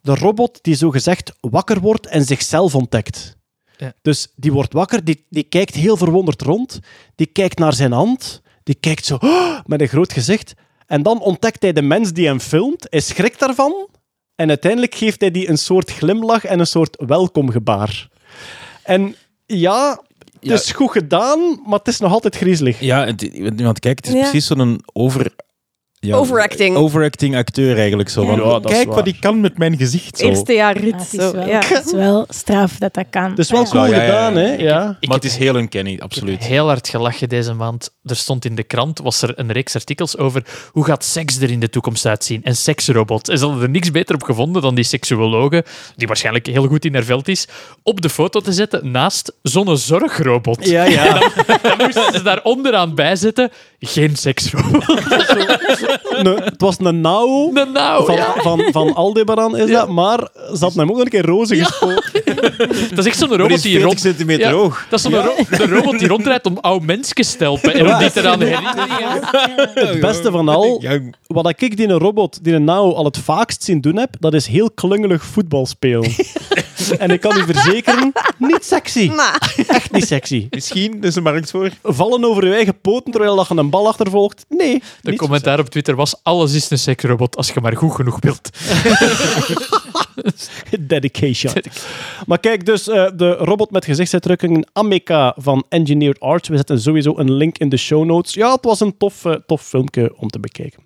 de robot die zogezegd wakker wordt en zichzelf ontdekt. Ja. Dus die wordt wakker, die, die kijkt heel verwonderd rond, die kijkt naar zijn hand, die kijkt zo met een groot gezicht. En dan ontdekt hij de mens die hem filmt, hij schrikt daarvan en uiteindelijk geeft hij die een soort glimlach en een soort welkomgebaar. En ja, het Ja. is goed gedaan, maar het is nog altijd griezelig. Ja, het, want kijk, het is Ja. precies zo'n over ja, Overacting. Overacting acteur eigenlijk zo. Ja. Van, Ja, dat is kijk waar. wat ik kan met mijn gezicht. Zo. Eerste jaar Ja, rit. het, is zo, wel, ja. het is wel straf dat dat kan. Het is wel Ja. cool Ja, ja, ja, gedaan, hè? Ja. Ik maar het is heel Ik heb absoluut. heel hard gelachen deze maand. Er stond in de krant, was er een reeks artikels over hoe gaat seks er in de toekomst uitzien en seksrobot. En ze hadden er niks beter op gevonden dan die seksuologe, die waarschijnlijk heel goed in haar veld is, op de foto te zetten naast zo'n zorgrobot. Ja, ja. Dan moesten ze daar onderaan bijzetten, geen seksrobot. Nee, het was een nauw van, ja. van, van Aldebaran, is dat. Maar ze had hem ook een keer roze gespoten. Dat is echt zo'n Maar robot is die 40 rond... centimeter Ja. hoog. Dat is zo'n ro- de robot die rondrijdt om oude mensen te helpen en om die te aan herinneren. Het beste van al, Ja, wat ik die een robot, die een nauw al het vaakst zien doen heb, dat is heel klungelig voetbal spelen. en ik kan u verzekeren, niet sexy. Echt niet sexy. Misschien is er markt voor. Vallen over uw eigen poten terwijl je een bal achtervolgt? Nee. De commentaar op Twitter was: alles is een seksrobot als je maar goed genoeg wilt. Dedication. Maar kijk, dus eh, de robot met gezichtsuitdrukkingen Ameka van Engineered Arts. We zetten sowieso een link in de show notes. Ja, het was een tof, eh, tof filmpje om te bekijken.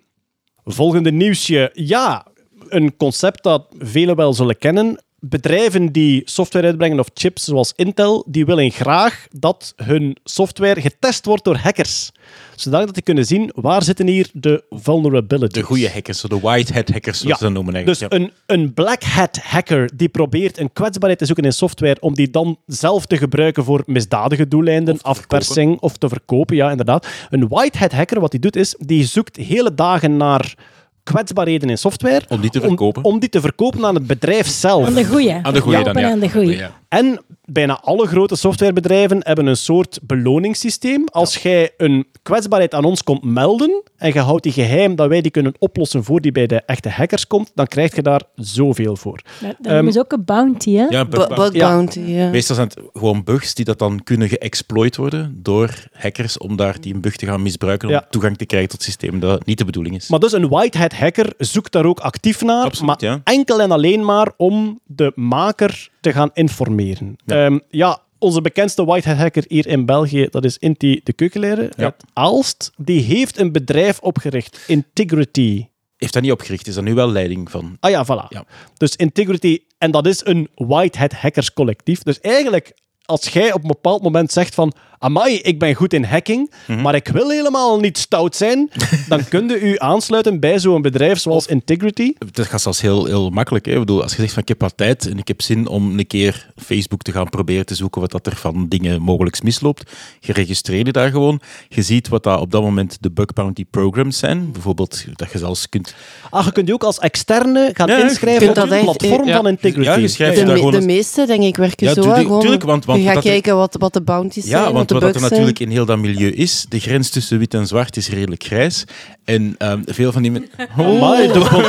Volgende nieuwsje. Ja, een concept dat velen wel zullen kennen. Bedrijven die software uitbrengen of chips zoals Intel, die willen graag dat hun software getest wordt door hackers. Zodat die kunnen zien waar zitten hier de vulnerabilities. De goede hackers, de white hat hackers, zoals Ja. ze dat noemen Dus eigenlijk. een, een black hat hacker die probeert een kwetsbaarheid te zoeken in software om die dan zelf te gebruiken voor misdadige doeleinden, afpersing of te verkopen. Ja, inderdaad. Een white hat hacker, wat hij doet, is die zoekt hele dagen naar kwetsbaarheden in software. Om die te verkopen. Om, die te verkopen aan het bedrijf zelf. Aan de goeie. Aan de goeie Ja, dan, ja. aan de goeie. En bijna alle grote softwarebedrijven hebben een soort beloningssysteem. Als jij een kwetsbaarheid aan ons komt melden en je houdt die geheim dat wij die kunnen oplossen voor die bij de echte hackers komt, dan krijg je daar zoveel voor. Dat, dat noemen ze ook een bounty, hè? Ja, Bu- bug- bounty, ja. Meestal zijn het gewoon bugs die dat dan kunnen geëxploit worden door hackers om daar die een bug te gaan misbruiken om Ja. toegang te krijgen tot het systeem. Dat niet de bedoeling is. Maar dus een white hat hacker zoekt daar ook actief naar, Absoluut, maar ja. enkel en alleen maar om de maker te gaan informeren. Ja. Ja, ja onze bekendste white hat hacker hier in België, dat is Inti de Keukenleraar Ja. uit Aalst. Die heeft een bedrijf opgericht, Integrity. Heeft dat niet opgericht? Is dat nu wel leiding van? Ah ja, voilà. Ja. Dus Integrity, en dat is een white hat hackers collectief. Dus eigenlijk, als jij op een bepaald moment zegt van amai, ik ben goed in hacking, Mhm. maar ik wil helemaal niet stout zijn, dan kun je u aansluiten bij zo'n bedrijf zoals Integrity. Dat gaat zelfs heel, heel makkelijk. Hè? Ik bedoel, als je zegt van ik heb wat tijd en ik heb zin om een keer Facebook te gaan proberen te zoeken wat dat er van dingen mogelijk misloopt, je registreert je daar gewoon. Je ziet wat dat op dat moment de bug bounty programs zijn. Bijvoorbeeld dat je zelfs kunt... Ah, je kunt je ook als externe gaan Ja, inschrijven kunt op dat het platform ja. van Integrity. Ja, je schrijft De, je daar gewoon de meeste, denk ik, werken Ja, zo. tuurlijk- gewoon, tuurlijk, want- want je gaat er- kijken wat, wat de bounties zijn, want de wat er zijn. natuurlijk in heel dat milieu is, de grens tussen wit en zwart is redelijk grijs. En ehm, veel van die... men- Amai, de bon-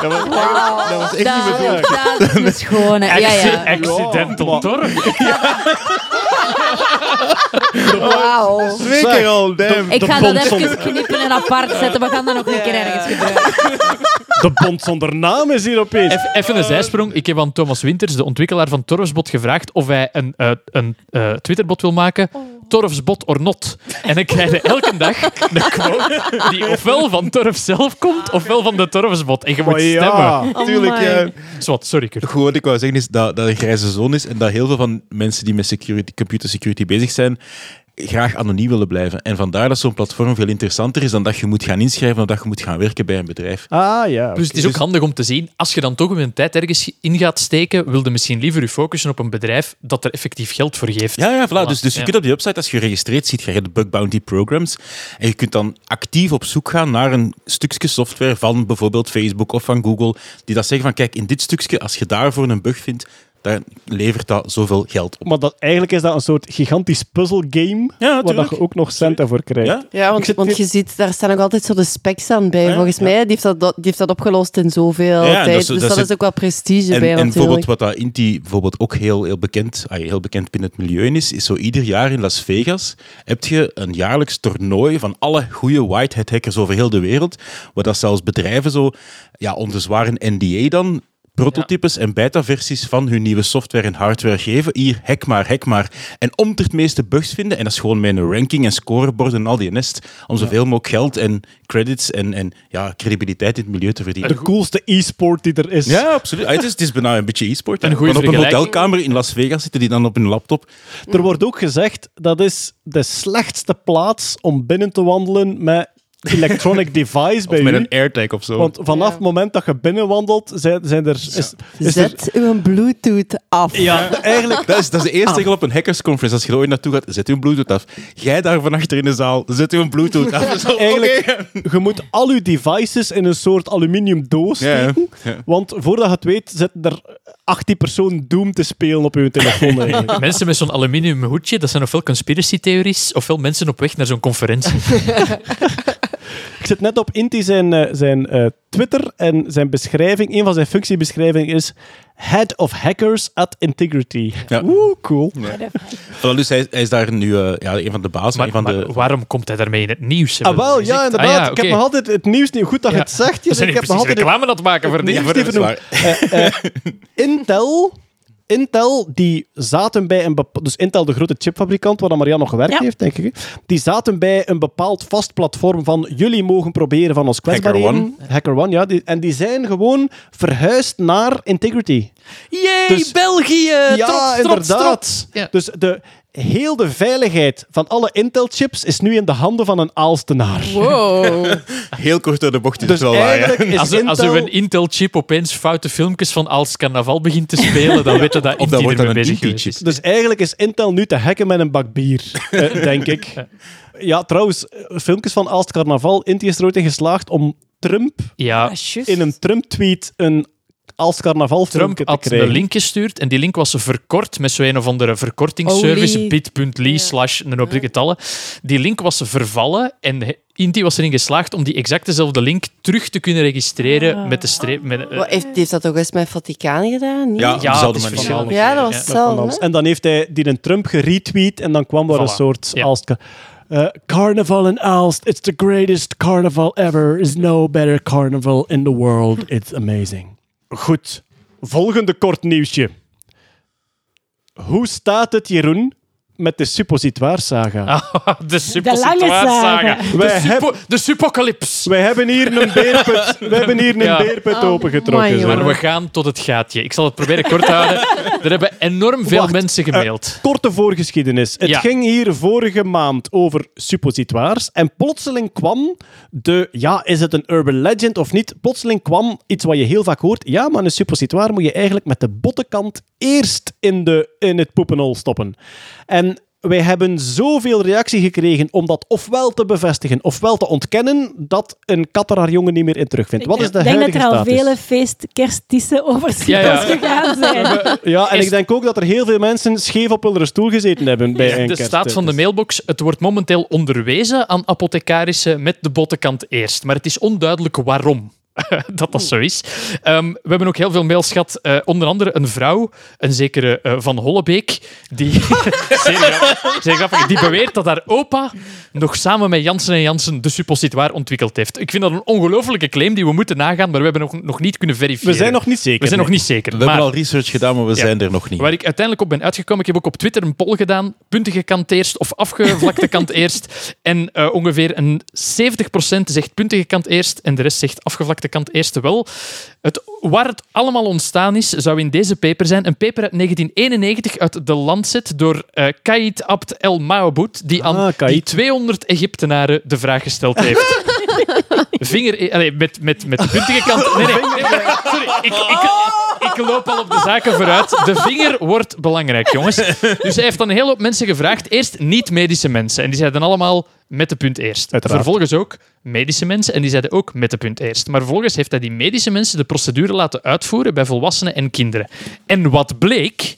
Dat was, dat was echt niet bedoeld. Dat, is gewoon... hè. Ja, ja. Accidental torp. Wauw. Twee keer al, damn. Ik ga dat even knippen en apart zetten. We gaan dat nog een keer ergens gebruiken. de bond zonder naam is hier opeens. Even, even een zijsprong. Ik heb aan Thomas Winters, de ontwikkelaar van Torfsbot, gevraagd of hij een, eh, een eh, Twitterbot wil maken. Torfsbot or not. En dan krijg je elke dag een quote die ofwel van Torf zelf komt, ofwel van de Torfsbot. En je moet Maar stemmen. ja. Natuurlijk, ja. Zwat, sorry Kurt. Goed, wat ik wou zeggen is dat dat een grijze zone is en dat heel veel van mensen die met security, computer security bezig zijn, graag anoniem willen blijven. En vandaar dat zo'n platform veel interessanter is dan dat je moet gaan inschrijven of dat je moet gaan werken bij een bedrijf. Ah ja. Dus het is ook handig om te zien, als je dan toch een tijd ergens in gaat steken, wil je misschien liever je focussen op een bedrijf dat er effectief geld voor geeft. Ja, ja, voilà. Dus, dus je kunt op die website, als je geregistreerd ziet, ga je de bug bounty programs. En je kunt dan actief op zoek gaan naar een stukje software van bijvoorbeeld Facebook of van Google, die dat zeggen van, kijk, in dit stukje, als je daarvoor een bug vindt, dan levert dat zoveel geld op. Maar dat, eigenlijk is dat een soort gigantisch puzzelgame, Ja, waar dat je ook nog centen voor krijgt. Ja? Want, zit want hier- je ziet, daar staan ook altijd zo de specs aan bij. Ja, Volgens ja. mij die heeft, dat, die heeft dat opgelost in zoveel Ja, en dat tijd. is- dus dat dat is is ook wel prestige En, bij en bijvoorbeeld wat dat Inti bijvoorbeeld ook heel, heel, bekend, ah, heel bekend binnen het milieu is, is zo ieder jaar in Las Vegas heb je een jaarlijks toernooi van alle goede white hat hackers over heel de wereld, waar dat zelfs bedrijven zo ja, onder zware NDA dan prototypes en beta-versies van hun nieuwe software en hardware geven. Hier, hack maar, hack maar. En om er het meeste bugs vinden, en dat is gewoon mijn ranking en scorebord en al die nest, om zoveel mogelijk geld en credits en, en ja, credibiliteit in het milieu te verdienen. De coolste e-sport die er is. Ja, absoluut. Ah, het, is, het is bijna een beetje e-sport. Want op een hotelkamer in Las Vegas zitten die dan op hun laptop. Er wordt ook gezegd dat is de slechtste plaats om binnen te wandelen met electronic device bij met u. een AirTag of zo. Want vanaf het moment dat je binnenwandelt, zijn, zijn er... Is, is er, Zet uw Bluetooth af. ja, eigenlijk... Dat is, dat is de eerste regel op een hackersconference. Als je er ooit naartoe gaat, zet uw Bluetooth af. Jij daar van achter in de zaal, zet uw Bluetooth af. Zo, Eigenlijk, oké. je moet al je devices in een soort aluminium doos steken. Ja. Want voordat je het weet, zitten er 18 personen Doom te spelen op je telefoon. eigenlijk. Mensen met zo'n aluminium hoedje, dat zijn ofwel conspiracy-theories, ofwel mensen op weg naar zo'n conferentie. Ik zit net op Inti zijn, eh, zijn eh, Twitter en zijn beschrijving, een van zijn functiebeschrijvingen is Head of Hackers at Integrity. Ja. Oeh, cool. Voilà, dus hij, hij is daar nu eh, ja, een van de bazen. Maar, van maar de, waarom komt hij daarmee in het nieuws? Ah, wel, ja, inderdaad. Ah, ja, Ik heb nog altijd het nieuws niet goed dat je Ja. het zegt. Zijn ik heb nog altijd reclame aan het maken voor het die. voor-. Eh, eh, Intel, Intel, die zaten bij een bepa- dus Intel, de grote chipfabrikant, waar dan Marianne nog gewerkt Ja. heeft, denk ik. hè, Die zaten bij een bepaald vast platform van jullie mogen proberen van ons kwetsbaarheden. Hacker Hacker One, ja. Die, en die zijn gewoon verhuisd naar Integrity. Yay, Dus- België! ja, trots, trots, inderdaad. trots. Ja. Dus de, heel de veiligheid van alle Intel-chips is nu in de handen van een Aalstenaar. Wow. heel kort door de bocht is Dus wel waar. is Als, er- als Intel... er een Intel-chip opeens foute filmpjes van als carnaval begint te spelen, dan weten dat Intel wordt ermee bezig is. Dus eigenlijk is Intel nu te hacken met een bak bier, eh, denk ik. Ja, trouwens, eh, filmpjes van Aalst Carnaval. Inti is er ooit in geslaagd om Trump Ja, Ah, in een Trump-tweet een Aalst Carnaval Trump had krijgen. een link gestuurd en die link was verkort met zo'n of andere verkortingsservice, bit.ly slash een hoop getallen. Die link was vervallen en Inti was erin geslaagd om die exact dezelfde link terug te kunnen registreren Ah. met de streep. Met, Wat, heeft, heeft dat toch eens met Vaticaan gedaan? niet? Ja, ja, dezelfde manier. Ja, dat was Ja. Hetzelfde. En dan heeft hij die een Trump geretweet en dan kwam er een soort Ja. Aalst... eh, carnival in Aalst, it's the greatest carnival ever. Is no better carnival in the world. It's amazing. Goed. Volgende kort nieuwsje. Hoe staat het, Jeroen, met de suppositoire-saga? de lange suppositoire-saga. saga. De, suppo- de supocalypse. Wij hebben hier een beerput, wij hebben hier een Ja. beerput opengetrokken. amai, zo. Maar we gaan tot het gaatje. Ik zal het proberen kort te houden. Er hebben enorm veel Wacht, mensen gemaild. Korte voorgeschiedenis. Het Ja. ging hier vorige maand over suppositoires. En plotseling kwam de, ja, is het een urban legend of niet? Plotseling kwam iets wat je heel vaak hoort. Ja, maar een suppositoire moet je eigenlijk met de bottenkant eerst in, de, in het poepenhol stoppen. En wij hebben zoveel reactie gekregen om dat ofwel te bevestigen ofwel te ontkennen, dat een kat er haar jongen niet meer in terugvindt. Wat is de ik denk dat er al status? vele feestkerstissen over Ja, ja. Schiphol gegaan zijn. Ja, en Is- ik denk ook dat er heel veel mensen scheef op hun stoel gezeten hebben bij een De kerst. staat van de mailbox. Het wordt momenteel onderwezen aan apothecarissen met de bottenkant eerst. Maar het is onduidelijk waarom. dat dat zo is. Ehm, we hebben ook heel veel mails gehad. eh, onder andere een vrouw, een zekere eh, Van Hollebeek, die, zeer, grappig, zeer grappig, die beweert dat haar opa nog samen met Jansen en Jansen de suppositoire ontwikkeld heeft. Ik vind dat een ongelofelijke claim die we moeten nagaan, maar we hebben nog, nog niet kunnen verifiëren. We zijn nog niet zeker. We zijn nog niet zeker. We maar- hebben al research gedaan, maar we Ja. zijn er nog niet. Waar ik uiteindelijk op ben uitgekomen, ik heb ook op Twitter een poll gedaan. Puntige kant eerst of afgevlakte kant eerst. En eh, ongeveer een 70% zegt puntige kant eerst en de rest zegt afgevlakte kant eerst wel. Het, waar het allemaal ontstaan is, zou in deze paper zijn. Een paper uit 1991 uit de Lancet door eh Kaid Abd El Maoboud, die aan Ah, Kaid. die 200 Egyptenaren de vraag gesteld heeft. Vinger, eh, allee, met, met, met de puntige kant. Nee, nee, nee, nee, sorry. Ik, ik, ik loop al op de zaken vooruit. De vinger wordt belangrijk, jongens. Dus hij heeft dan een hele hoop mensen gevraagd. Eerst niet-medische mensen. En die zeiden allemaal met de punt eerst. Uiteraard. Vervolgens ook medische mensen. En die zeiden ook met de punt eerst. Maar vervolgens heeft hij die medische mensen de procedure laten uitvoeren bij volwassenen en kinderen. En wat bleek?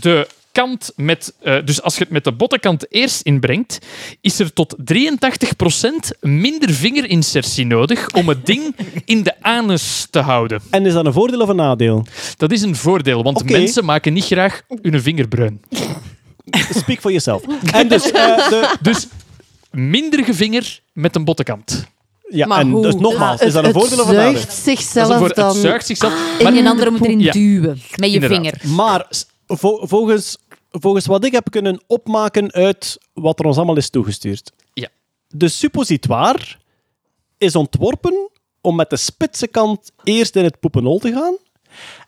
De kant met... eh, dus als je het met de bottenkant eerst inbrengt, is er tot 83% minder vingerinsertie nodig om het ding in de anus te houden. En is dat een voordeel of een nadeel? Dat is een voordeel, want mensen maken niet graag hun vinger bruin. Speak for yourself. En dus, eh, de, Dus mindere vinger met een bottenkant. Ja, Maar en hoe? dus nogmaals, is dat een het voordeel of een nadeel? zuigt Dat is zichzelf dan... Het zuigt zichzelf. En maar- een andere moet erin Ja. duwen met je Inderdaad. vinger. Maar volgens, volgens wat ik heb kunnen opmaken uit wat er ons allemaal is toegestuurd. Ja. De suppositoire is ontworpen om met de spitse kant eerst in het poepenhol te gaan.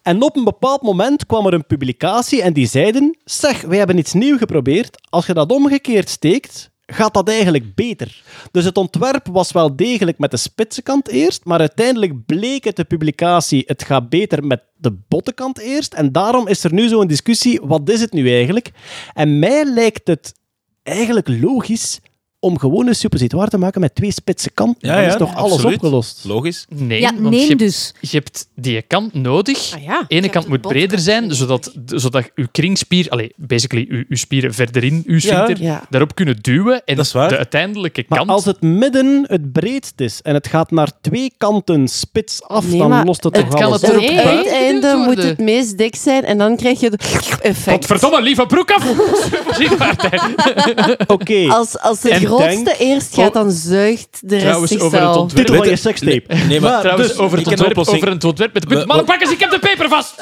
En op een bepaald moment kwam er een publicatie en die zeiden: Zeg, wij hebben iets nieuws geprobeerd. Als je dat omgekeerd steekt, gaat dat eigenlijk beter. Dus het ontwerp was wel degelijk met de spitse kant eerst, maar uiteindelijk bleek uit de publicatie: het gaat beter met de botte kant eerst. En daarom is er nu zo'n discussie: wat is het nu eigenlijk? En mij lijkt het eigenlijk logisch om gewoon een suppositoire te maken met twee spitse kanten. Ja, Dan ja, is toch alles absoluut. opgelost? Logisch. Nee, Ja, want nee je, hebt- dus. je hebt die kant nodig. Ah ja, De ene je kant moet de breder zijn, zodat, zodat uw kringspier, allee, basically uw, uw spieren verder in uw sphincter, Ja. daarop kunnen duwen. En Dat is waar. de uiteindelijke Maar kant... als het midden het breedst is en het gaat naar twee kanten spits af, Nee, dan maar lost het het toch kan alles het op. Het geduwd moet het meest dik zijn en dan krijg je de effect. Godverdomme, lieve broek af! Oké, Als, als het En grootste denk- eerst gaat, dan zuigt de rest Trouwens, over het zichzelf. ontwerp... titel van je sekstape. Nee, maar Trouwens, dus, over, het ontwerp, over het ontwerp met de punt. Mannenpakkers, ik heb de peper vast!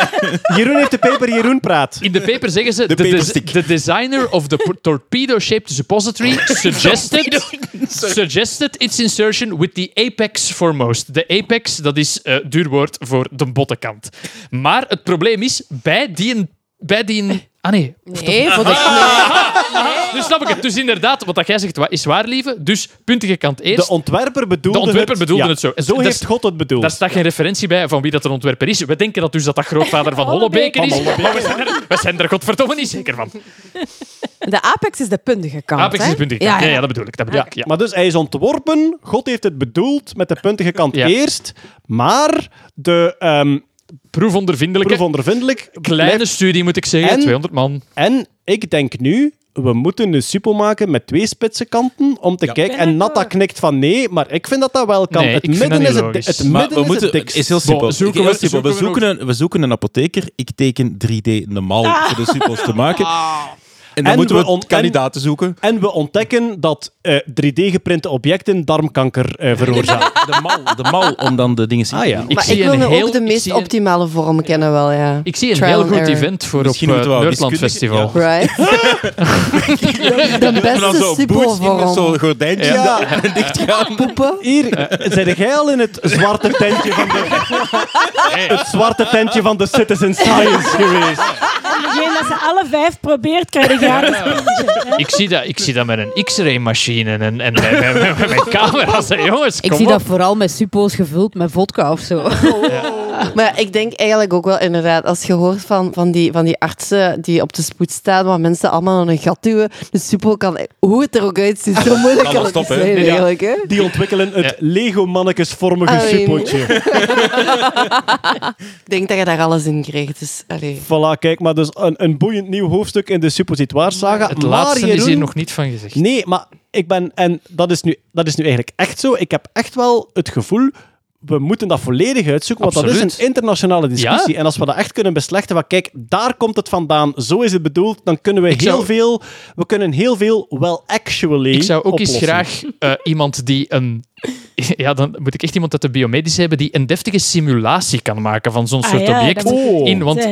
Jeroen heeft de peper, Jeroen praat. In de paper zeggen ze... De The, designer of the torpedo-shaped suppository suggested, suggested its insertion with the apex foremost. De apex, dat is eh duur woord voor de bottenkant. Maar het probleem is, bij die... Bij die ah nee, Nee, voor de... dus snap ik het. Dus inderdaad, wat dat jij zegt is waar, lieve. Dus puntige kant eerst. De ontwerper bedoelde, De ontwerper het, bedoelde ja, het zo. Zo heeft God het bedoeld. Daar staat geen referentie bij van wie dat een ontwerper is. We denken dat dus dat dat grootvader van Hollebeke is. Maar we zijn, er, we zijn er godverdomme niet zeker van. De apex is de puntige kant. Apex is de puntige Ja, kant. Ja, ja. ja, dat bedoel ik. Dat bedoel ja, ik ja. Maar dus hij is ontworpen, God heeft het bedoeld met de puntige kant Ja. eerst, maar de ehm Proefondervindelijke. proefondervindelijk Kleine blijft- studie, moet ik zeggen. En- 200 man. En ik denk nu, we moeten een suppo maken met twee spitse kanten om te Ja. kijken. En Natta knikt van nee, maar ik vind dat dat wel kan. Nee, het midden is het, het midden we is moeten, het dikst. is heel simpel. Bon, zoeken Heel we- simpel. We, zoeken we zoeken een, we zoeken een apotheker. Ik teken 3D een mal voor de suppos te maken. En dan En moeten we we, on- en- kandidaten zoeken. En we ontdekken dat eh, 3D-geprinte objecten darmkanker eh, veroorzaken. De mal, de mal om dan de dingen te Ah, ja. Ik maar zie ik wil een heel- ook de ik meest optimale vorm kennen wel, ja. Ik zie een Trial heel goed error. event voor op Misschien uh, we wel Nerdland Festival. ja. Right? de, beste suppo-vorm. zo'n gordijntje Ja. en dicht gaan. Poepen. Hier, zijn jij al in het zwarte tentje van de, het zwarte tentje van de Citizen Science geweest? Degene dat ze alle vijf probeert, krijg Ik zie, dat, ik zie dat met een X-ray-machine en, en met, met, met, met camera's. hè, jongens, Ik zie op. dat vooral met suppo's gevuld met vodka of zo. Maar ik denk eigenlijk ook wel inderdaad, als je hoort van, van, die, van die artsen die op de spoed staan, waar mensen allemaal in een gat duwen, de suppo kan, hoe het er ook uitziet, zo moeilijk kan het hè? zijn Ja. eigenlijk. Hè? Die ontwikkelen het Allee. suppootje. Ik denk dat je daar alles in krijgt. Dus, allee. Voilà, kijk, maar dus een, een boeiend nieuw hoofdstuk in de suppositoire-saga. Het Maar, laatste is Jeroen, hier nog niet van gezegd. Nee, maar ik ben... En dat is, nu, dat is nu eigenlijk echt zo. Ik heb echt wel het gevoel... We moeten dat volledig uitzoeken, want dat is een internationale discussie. Ja. En als we dat echt kunnen beslechten, van kijk, daar komt het vandaan, zo is het bedoeld, dan kunnen we Ik heel zou- veel... We kunnen heel veel, well, actually Ik zou ook eens graag eh, iemand die een... Ja, dan moet ik echt iemand uit de biomedische hebben die een deftige simulatie kan maken van zo'n Ah soort ja, object. Oh. in, want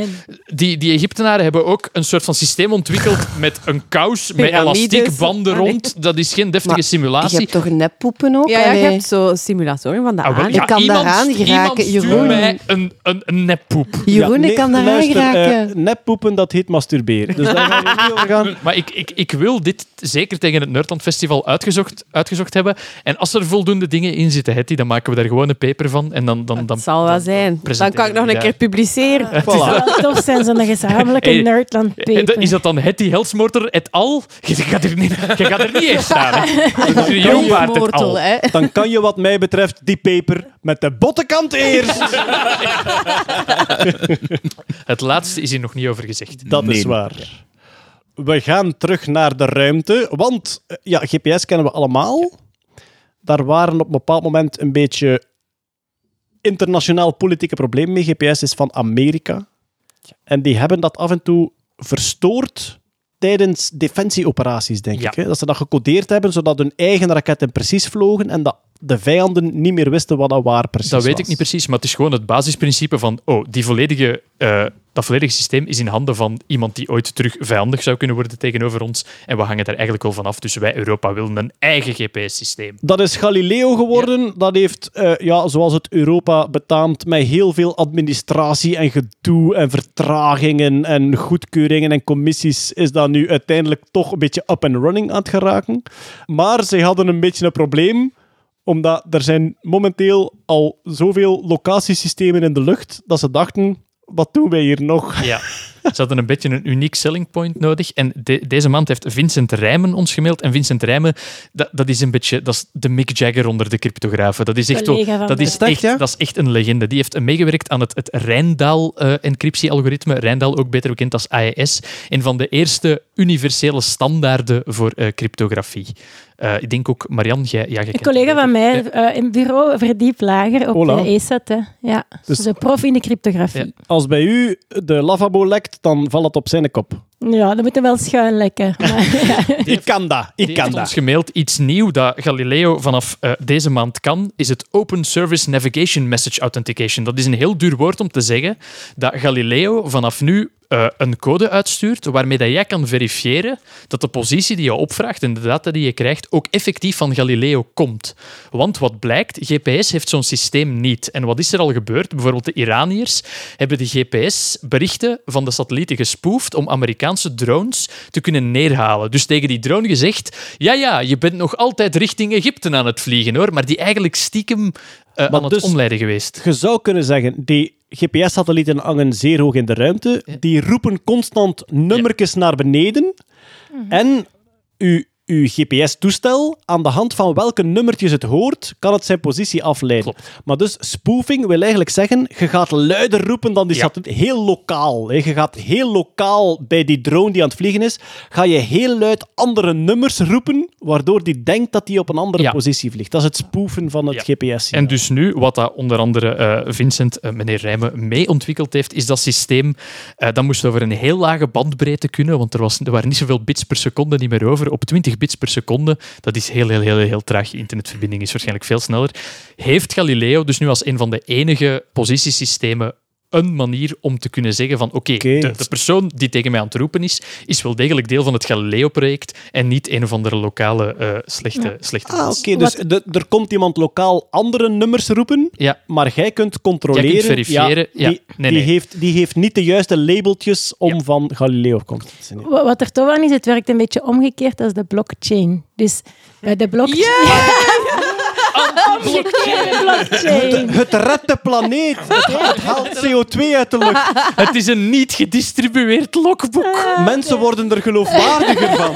die, die Egyptenaren hebben ook een soort van systeem ontwikkeld met een kous, met Ah, nee. rond. Dat is geen deftige Maar Je simulatie. hebt toch neppoepen ook? Ja, ja, je hebt zo simulatoren van de Ah, wel, aan. Ik kan iemand, daaraan geraken, Jeroen. mij een, een, een neppoep. Jeroen, nee, ik kan daaraan luister, eh, geraken. neppoepen, dat heet masturberen. Dus daar gaan we niet over gaan. Maar ik, ik, ik wil dit zeker tegen het Nerdland Festival uitgezocht, uitgezocht hebben. En als er voldoende dingen in zitten, Hetty, dan maken we daar gewoon een paper van. En dan, dan, dan, Dat zal wel zijn. Dan kan ik nog een keer publiceren. Voilà. Het zou tof zijn, zo'n gezamenlijke Hey, Nerdland En paper. Is dat dan Hetty Helsmoorter et al? Je gaat er niet, je gaat er niet eens staan. Mortel. Dan kan je wat mij betreft die peper met de bottenkant eerst. Het laatste is hier nog niet over gezegd. Dat is waar. We gaan terug naar de ruimte, want eh, ja, GPS kennen we allemaal. Daar waren op een bepaald moment een beetje internationaal politieke problemen mee. GPS is van Amerika. En die hebben dat af en toe verstoord tijdens defensieoperaties, denk Ja. ik. Hè? Dat ze dat gecodeerd hebben, zodat hun eigen raketten precies vlogen en dat de vijanden niet meer wisten wat dat waar precies Dat weet was. ik niet precies, maar het is gewoon het basisprincipe van oh, die volledige, eh, dat volledige systeem is in handen van iemand die ooit terug vijandig zou kunnen worden tegenover ons. En we hangen daar eigenlijk wel van af. Dus wij, Europa, willen een eigen GPS-systeem. Dat is Galileo geworden. Dat heeft, eh, ja, zoals het Europa betaamt, met heel veel administratie en gedoe en vertragingen en goedkeuringen en commissies, is dat nu uiteindelijk toch een beetje up and running aan het geraken. Maar ze hadden een beetje een probleem, omdat er zijn momenteel al zoveel locatiesystemen in de lucht, dat ze dachten, wat doen wij hier nog? Ja. Ze hadden een beetje een uniek selling point nodig. En de- deze maand heeft Vincent Rijmen ons gemaild. En Vincent Rijmen, dat, dat is een beetje dat is de Mick Jagger onder de cryptografen. Dat is echt, dat is echt, ja? dat is echt een legende. Die heeft meegewerkt aan het, het Rijndaal-encryptie-algoritme. Rijndaal ook beter bekend als AES. Een van de eerste universele standaarden voor eh, cryptografie. Eh, ik denk ook, Marian, jij, ja, jij Een collega van mij eh, in het bureau verdiep lager op Hola. de ESAT. Hè. Ja, Dus- dus een prof in de cryptografie. Ja. Als bij u de lavabo lekt, dan valt het op zijn kop. Ja, dat moet hem wel schuin lekken. Maar, ja. Ik kan dat, ik kan heeft dat. ons gemaild. Iets nieuw dat Galileo vanaf eh, deze maand kan, is het Open Service Navigation Message Authentication. Dat is een heel duur woord om te zeggen dat Galileo vanaf nu eh, een code uitstuurt waarmee dat jij kan verifiëren dat de positie die je opvraagt en de data die je krijgt ook effectief van Galileo komt. Want wat blijkt, GPS heeft zo'n systeem niet. En wat is er al gebeurd? Bijvoorbeeld de Iraniërs hebben de GPS-berichten van de satellieten gespoefd om Amerikaanse drones te kunnen neerhalen. Dus tegen die drone gezegd, ja, ja, je bent nog altijd richting Egypte aan het vliegen, hoor, maar die eigenlijk stiekem eh, aan dus- het omleiden geweest. Je zou kunnen zeggen, die GPS-satellieten hangen zeer hoog in de ruimte. Die roepen constant nummertjes naar beneden. En uw, uw GPS-toestel, aan de hand van welke nummertjes het hoort, kan het zijn positie afleiden. Maar dus spoofing wil eigenlijk zeggen, je gaat luider roepen dan die Ja. satelliet. Heel lokaal. Hè. Je gaat heel lokaal bij die drone die aan het vliegen is, ga je heel luid andere nummers roepen, waardoor die denkt dat die op een andere Ja. positie vliegt. Dat is het spoofen van het Ja. GPS. En dus nu, wat dat onder andere eh, Vincent, eh, meneer Rijmen, mee ontwikkeld heeft, is dat systeem, eh, dat moest over een heel lage bandbreedte kunnen, want er, was, er waren niet zoveel bits per seconde niet meer over. Op 20 bits per seconde, dat is heel, heel, heel, heel traag. Internetverbinding is waarschijnlijk veel sneller. Heeft Galileo dus nu als een van de enige positiesystemen een manier om te kunnen zeggen van oké, de, de persoon die tegen mij aan het roepen is, is wel degelijk deel van het Galileo-project en niet een of andere lokale eh, slechte, slechte Ah, mens. oké. Dus de- er komt iemand lokaal andere nummers roepen, Ja, maar jij kunt controleren... Jij kunt verifiëren, ja. die, Nee, die, nee. Heeft, die heeft niet de juiste labeltjes om Ja. van Galileo afkomstig te zijn. Wa- Wat er toch aan is, het werkt een beetje omgekeerd als de blockchain. Dus bij de blockchain... Omgekeerde blockchain. Het redt de planeet. Het haalt CO2 uit de lucht. Het is een niet gedistribueerd logboek. Mensen worden er geloofwaardiger van.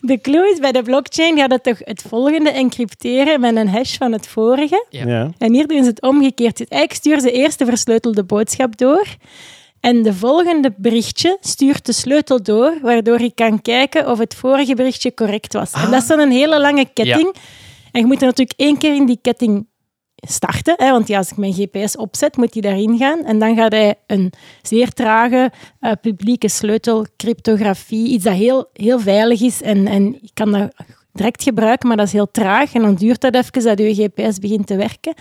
De clue is, bij de blockchain gaat het toch het volgende encrypteren met een hash van het vorige. Ja. En hier doen ze het omgekeerd. Dus eigenlijk sturen ze eerst de versleutelde boodschap door. En de volgende berichtje stuurt de sleutel door, waardoor je kan kijken of het vorige berichtje correct was. En dat is dan een hele lange ketting. En je moet er natuurlijk één keer in die ketting starten. Hè, want ja, als ik mijn GPS opzet, moet hij daarin gaan. En dan gaat hij een zeer trage eh, publieke sleutel, cryptografie, iets dat heel, heel veilig is. En, en kan dat direct gebruiken, maar dat is heel traag. En dan duurt dat even dat je GPS begint te werken.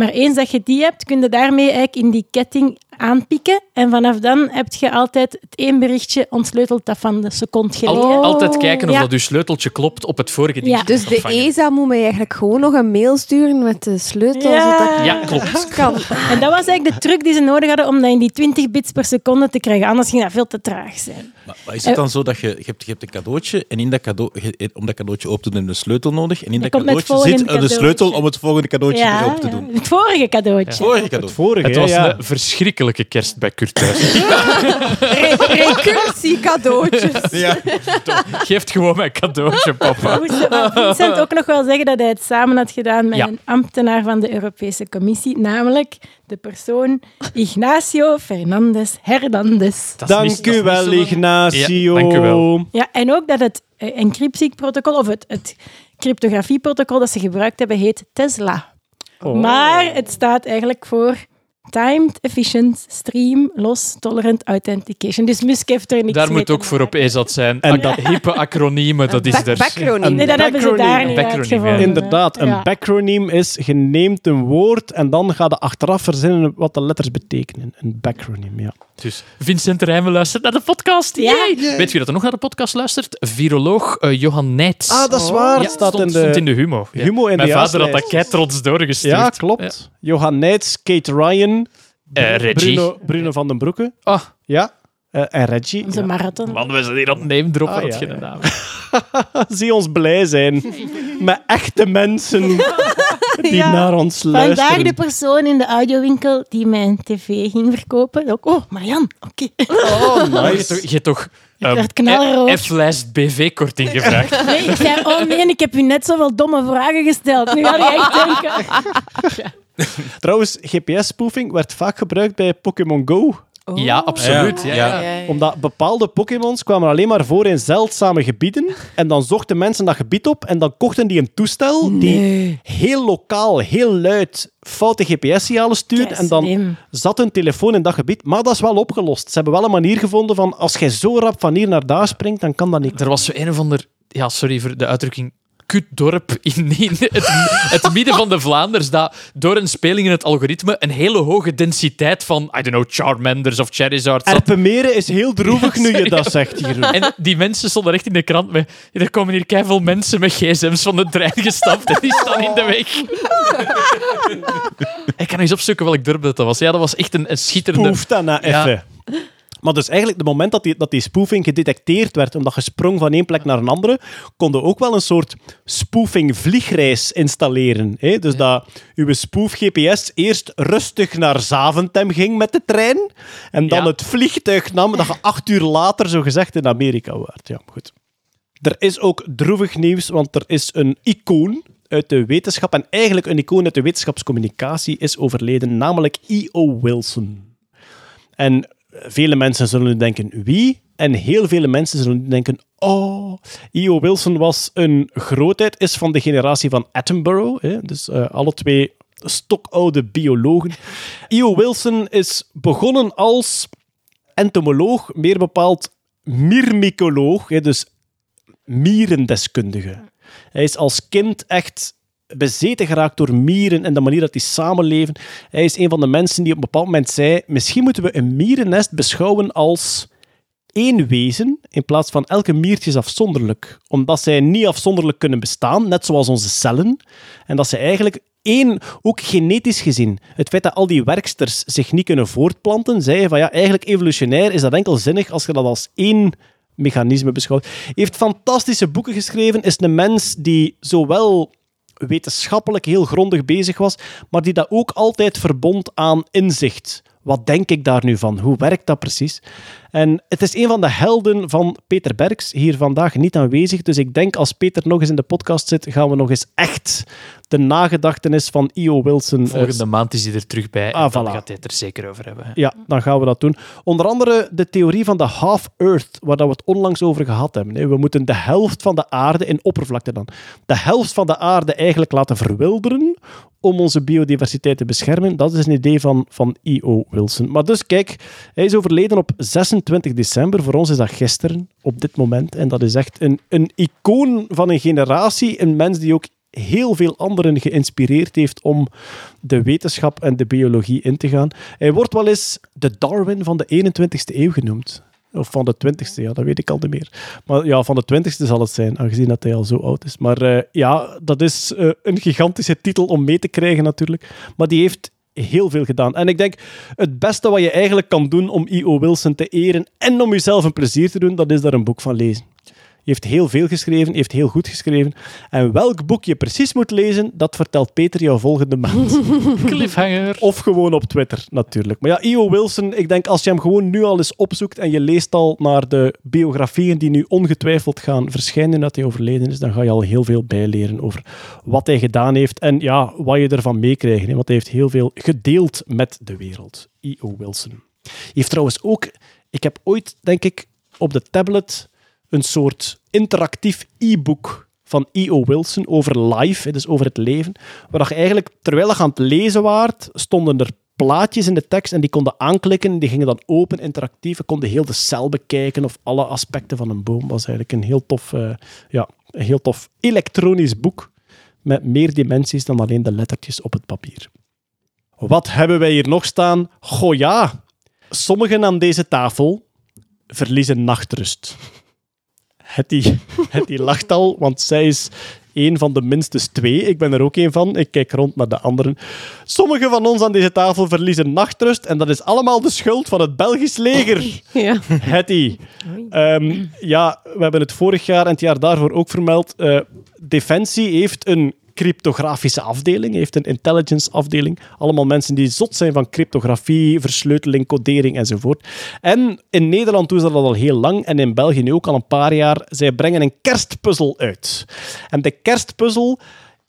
Maar eens dat je die hebt, kun je daarmee eigenlijk in die ketting aanpikken. En vanaf dan heb je altijd het één berichtje ontsleuteld dat van de seconde geleden. Al- altijd kijken of Ja. dat uw sleuteltje klopt op het vorige ding. Ja. Dus de ESA moet mij eigenlijk gewoon nog een mail sturen met de sleutel. Ja. zodat Ja, klopt. kan. En dat was eigenlijk de truc die ze nodig hadden om dat in die 20 bits per seconde te krijgen. Anders ging dat veel te traag zijn. Maar, maar is het dan zo dat je, je, hebt, je hebt een cadeautje en in dat cadeau, je- om dat cadeautje open te doen heb je een sleutel nodig en in dat cadeautje zit een sleutel om het volgende cadeautje Ja, open te ja. doen. het vorige cadeautje. Vorige Het cadeau. vorige, Het was ja. een verschrikkelijke kerst bij Kurt thuis. Recursie cadeautjes. Ja. Geeft gewoon mijn cadeautje, papa. Moest Vincent ook nog wel zeggen dat hij het samen had gedaan met Ja. een ambtenaar van de Europese Commissie, namelijk de persoon Ignacio Fernandez Hernandez. Dank u wel, Ignacio. Ja, dank u wel. Ja, en ook dat het eh, encryptieprotocol, of het, het cryptografieprotocol dat ze gebruikt hebben, heet Tesla. Oh. Maar het staat eigenlijk voor Timed Efficient Stream Loss Tolerant Authentication. Dus Musk heeft er niks Daar moet ook voor op ezat zijn. En En dat- hippe acroniemen, dat is er. backronym. Nee, dat hebben ze daar niet uitgevonden. Inderdaad, een Ja. backronym is je neemt een woord en dan ga je achteraf verzinnen wat de letters betekenen. Een backronym, ja. Dus Vincent Rijmen luistert naar de podcast. Ja. Weet je wie dat er nog naar de podcast luistert? Viroloog eh, Johan Neits. Ah, dat is waar. Ja, Het staat stond, in de... stond in de Humo. Ja. Humo in Mijn de vader had dat kei trots doorgestuurd. Ja, klopt. Johan Neits, Kate Ryan, Eh, Reggie. Bruno, Bruno van den Broeke. Ah, Ja. Eh, en Reggie. Onze Ja. marathon. man, we zijn hier aan het name droppen. Ah, had ja, geen ja. naam. Zie ons blij zijn. Met echte mensen die Ja. naar ons Vandaag luisteren. de persoon in de audiowinkel die mijn tv ging verkopen. Ook, oh, Marian, oké. Oh, Je hebt nice. toch, je hebt toch werd ehm, knalrood. F-lijst BV-korting gevraagd. Nee, ik zei, oh nee, ik heb u net zoveel domme vragen gesteld. Nu ga je echt denken. Trouwens, GPS-spoofing werd vaak gebruikt bij Pokémon Go. Ja, absoluut. Ja, Ja. ja. Omdat bepaalde Pokémons kwamen alleen maar voor in zeldzame gebieden. En dan zochten mensen dat gebied op en dan kochten die een toestel die heel lokaal, heel luid foute GPS-signalen stuurde. En dan Slim. zat een telefoon in dat gebied. Maar dat is wel opgelost. Ze hebben wel een manier gevonden van als jij zo rap van hier naar daar springt, dan kan dat niet. Er was zo een of ander... Ja, sorry voor de uitdrukking. Kutdorp in, in het, het midden van de Vlaanders, dat door een speling in het algoritme een hele hoge densiteit van, I don't know, Charmanders of Charizard. Erpenmeren is heel droevig nu je dat zegt, Jeroen. En die mensen stonden echt in de krant met... Er komen hier keiveel mensen met gsm's van de trein gestapt en die staan in de weg. Ik kan eens opzoeken welk dorp dat was. Ja, dat was echt een, een schitterende... Spoef dat nou Ja. even. Maar dus eigenlijk, het moment dat die, dat die spoofing gedetecteerd werd, omdat je sprong van één plek naar een andere, konden ook wel een soort spoofing-vliegreis installeren. Hè? Dus dat uw spoof-GPS eerst rustig naar Zaventem ging met de trein, en dan Ja. het vliegtuig nam, dat je acht uur later, zo gezegd, in Amerika waart. Ja, goed. Er is ook droevig nieuws, want er is een icoon uit de wetenschap, en eigenlijk een icoon uit de wetenschapscommunicatie is overleden, namelijk E.O. Wilson. En vele mensen zullen nu denken, wie? En heel vele mensen zullen nu denken, oh, E.O. Wilson was een grootheid, is van de generatie van Attenborough. Hè? Dus eh, alle twee stokoude biologen. E.O. Wilson is begonnen als entomoloog, meer bepaald myrmicoloog, hè? dus mierendeskundige. Hij is als kind echt bezeten geraakt door mieren en de manier dat die samenleven. Hij is een van de mensen die op een bepaald moment zei: misschien moeten we een mierennest beschouwen als één wezen in plaats van elke miertje is afzonderlijk. Omdat zij niet afzonderlijk kunnen bestaan, net zoals onze cellen. En dat ze eigenlijk één, ook genetisch gezien, het feit dat al die werksters zich niet kunnen voortplanten, zei van ja, eigenlijk evolutionair is dat enkel zinnig als je dat als één mechanisme beschouwt. Hij heeft fantastische boeken geschreven, is een mens die zowel wetenschappelijk heel grondig bezig was, maar die dat ook altijd verbond aan inzicht. Wat denk ik daar nu van? Hoe werkt dat precies? En het is een van de helden van Peter Berks, hier vandaag niet aanwezig. Dus ik denk als Peter nog eens in de podcast zit, gaan we nog eens echt de nagedachtenis van E.O. Wilson... Volgende maand is hij er terug bij. Ah, en dan voilà. gaat hij het er zeker over hebben. hè. Ja, dan gaan we dat doen. Onder andere de theorie van de half-earth, waar dat we het onlangs over gehad hebben. We moeten de helft van de aarde, in oppervlakte dan, de helft van de aarde eigenlijk laten verwilderen om onze biodiversiteit te beschermen. Dat is een idee van, van E.O. Wilson. Maar dus kijk, hij is overleden op 26 december. Voor ons is dat gisteren, op dit moment. En dat is echt een, een icoon van een generatie. Een mens die ook heel veel anderen geïnspireerd heeft om de wetenschap en de biologie in te gaan. Hij wordt wel eens de Darwin van de 21ste eeuw genoemd. Of van de 20ste, ja, dat weet ik al niet meer. Maar ja, van de 20ste zal het zijn, aangezien dat hij al zo oud is. Maar eh, ja, dat is eh, een gigantische titel om mee te krijgen natuurlijk. Maar die heeft heel veel gedaan. En ik denk, het beste wat je eigenlijk kan doen om E.O. Wilson te eren en om jezelf een plezier te doen, dat is daar een boek van lezen. Je heeft heel veel geschreven, heeft heel goed geschreven. En welk boek je precies moet lezen, dat vertelt Peter jou volgende maand. Cliffhanger. Of gewoon op Twitter, natuurlijk. Maar ja, E.O. Wilson, ik denk als je hem gewoon nu al eens opzoekt en je leest al naar de biografieën die nu ongetwijfeld gaan verschijnen dat hij overleden is, dan ga je al heel veel bijleren over wat hij gedaan heeft en ja, wat je ervan meekrijgt. hè. Want hij heeft heel veel gedeeld met de wereld. E.O. Wilson. Hij heeft trouwens ook, ik heb ooit, denk ik, op de tablet een soort interactief e-book van E.O. Wilson over life, dus over het leven, waar je eigenlijk, terwijl je aan het lezen waart, stonden er plaatjes in de tekst en die konden aanklikken. Die gingen dan open, interactief. Je konden heel de cel bekijken of alle aspecten van een boom. was eigenlijk een heel tof, eh, ja, een heel tof elektronisch boek met meer dimensies dan alleen de lettertjes op het papier. Wat hebben wij hier nog staan? Goh ja, sommigen aan deze tafel verliezen nachtrust. Hetty, Hetty lacht al, want zij is een van de minstens twee. Ik ben er ook een van. Ik kijk rond naar de anderen. Sommigen van ons aan deze tafel verliezen nachtrust en dat is allemaal de schuld van het Belgisch leger. Ja. Hetty. Ehm, ja, we hebben het vorig jaar en het jaar daarvoor ook vermeld. Eh, Defensie heeft een cryptografische afdeling, heeft een intelligence afdeling. Allemaal mensen die zot zijn van cryptografie, versleuteling, codering enzovoort. En in Nederland doen ze dat al heel lang en in België nu ook al een paar jaar. Zij brengen een kerstpuzzel uit. En de kerstpuzzel,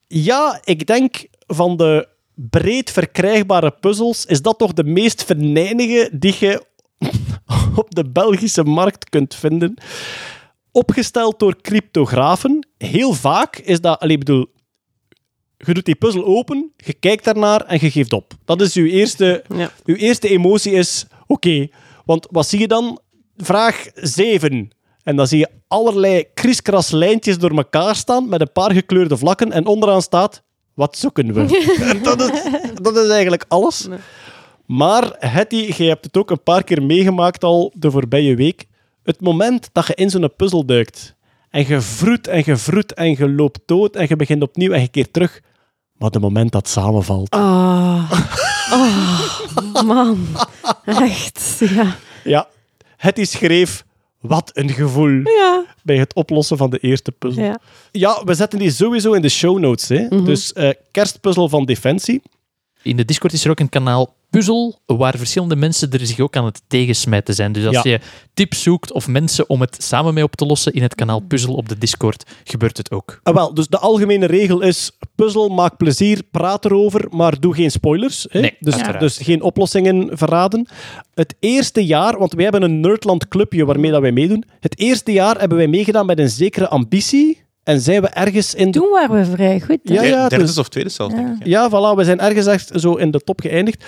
ja, ik denk van de breed verkrijgbare puzzels is dat toch de meest venijnige die je op de Belgische markt kunt vinden. Opgesteld door cryptografen. Heel vaak is dat, allee, bedoel, je doet die puzzel open, je kijkt daarnaar en je geeft op. Dat is uw eerste, Ja. uw eerste emotie is, oké. Want wat zie je dan? Vraag 7. En dan zie je allerlei kriskras lijntjes door elkaar staan met een paar gekleurde vlakken en onderaan staat, wat zoeken we? dat, is, dat is eigenlijk alles. Maar Hetty, jij hebt het ook een paar keer meegemaakt al de voorbije week. Het moment dat je in zo'n puzzel duikt en je vroet en je vroet en je loopt dood en je begint opnieuw en je keert terug. Maar het moment dat samenvalt. Ah. Oh, man. Echt, ja. Ja, Hetty schreef, wat een gevoel Ja. bij het oplossen van de eerste puzzel. ja. Ja, we zetten die sowieso in de show notes. Hè. Dus eh, kerstpuzzel van Defensie. In de Discord is er ook een kanaal Puzzel, waar verschillende mensen er zich ook aan het tegensmijten zijn. Dus als Ja. je tips zoekt of mensen om het samen mee op te lossen in het kanaal Puzzel op de Discord, gebeurt het ook. Ah, wel, dus de algemene regel is: puzzel, maak plezier, praat erover, maar doe geen spoilers. Hè? Nee, dus, uiteraard. dus geen oplossingen verraden. Het eerste jaar, want wij hebben een Nerdland clubje waarmee dat wij meedoen. Het eerste jaar hebben wij meegedaan met een zekere ambitie. En zijn we ergens in de... Toen waren we vrij goed. hè? Ja, ja, derde dus- of tweede zelfs, denk ik. Ja, voilà, we zijn ergens echt zo in de top geëindigd.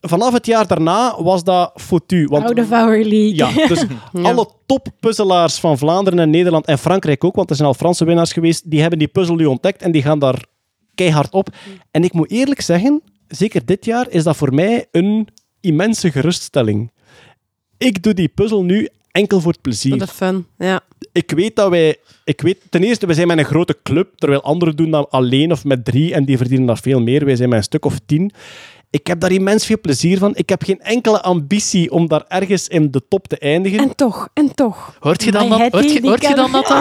Vanaf het jaar daarna was dat foutu. Want Out of our league. ja, dus alle toppuzzelaars van Vlaanderen en Nederland en Frankrijk ook, want er zijn al Franse winnaars geweest, die hebben die puzzel nu ontdekt en die gaan daar keihard op. En ik moet eerlijk zeggen, zeker dit jaar is dat voor mij een immense geruststelling. Ik doe die puzzel nu enkel voor het plezier. Voor de fun. Ja. Ik weet dat wij... Ik weet, ten eerste, we zijn met een grote club, terwijl anderen doen dat alleen of met drie en die verdienen dat veel meer. Wij zijn met een stuk of tien. Ik heb daar immens veel plezier van. Ik heb geen enkele ambitie om daar ergens in de top te eindigen. En toch, en toch. Hoort je dan, dat, hoort je, hoort dan dat? dat?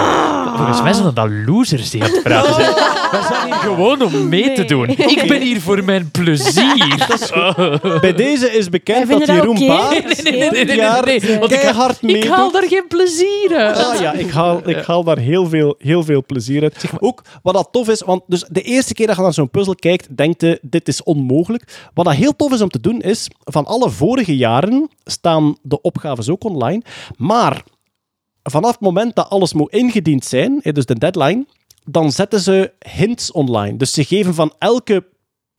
Volgens mij zijn dat losers die aan het praten zijn. We zijn hier gewoon om mee te doen. Ik ben hier voor mijn plezier. Bij deze is bekend dat Jeroen oké. Baert Nee, nee, nee, nee, dit jaar nee, nee, want ik keihard Ik haal daar geen plezier uit. Ah, ja, ik haal, ik haal daar heel veel, heel veel plezier uit. Ook wat dat tof is, want dus de eerste keer dat je naar zo'n puzzel kijkt, denkt je, dit is onmogelijk. Wat dat heel tof is om te doen, is van alle vorige jaren staan de opgaves ook online. Maar vanaf het moment dat alles moet ingediend zijn, dus de deadline, dan zetten ze hints online. Dus ze geven van elke,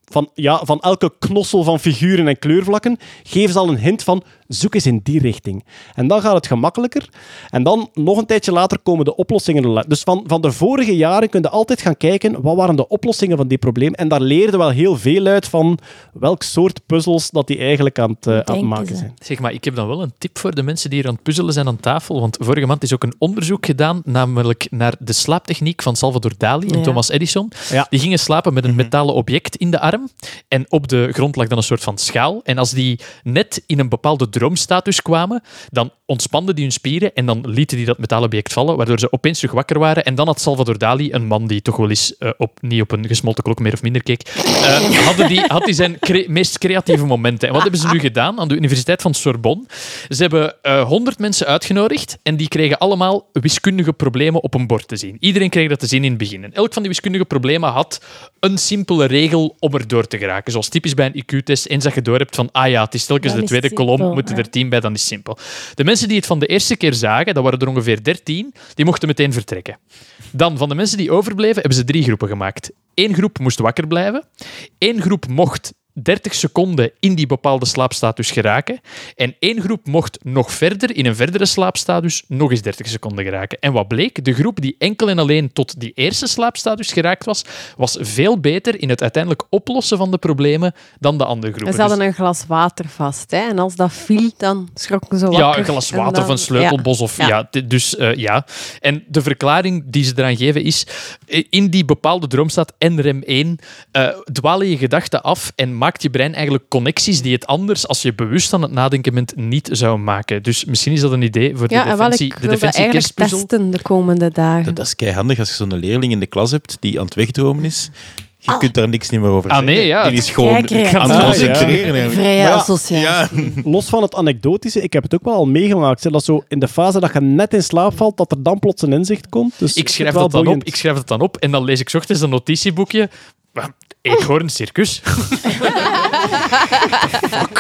van, ja, van elke knossel van figuren en kleurvlakken, geven ze al een hint van zoek eens in die richting. En dan gaat het gemakkelijker. En dan, nog een tijdje later, komen de oplossingen. Dus van, van de vorige jaren kun je altijd gaan kijken, wat waren de oplossingen van die probleem? En daar leerde wel heel veel uit van welk soort puzzels dat die eigenlijk aan het, eh, aan het maken ze. zijn. Zeg maar, ik heb dan wel een tip voor de mensen die hier aan het puzzelen zijn aan tafel. Want vorige maand is ook een onderzoek gedaan, namelijk naar de slaaptechniek van Salvador Dali en Ja. Thomas Edison. Ja. Die gingen slapen met een metalen object in de arm. En op de grond lag dan een soort van schaal. En als die net in een bepaalde droomstatus kwamen, dan ontspanden die hun spieren en dan lieten die dat metalen object vallen, waardoor ze opeens terug wakker waren. En dan had Salvador Dali, een man die toch wel eens eh, op, niet op een gesmolten klok meer of minder keek, eh, hadden die, had hij zijn cre- meest creatieve momenten. En wat hebben ze nu gedaan aan de Universiteit van Sorbonne? Ze hebben honderd mensen uitgenodigd en die kregen allemaal wiskundige problemen op een bord te zien. Iedereen kreeg dat te zien in het begin. En elk van die wiskundige problemen had een simpele regel om er door te geraken. Zoals typisch bij een IQ-test, eens dat je door hebt van ah ja, het is telkens de is tweede simpel, kolom, moeten er tien bij, dan is het simpel. De mensen die het van de eerste keer zagen, dat waren er ongeveer dertien, die mochten meteen vertrekken. Dan, van de mensen die overbleven, hebben ze drie groepen gemaakt. Eén groep moest wakker blijven. Eén groep mocht 30 seconden in die bepaalde slaapstatus geraken. En één groep mocht nog verder, in een verdere slaapstatus, nog eens 30 seconden geraken. En wat bleek? De groep die enkel en alleen tot die eerste slaapstatus geraakt was, was veel beter in het uiteindelijk oplossen van de problemen dan de andere groepen. Ze hadden Dus- een glas water vast. Hè? En als dat viel, dan schrokken ze ja, wakker. een glas water dan- of een sleutelbos. Of, ja. Ja. dus eh, ja. En de verklaring die ze eraan geven is, eh, in die bepaalde droomstaat NREM 1 eh, dwalen je gedachten af en maakt je brein eigenlijk connecties die het anders, als je bewust aan het nadenken bent, niet zou maken. Dus misschien is dat een idee voor de Ja, defensie, ik de defensie eigenlijk testen de komende dagen. Dat, dat is keihandig als je zo'n leerling in de klas hebt die aan het wegdromen is. Je kunt daar niks niet meer over Ah, zeggen. nee, ja. Die is gewoon Kijk, aan het Ah, ja. concentreren. eigenlijk. Vrije ja, associatie. Ja, Los van het anekdotische, ik heb het ook wel al meegemaakt. hè, Dat zo in de fase dat je net in slaap valt, dat er dan plots een inzicht komt. Dus Ik schrijf, dat dan op, ik schrijf dat dan op en dan lees ik 's ochtends een notitieboekje. Ekornsirkus? Fuck!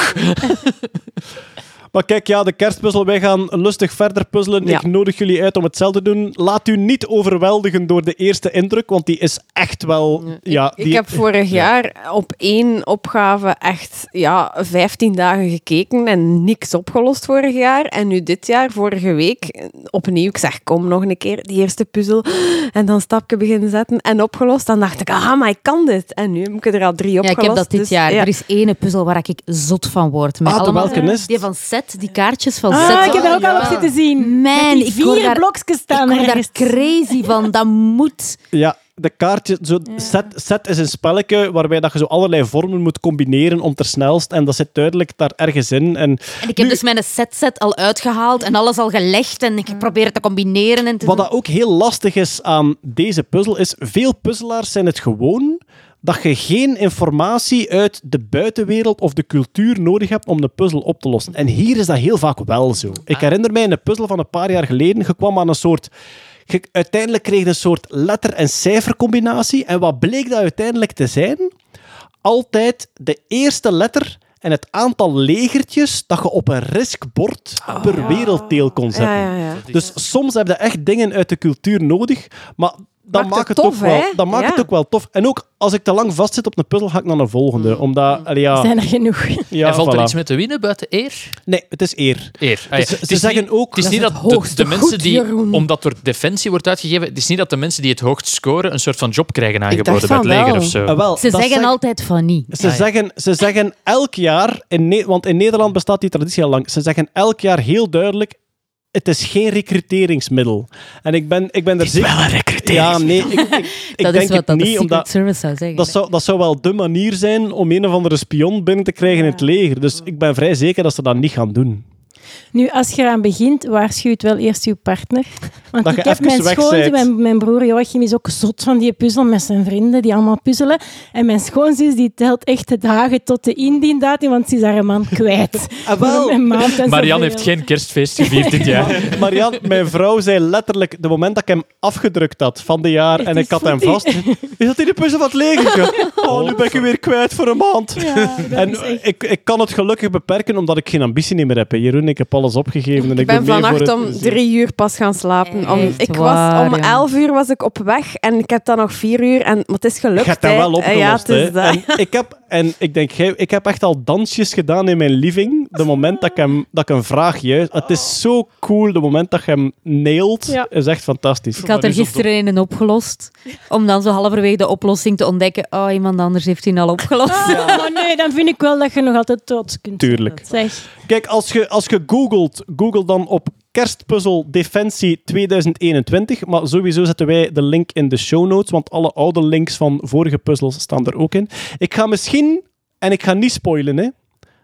Maar kijk, ja, de kerstpuzzel, wij gaan lustig verder puzzelen. Ja. Ik nodig jullie uit om hetzelfde te doen. Laat u niet overweldigen door de eerste indruk, want die is echt wel... Ja, Ik die, heb vorig jaar op één opgave echt ja, 15 dagen gekeken en niks opgelost vorig jaar. En nu dit jaar, vorige week, opnieuw. Ik zeg, kom nog een keer, die eerste puzzel. En dan stapje beginnen zetten en opgelost. Dan dacht ik, ah, maar ik kan dit. En nu heb ik er al drie Ja, opgelost. ik heb dat dit dus, jaar. ja. Er is ene puzzel waar ik zot van word. Met Ah, allemaal, welke is het? Die van Set, die kaartjes van Ah, Set. ik heb dat ook al op zitten zien. Man, Met die ik vier daar- blokjes Ik staan word daar crazy van. Dat moet. ja, de kaartje... Zo, set, set is een spelletje waarbij dat je zo allerlei vormen moet combineren om ter snelst. En dat zit duidelijk daar ergens in. En En ik heb dus mijn set-set al uitgehaald en alles al gelegd. En ik probeer het te combineren. En te Wat doen. dat ook heel lastig is aan deze puzzel, is veel puzzelaars zijn het gewoon dat je geen informatie uit de buitenwereld of de cultuur nodig hebt om de puzzel op te lossen. En hier is dat heel vaak wel zo. Ik herinner mij een puzzel van een paar jaar geleden. Je kwam aan een soort... je- uiteindelijk kreeg je een soort letter- en cijfercombinatie. En wat bleek dat uiteindelijk te zijn? Altijd de eerste letter en het aantal legertjes dat je op een riskbord per werelddeel kon zetten. Ja, ja, ja. Dus soms heb je echt dingen uit de cultuur nodig, maar dat Maakt maakt, het tof, ook wel, maakt Ja. het ook wel tof. En ook als ik te lang vastzit op een puzzel, ga ik naar een volgende. Omdat, allee, ja, Zijn er genoeg? ja, en valt er iets mee te winnen buiten eer? Nee, het is eer. Eer. Ah, ja. Ze- Het ze is zeggen niet- ook- Het is niet dat het de, de mensen goed, die, Jeroen. omdat door defensie wordt uitgegeven, het is niet dat de mensen die het hoogst scoren een soort van job krijgen aangeboden bij het leger wel. of zo. Ah, wel, Ze zeggen zeg- altijd van niet. Ze, Ah, ja. zeggen, ze zeggen elk jaar, in Ne- want in Nederland bestaat die traditie al lang, ze zeggen elk jaar heel duidelijk, het is geen recruteringsmiddel. En ik ben, ik ben er zeker... Wel een recrutering. Ja, nee, ik, ik, ik dat denk is wat het dat niet, omdat... Service zou zeggen. Dat zou, dat zou wel de manier zijn om een of andere spion binnen te krijgen in het leger. Dus ik ben vrij zeker dat ze dat niet gaan doen. Nu, als je eraan begint, waarschuwt wel eerst je partner. Want Dat ik je heb mijn zijt. mijn, mijn broer Joachim is ook zot van die puzzel met zijn vrienden, die allemaal puzzelen. En mijn schoonzus die telt echt de dagen tot de indiendatum, want ze is haar man kwijt. Ah, wel. Een maand en Marianne heeft geen kerstfeest gevierd dit jaar. Marian, mijn vrouw zei letterlijk, de moment dat ik hem afgedrukt had van de jaar en ik had hem vast, is dat in de puzzel het leger? Oh, nu ben ik u weer kwijt voor een maand. Ja, En echt- ik, ik kan het gelukkig beperken, omdat ik geen ambitie meer heb. hè. Jeroen, ik heb alles opgegeven. En ik, Ik ben vannacht om het- drie uur pas gaan slapen. Om, Echt ik was, waar, om ja. elf uur was ik op weg en ik heb dan nog vier uur. En, maar het is gelukt. Je hebt dat hè. wel Eh, Ja, opgelost. het is hè. dat. En ik heb, en ik denk, ik heb echt al dansjes gedaan in mijn living. De moment dat ik, hem, dat ik een vraag juist... Het is zo cool, de moment dat je hem nailt, Ja. is echt fantastisch. Ik had er gisteren een opgelost. Om dan zo halverwege de oplossing te ontdekken. Oh, iemand anders heeft die al opgelost. Oh, maar nee, dan vind ik wel dat je nog altijd trots kunt zijn. Tuurlijk. Zeg. Kijk, als je, als je googelt, google dan op kerstpuzzel Defensie 2021. Maar sowieso zetten wij de link in de show notes, want alle oude links van vorige puzzels staan er ook in. Ik ga misschien, en ik ga niet spoilen, hè,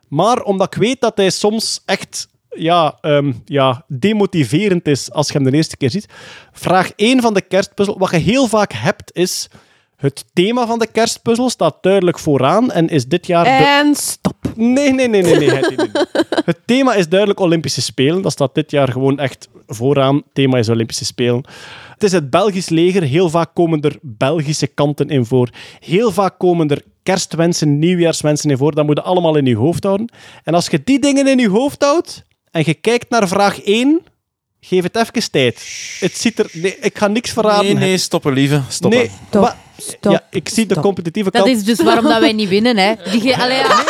maar omdat ik weet dat hij soms echt ja, ehm, ja, demotiverend is als je hem de eerste keer ziet. Vraag 1 van de kerstpuzzel. Wat je heel vaak hebt is... Het thema van de kerstpuzzel staat duidelijk vooraan en is dit jaar... de- En stop. Nee, nee, nee, nee. nee, het, nee, nee. het thema is duidelijk Olympische Spelen. Dat staat dit jaar gewoon echt vooraan. Het thema is Olympische Spelen. Het is het Belgisch leger. Heel vaak komen er Belgische kanten in voor. Heel vaak komen er kerstwensen, nieuwjaarswensen in voor. Dat moet je allemaal in je hoofd houden. En als je die dingen in je hoofd houdt en je kijkt naar vraag 1, geef het even tijd. Het ziet er... Nee, ik ga niks verraden. Nee, nee, stoppen, lieve. Stoppen. Nee, Stop. Ja, ik zie de competitieve Dat kant. is dus waarom dat wij niet winnen, hè. Die ge allee, ja,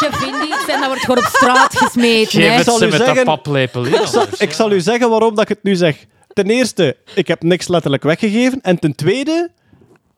je vindt iets en dat wordt gewoon op straat gesmeten, Geef hè. het zal ze u met zeggen- dat paplepel. Ik zal, ik zal u zeggen waarom dat ik het nu zeg. Ten eerste, ik heb niks letterlijk weggegeven. En ten tweede,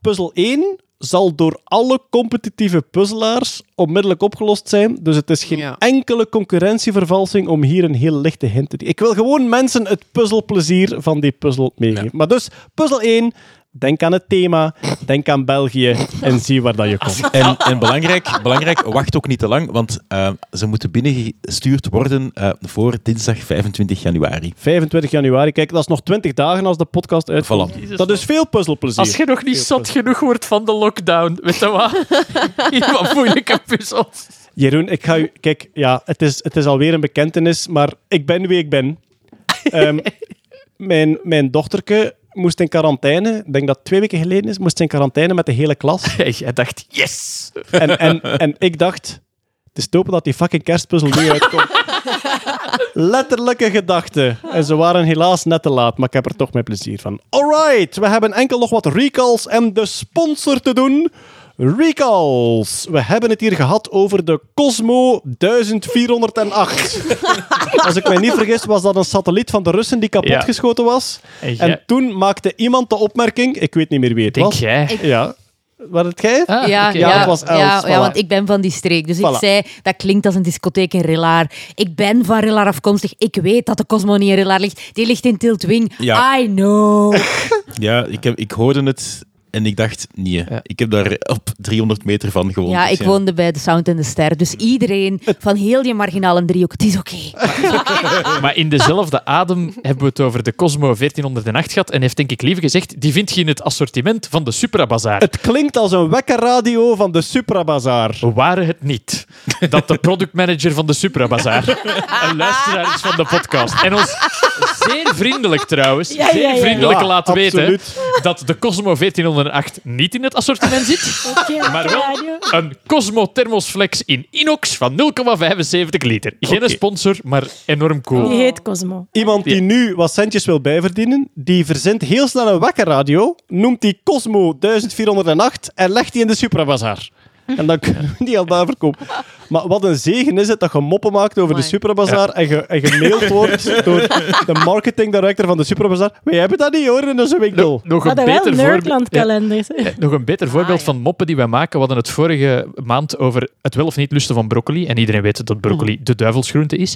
puzzel 1 zal door alle competitieve puzzelaars onmiddellijk opgelost zijn. Dus het is geen Ja. enkele concurrentievervalsing om hier een heel lichte hint te geven. Ik wil gewoon mensen het puzzelplezier van die puzzel meegeven. Maar dus, puzzel 1, denk aan het thema, denk aan België en zie waar dat je komt. En, en belangrijk, belangrijk, wacht ook niet te lang, want eh, ze moeten binnengestuurd worden eh, voor dinsdag 25 januari. 25 januari, kijk, dat is nog 20 dagen als de podcast uitkomt. Voilà. Dat is veel puzzelplezier. Als je nog niet zat genoeg wordt van de lockdown, weet je wat? Wat moeilijke puzzels. Jeroen, ik ga u... Kijk, ja, het is, het is alweer een bekentenis, maar ik ben wie ik ben. Ehm, mijn, mijn dochterke moest in quarantaine, ik denk dat het twee weken geleden is, moest in quarantaine met de hele klas. Jij dacht, yes! En, en, en ik dacht, het is topen dat die fucking kerstpuzzel nu uitkomt. Letterlijke gedachte. En ze waren helaas net te laat, maar ik heb er toch mijn plezier van. Alright, we hebben enkel nog wat recalls en de sponsor te doen. Recalls. We hebben het hier gehad over de Cosmo 1408. Als ik mij niet vergis, was dat een satelliet van de Russen die kapotgeschoten was. En jij- En toen maakte iemand de opmerking, ik weet niet meer wie het Denk was. jij? Ja. War het jij? Ah, Ja, oké. Ja, ja, dat was Els, ja, voilà. ja, want ik ben van die streek. Dus Voilà. ik zei, dat klinkt als een discotheek in Rillaar. Ik ben van Rillaar afkomstig. Ik weet dat de Cosmo niet in Rillaar ligt. Die ligt in Tiltwing. Ja. I know. Ja, ik, heb, ik hoorde het en ik dacht, nee. Ik heb daar op 300 meter van gewoond. Ja, dus ik woonde bij de Sound en de Ster. Dus iedereen van heel die marginale driehoek, het is oké. Maar in dezelfde adem hebben we het over de Cosmo 1408 gehad en heeft denk ik liever gezegd, die vind je in het assortiment van de Supra Bazaar. Het klinkt als een wekkerradio van de Supra Bazaar. Waren het niet dat de productmanager van de Supra Bazaar een luisteraar is van de podcast en ons zeer vriendelijk trouwens, Ja, ja, zeer ja. vriendelijk Ja, laat weten dat de Cosmo 1408 niet in het assortiment zit, Oké, maar wel radio. een Cosmo Thermosflex in inox van 0,75 liter. Geen sponsor, maar enorm cool. Die heet Cosmo. Iemand die nu wat centjes wil bijverdienen, die verzint heel snel een wekkerradio, noemt die Cosmo 1408 en legt die in de Supra Bazaar. En dan kunnen we die al daar verkopen. Maar wat een zegen is het dat je moppen maakt over de Amai. Supra Bazaar en, ge, en gemaild wordt door de marketing director van de Supra Bazaar. Wij hebben dat niet hoor in onze winkel. Nog We een beter voorbeeld. Eh, Nog een beter voorbeeld ja. van moppen die wij maken. We hadden het vorige maand over het wel of niet lusten van broccoli. En iedereen weet dat broccoli de duivelsgroente is.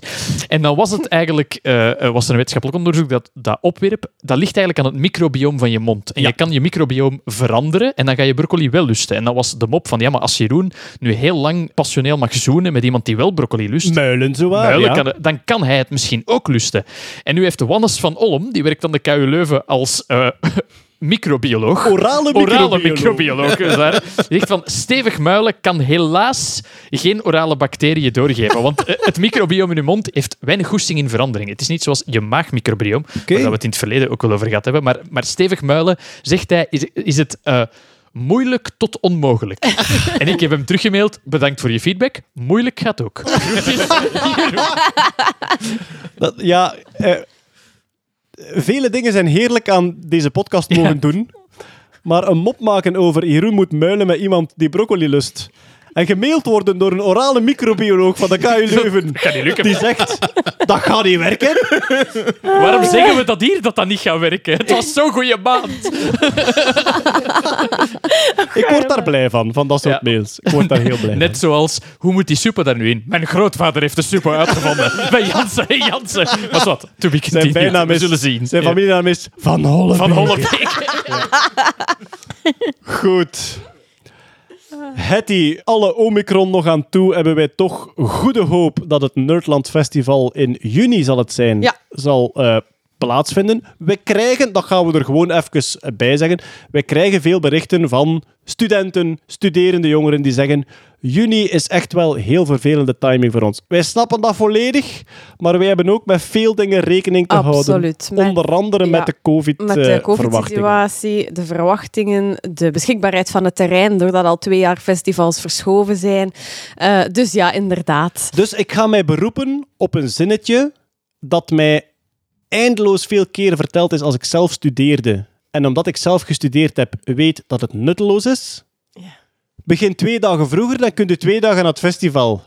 En dan was het eigenlijk eh, eh, was er een wetenschappelijk onderzoek dat dat opwerp. Dat ligt eigenlijk aan het microbioom van je mond. En Ja. je kan je microbioom veranderen en dan ga je broccoli wel lusten. En dat was de mop van, ja, maar als Jeroen nu heel lang passioneel mag zoenen met iemand die wel broccoli lust, Muilen zo waar, Muilen ja. kan, dan kan hij het misschien ook lusten. En nu heeft Wannes van Olm, die werkt aan de KU Leuven als eh, microbioloog. Orale Orale microbioloog. microbioloog. is daar. Die zegt van, stevig muilen kan helaas geen orale bacteriën doorgeven. Want eh, het microbiome in je mond heeft weinig goesting in verandering. Het is niet zoals je maagmicrobiome, waar we het in het verleden ook wel over gehad hebben. Maar, maar stevig muilen, zegt hij, is, is het... eh, Moeilijk tot onmogelijk. en ik heb hem teruggemaild. Bedankt voor je feedback. Moeilijk gaat ook. Dat, ja, eh, vele dingen zijn heerlijk aan deze podcast mogen doen. Maar een mop maken over Jeroen moet muilen met iemand die broccoli lust. En gemaild worden door een orale microbioloog van de KU Leuven. Gaat niet lukken. Die zegt, dat gaat niet werken. Waarom zeggen we dat hier dat dat niet gaat werken? Het was zo'n goede maand. Ik word daar blij van, van dat soort Ja. mails. Ik word daar heel blij Net zoals, hoe moet die super daar nu in? Mijn grootvader heeft de super uitgevonden. Bij Jansen en Jansen. Maar wat, to be. Zijn bijnaam We is, zullen zien. Zijn familienaam is Van Holle. Van Hollebeek. Goed. Hetty, alle Omicron nog aan toe, hebben wij toch goede hoop dat het Nerdland Festival in juni zal het zijn, Ja. zal eh, plaatsvinden. We krijgen, dat gaan we er gewoon even bij zeggen, wij krijgen veel berichten van studenten, studerende jongeren die zeggen juni is echt wel heel vervelende timing voor ons. Wij snappen dat volledig, maar wij hebben ook met veel dingen rekening te Absoluut. houden. Met- Onder andere ja, met de COVID-verwachtingen. COVID-situatie, de verwachtingen, de beschikbaarheid van het terrein, doordat al twee jaar festivals verschoven zijn. Eh, dus ja, inderdaad. Dus ik ga mij beroepen op een zinnetje dat mij eindeloos veel keren verteld is als ik zelf studeerde en omdat ik zelf gestudeerd heb, weet dat het nutteloos is. Begin twee dagen vroeger, dan kun je twee dagen naar het festival.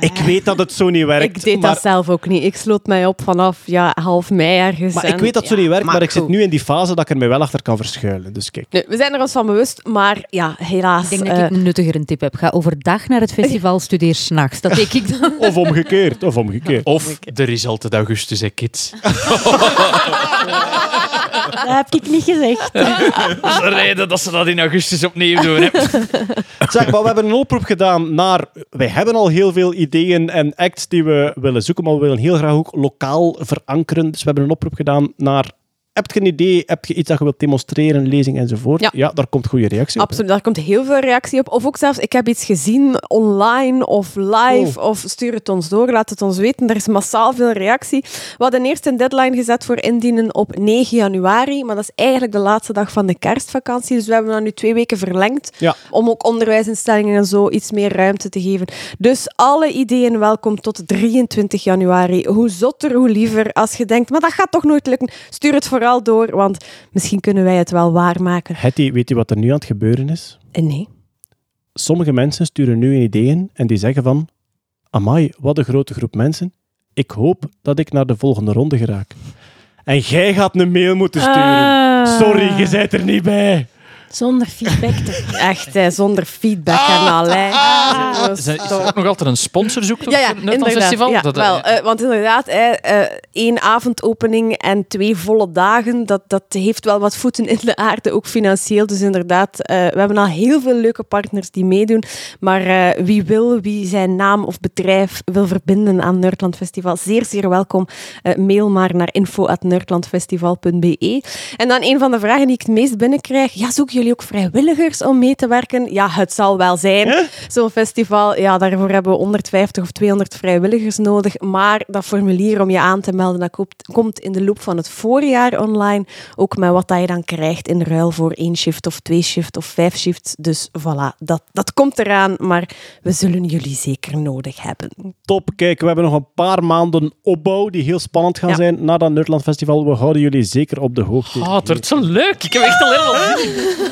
Ik weet dat het zo niet werkt. Ik deed maar, dat zelf ook niet. Ik sloot mij op vanaf ja, half mei ergens. maar en- ik weet dat het zo niet werkt, maar, ik zit nu in die fase dat ik er mij wel achter kan verschuilen. Dus kijk. Nee, we zijn er ons van bewust, maar ja, helaas. Ik denk dat eh, ik een nuttigere tip heb. Ga overdag naar het festival, studeer s'nachts. Dat denk ik dan. Of omgekeerd, of omgekeerd. Of er is altijd augustus, hè, kids. Dat heb ik niet gezegd. Dat is de reden dat ze dat in augustus opnieuw doen. Hè. Zeg, maar we hebben een oproep gedaan naar... Wij hebben al heel veel ideeën en acts die we willen zoeken, maar we willen heel graag ook lokaal verankeren. Dus we hebben een oproep gedaan naar... Heb je een idee? Heb je iets dat je wilt demonstreren, lezing enzovoort? Ja. daar komt goede reactie op. Absoluut, daar komt heel veel reactie op. Of ook zelfs, ik heb iets gezien online of live, Oh. of stuur het ons door, laat het ons weten. Er is massaal veel reactie. We hadden eerst een deadline gezet voor indienen op 9 januari, maar dat is eigenlijk de laatste dag van de kerstvakantie. Dus we hebben dat nu twee weken verlengd, Ja. om ook onderwijsinstellingen en zo iets meer ruimte te geven. Dus alle ideeën welkom tot 23 januari. Hoe zotter, hoe liever. Als je denkt, maar dat gaat toch nooit lukken, stuur het vooral door, want misschien kunnen wij het wel waarmaken. Hetty, weet je wat er nu aan het gebeuren is? En nee. Sommige mensen sturen nu een idee in en die zeggen van... Amai, wat een grote groep mensen. Ik hoop dat ik naar de volgende ronde geraak. En jij gaat een mail moeten sturen. Ah. Sorry, je bent er niet bij. Zonder feedback toch? Echt, hè, zonder feedback en alleen. Dat Is er is er ook nog altijd een sponsor zoekt op Ja, ja, het inderdaad. Festival? Ja, Dat, eh, wel, eh, want inderdaad, hè, eh, één avondopening en twee volle dagen, dat, dat heeft wel wat voeten in de aarde, ook financieel. Dus inderdaad, eh, we hebben al heel veel leuke partners die meedoen. Maar eh, wie wil, wie zijn naam of bedrijf wil verbinden aan Nerdland Festival, zeer, zeer welkom. Eh, mail maar naar info.nerdlandfestival.be. En dan een van de vragen die ik het meest binnenkrijg, ja, zoeken jullie ook vrijwilligers om mee te werken? Ja, het zal wel zijn. Zo'n festival, ja, daarvoor hebben we 150 of 200 vrijwilligers nodig. Maar dat formulier om je aan te melden, dat komt- komt in de loop van het voorjaar online. Ook met wat dat je dan krijgt in ruil voor één shift of twee shift of vijf shifts. Dus voilà, dat, dat komt eraan. Maar we zullen jullie zeker nodig hebben. Top, kijk, we hebben nog een paar maanden opbouw die heel spannend gaan Ja. zijn na dat Nerdland Festival. We houden jullie zeker op de hoogte. Oh, het wordt zo leuk. Ik heb echt al helemaal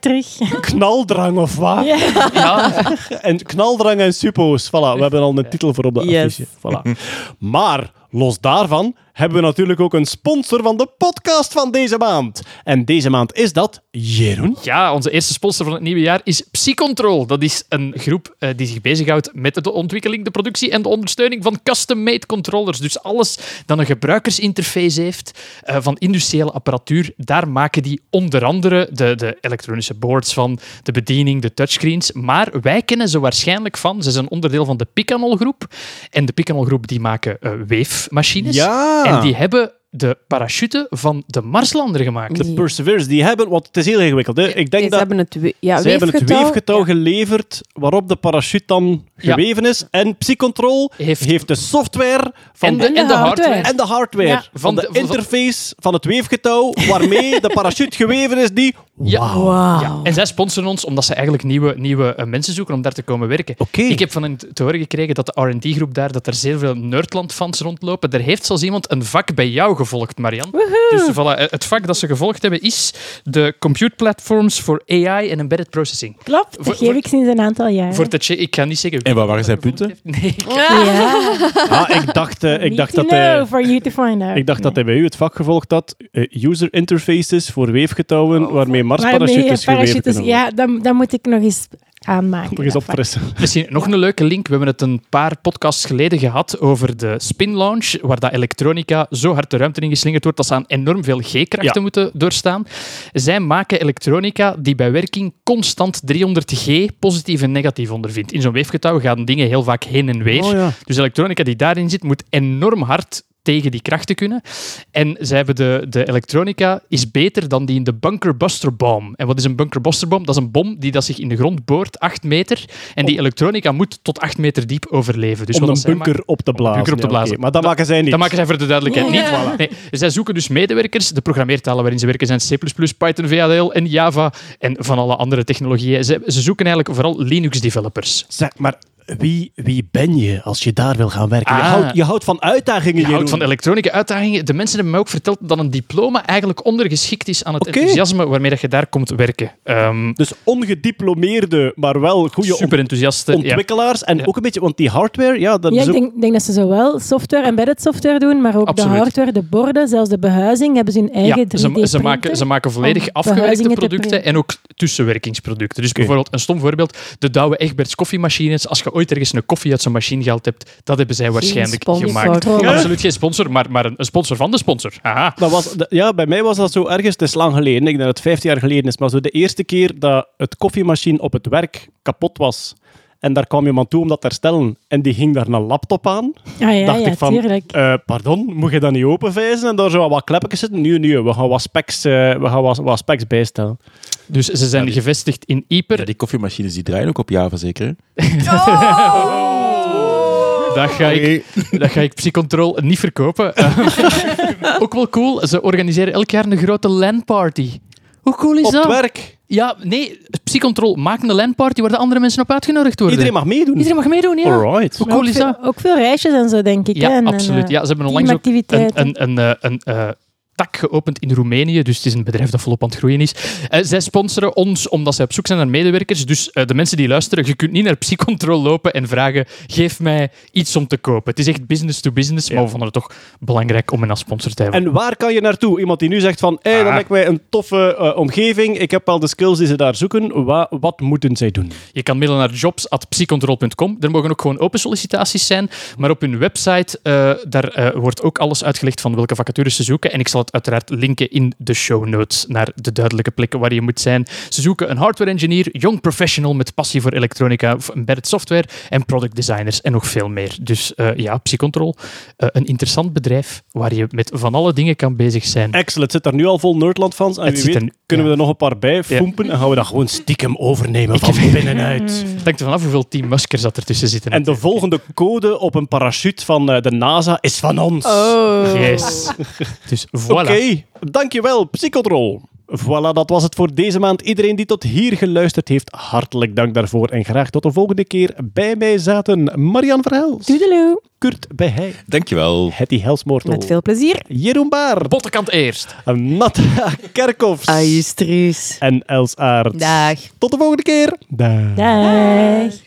terug. Knaldrang of wat? Ja. Ja, En knaldrang en suppo's. Voilà, we hebben al een titel voor op de Yes. affiche. Voilà. Maar los daarvan hebben we natuurlijk ook een sponsor van de podcast van deze maand. En deze maand is dat Jeroen. Ja, onze eerste sponsor van het nieuwe jaar is Psycontrol. Dat is een groep eh, die zich bezighoudt met de ontwikkeling, de productie en de ondersteuning van custom-made controllers. Dus alles dat een gebruikersinterface heeft eh, van industriële apparatuur, daar maken die onder andere de, de elektronische boards van, de bediening, de touchscreens. Maar wij kennen ze waarschijnlijk van, ze zijn onderdeel van de Picanol groep. En de Picanol groep die maken eh, weefmachines. Ja. En die hebben de parachute van de Marslander gemaakt. De Perseverance, die hebben, want het is heel ingewikkeld. Hè? Ik denk Ze dat hebben het, we- ja, zij hebben het weefgetouw. Ja. geleverd waarop de parachute dan Ja. geweven is. En Psycontrol Heeft- heeft, de software van En de, En de en de hardware. hardware. en de hardware Ja. van, Van de, interface van het weefgetouw waarmee de parachute geweven is die... Ja. Ja, en zij sponsoren ons omdat ze eigenlijk nieuwe, nieuwe eh, mensen zoeken om daar te komen werken. Ik heb van hen te horen gekregen dat de R&D-groep daar, dat er zeer veel Nerdland-fans rondlopen. Er heeft zelfs iemand een vak bij jou gevolgd, Marian. Dus voilà, eh, het vak dat ze gevolgd hebben is de Compute Platforms for AI and Embedded Processing. Klopt, Voor- dat geef voor- ik sinds een aantal jaar. Voor che- ik ga niet zeggen... En wat waren zijn punten? Nee, Ja, Ah, ik dacht, eh, ik dacht to dat hij... know for you to find out. Ik dacht dat hij bij u het vak gevolgd had. eh, user interfaces voor weefgetouwen waarmee Waarmee Marsparachutes geweven parachutes, kunnen worden. ja, dan, dan moet ik nog eens aanmaken. Nog eens dat vak. opfrissen. Misschien nog een leuke link. We hebben het een paar podcasts geleden gehad over de spin launch, waar dat elektronica zo hard de ruimte in geslingerd wordt dat ze aan enorm veel G-krachten Ja. moeten doorstaan. Zij maken elektronica die bij werking constant 300 G positief en negatief ondervindt. In zo'n weefgetouw gaan dingen heel vaak heen en weer. Oh ja. Dus elektronica die daarin zit, moet enorm hard tegen die krachten kunnen. En zij hebben de, de elektronica is beter dan die in de bunkerbuster bomb. En wat is een bunkerbuster bomb? Dat is een bom die dat zich in de grond boort, 8 meter. En die elektronica moet tot 8 meter diep overleven. Dus om een bunker op te blazen. bunker op te blazen. Maar dat maken zij niet. dat maken zij voor de duidelijkheid niet. Ja. Nee, zij zoeken dus medewerkers. De programmeertalen waarin ze werken zijn C++, Python, VHDL en Java. En van alle andere technologieën. Ze, ze zoeken eigenlijk vooral Linux-developers. Zeg, maar wie, wie ben je als je daar wil gaan werken? Je, Ah. houdt, je houdt van uitdagingen, Je houdt van elektronica uitdagingen. De mensen hebben mij ook verteld dat een diploma eigenlijk ondergeschikt is aan het enthousiasme waarmee dat je daar komt werken. Ehm Dus ongediplomeerde, maar wel goede super enthousiaste. ja. ontwikkelaars. En Ja. ook een beetje, want die hardware, ja, dat Ja, is ik denk, denk dat ze zowel software, embedded software doen, maar ook Absoluut. de hardware, de borden, zelfs de behuizing, hebben ze hun eigen Ja, 3D ze, ze, maken, ze maken volledig afgewerkte producten en ook tussenwerkingsproducten. Dus bijvoorbeeld een stom voorbeeld, de Douwe Egberts koffiemachines. Als je ooit ergens een koffie uit zo'n machine gehaald hebt, dat hebben zij waarschijnlijk gemaakt. Ja. Absoluut geen sponsor, maar, maar een, sponsor van de sponsor. Aha. Dat was, ja, bij mij was dat zo ergens, het is lang geleden, ik denk dat het 15 jaar geleden is, maar zo de eerste keer dat het koffiemachine op het werk kapot was. En daar kwam iemand toe om dat te herstellen. En die ging daar een laptop aan. Ah ja, dacht ja, ik van, tuurlijk. eh, pardon, moet je dat niet openvijzen? En daar zo wat klepjes zitten? Nee, nee, we gaan wat specs, eh, we gaan wat, wat specs bijstellen. Dus ze zijn gevestigd in Ieper. Ja, die koffiemachines die draaien ook op Java, zeker? hè? Dat ga ik, dat ga ik Psycontrol niet verkopen. Ook wel cool, ze organiseren elk jaar een grote LAN-party. Hoe cool is Op dat? het werk. Ja, nee, Psycontrol maakt een LAN-party waar de andere mensen op uitgenodigd worden. Iedereen mag meedoen. Iedereen mag meedoen, ja. Alright. Hoe cool ook is veel, dat? Ook veel reisjes en zo, denk ik. Ja, hè, en, absoluut. eh, Ja, ze hebben onlangs ook een, teamactiviteiten. een, een, eh, een, eh, tak geopend in Roemenië. Dus het is een bedrijf dat volop aan het groeien is. Eh, zij sponsoren ons omdat zij op zoek zijn naar medewerkers. Dus eh, de mensen die luisteren, je kunt niet naar Psycontrol lopen en vragen geef mij iets om te kopen. Het is echt business to business, maar we vonden het toch belangrijk om hen als sponsor te hebben. En waar kan je naartoe? Iemand die nu zegt van, hey, dat Ah. lijkt mij een toffe eh, omgeving. Ik heb al de skills die ze daar zoeken. Wa- wat moeten zij doen? Je kan mailen naar jobs.psycontrol.com. Er mogen ook gewoon open sollicitaties zijn. Maar op hun website daar, wordt ook alles uitgelegd van welke vacatures ze zoeken. En ik zal uiteraard linken in de show notes naar de duidelijke plekken waar je moet zijn. Ze zoeken een hardware engineer, young professional met passie voor elektronica, of embedded software en product designers en nog veel meer. Dus eh, ja, Psycontrol, eh, een interessant bedrijf waar je met van alle dingen kan bezig zijn. Excellent. Het zit er nu al vol Nerdland-fans. En wie weet, er kunnen we er nog een paar bij foempen en gaan we dat gewoon stiekem overnemen van binnenuit. Het hangt er vanaf hoeveel Team Muskers dat ertussen zitten. En de volgende code op een parachute van eh, de NASA is van ons. Oh. Yes. Dus voilà. Oké, dankjewel, Psychotrol. Voilà, dat was het voor deze maand. Iedereen die tot hier geluisterd heeft, hartelijk dank daarvoor. En graag tot de volgende keer. Bij mij zaten Marian Verhels, Toedeloe. Kurt Bijhij, Dankjewel. Hetty Helsmoortel, Met veel plezier. Jeroen Baar, Bottenkant eerst. Natta Kerkhoffs Ajustruus. en Els Aert. Dag. Tot de volgende keer. Dag. Dag.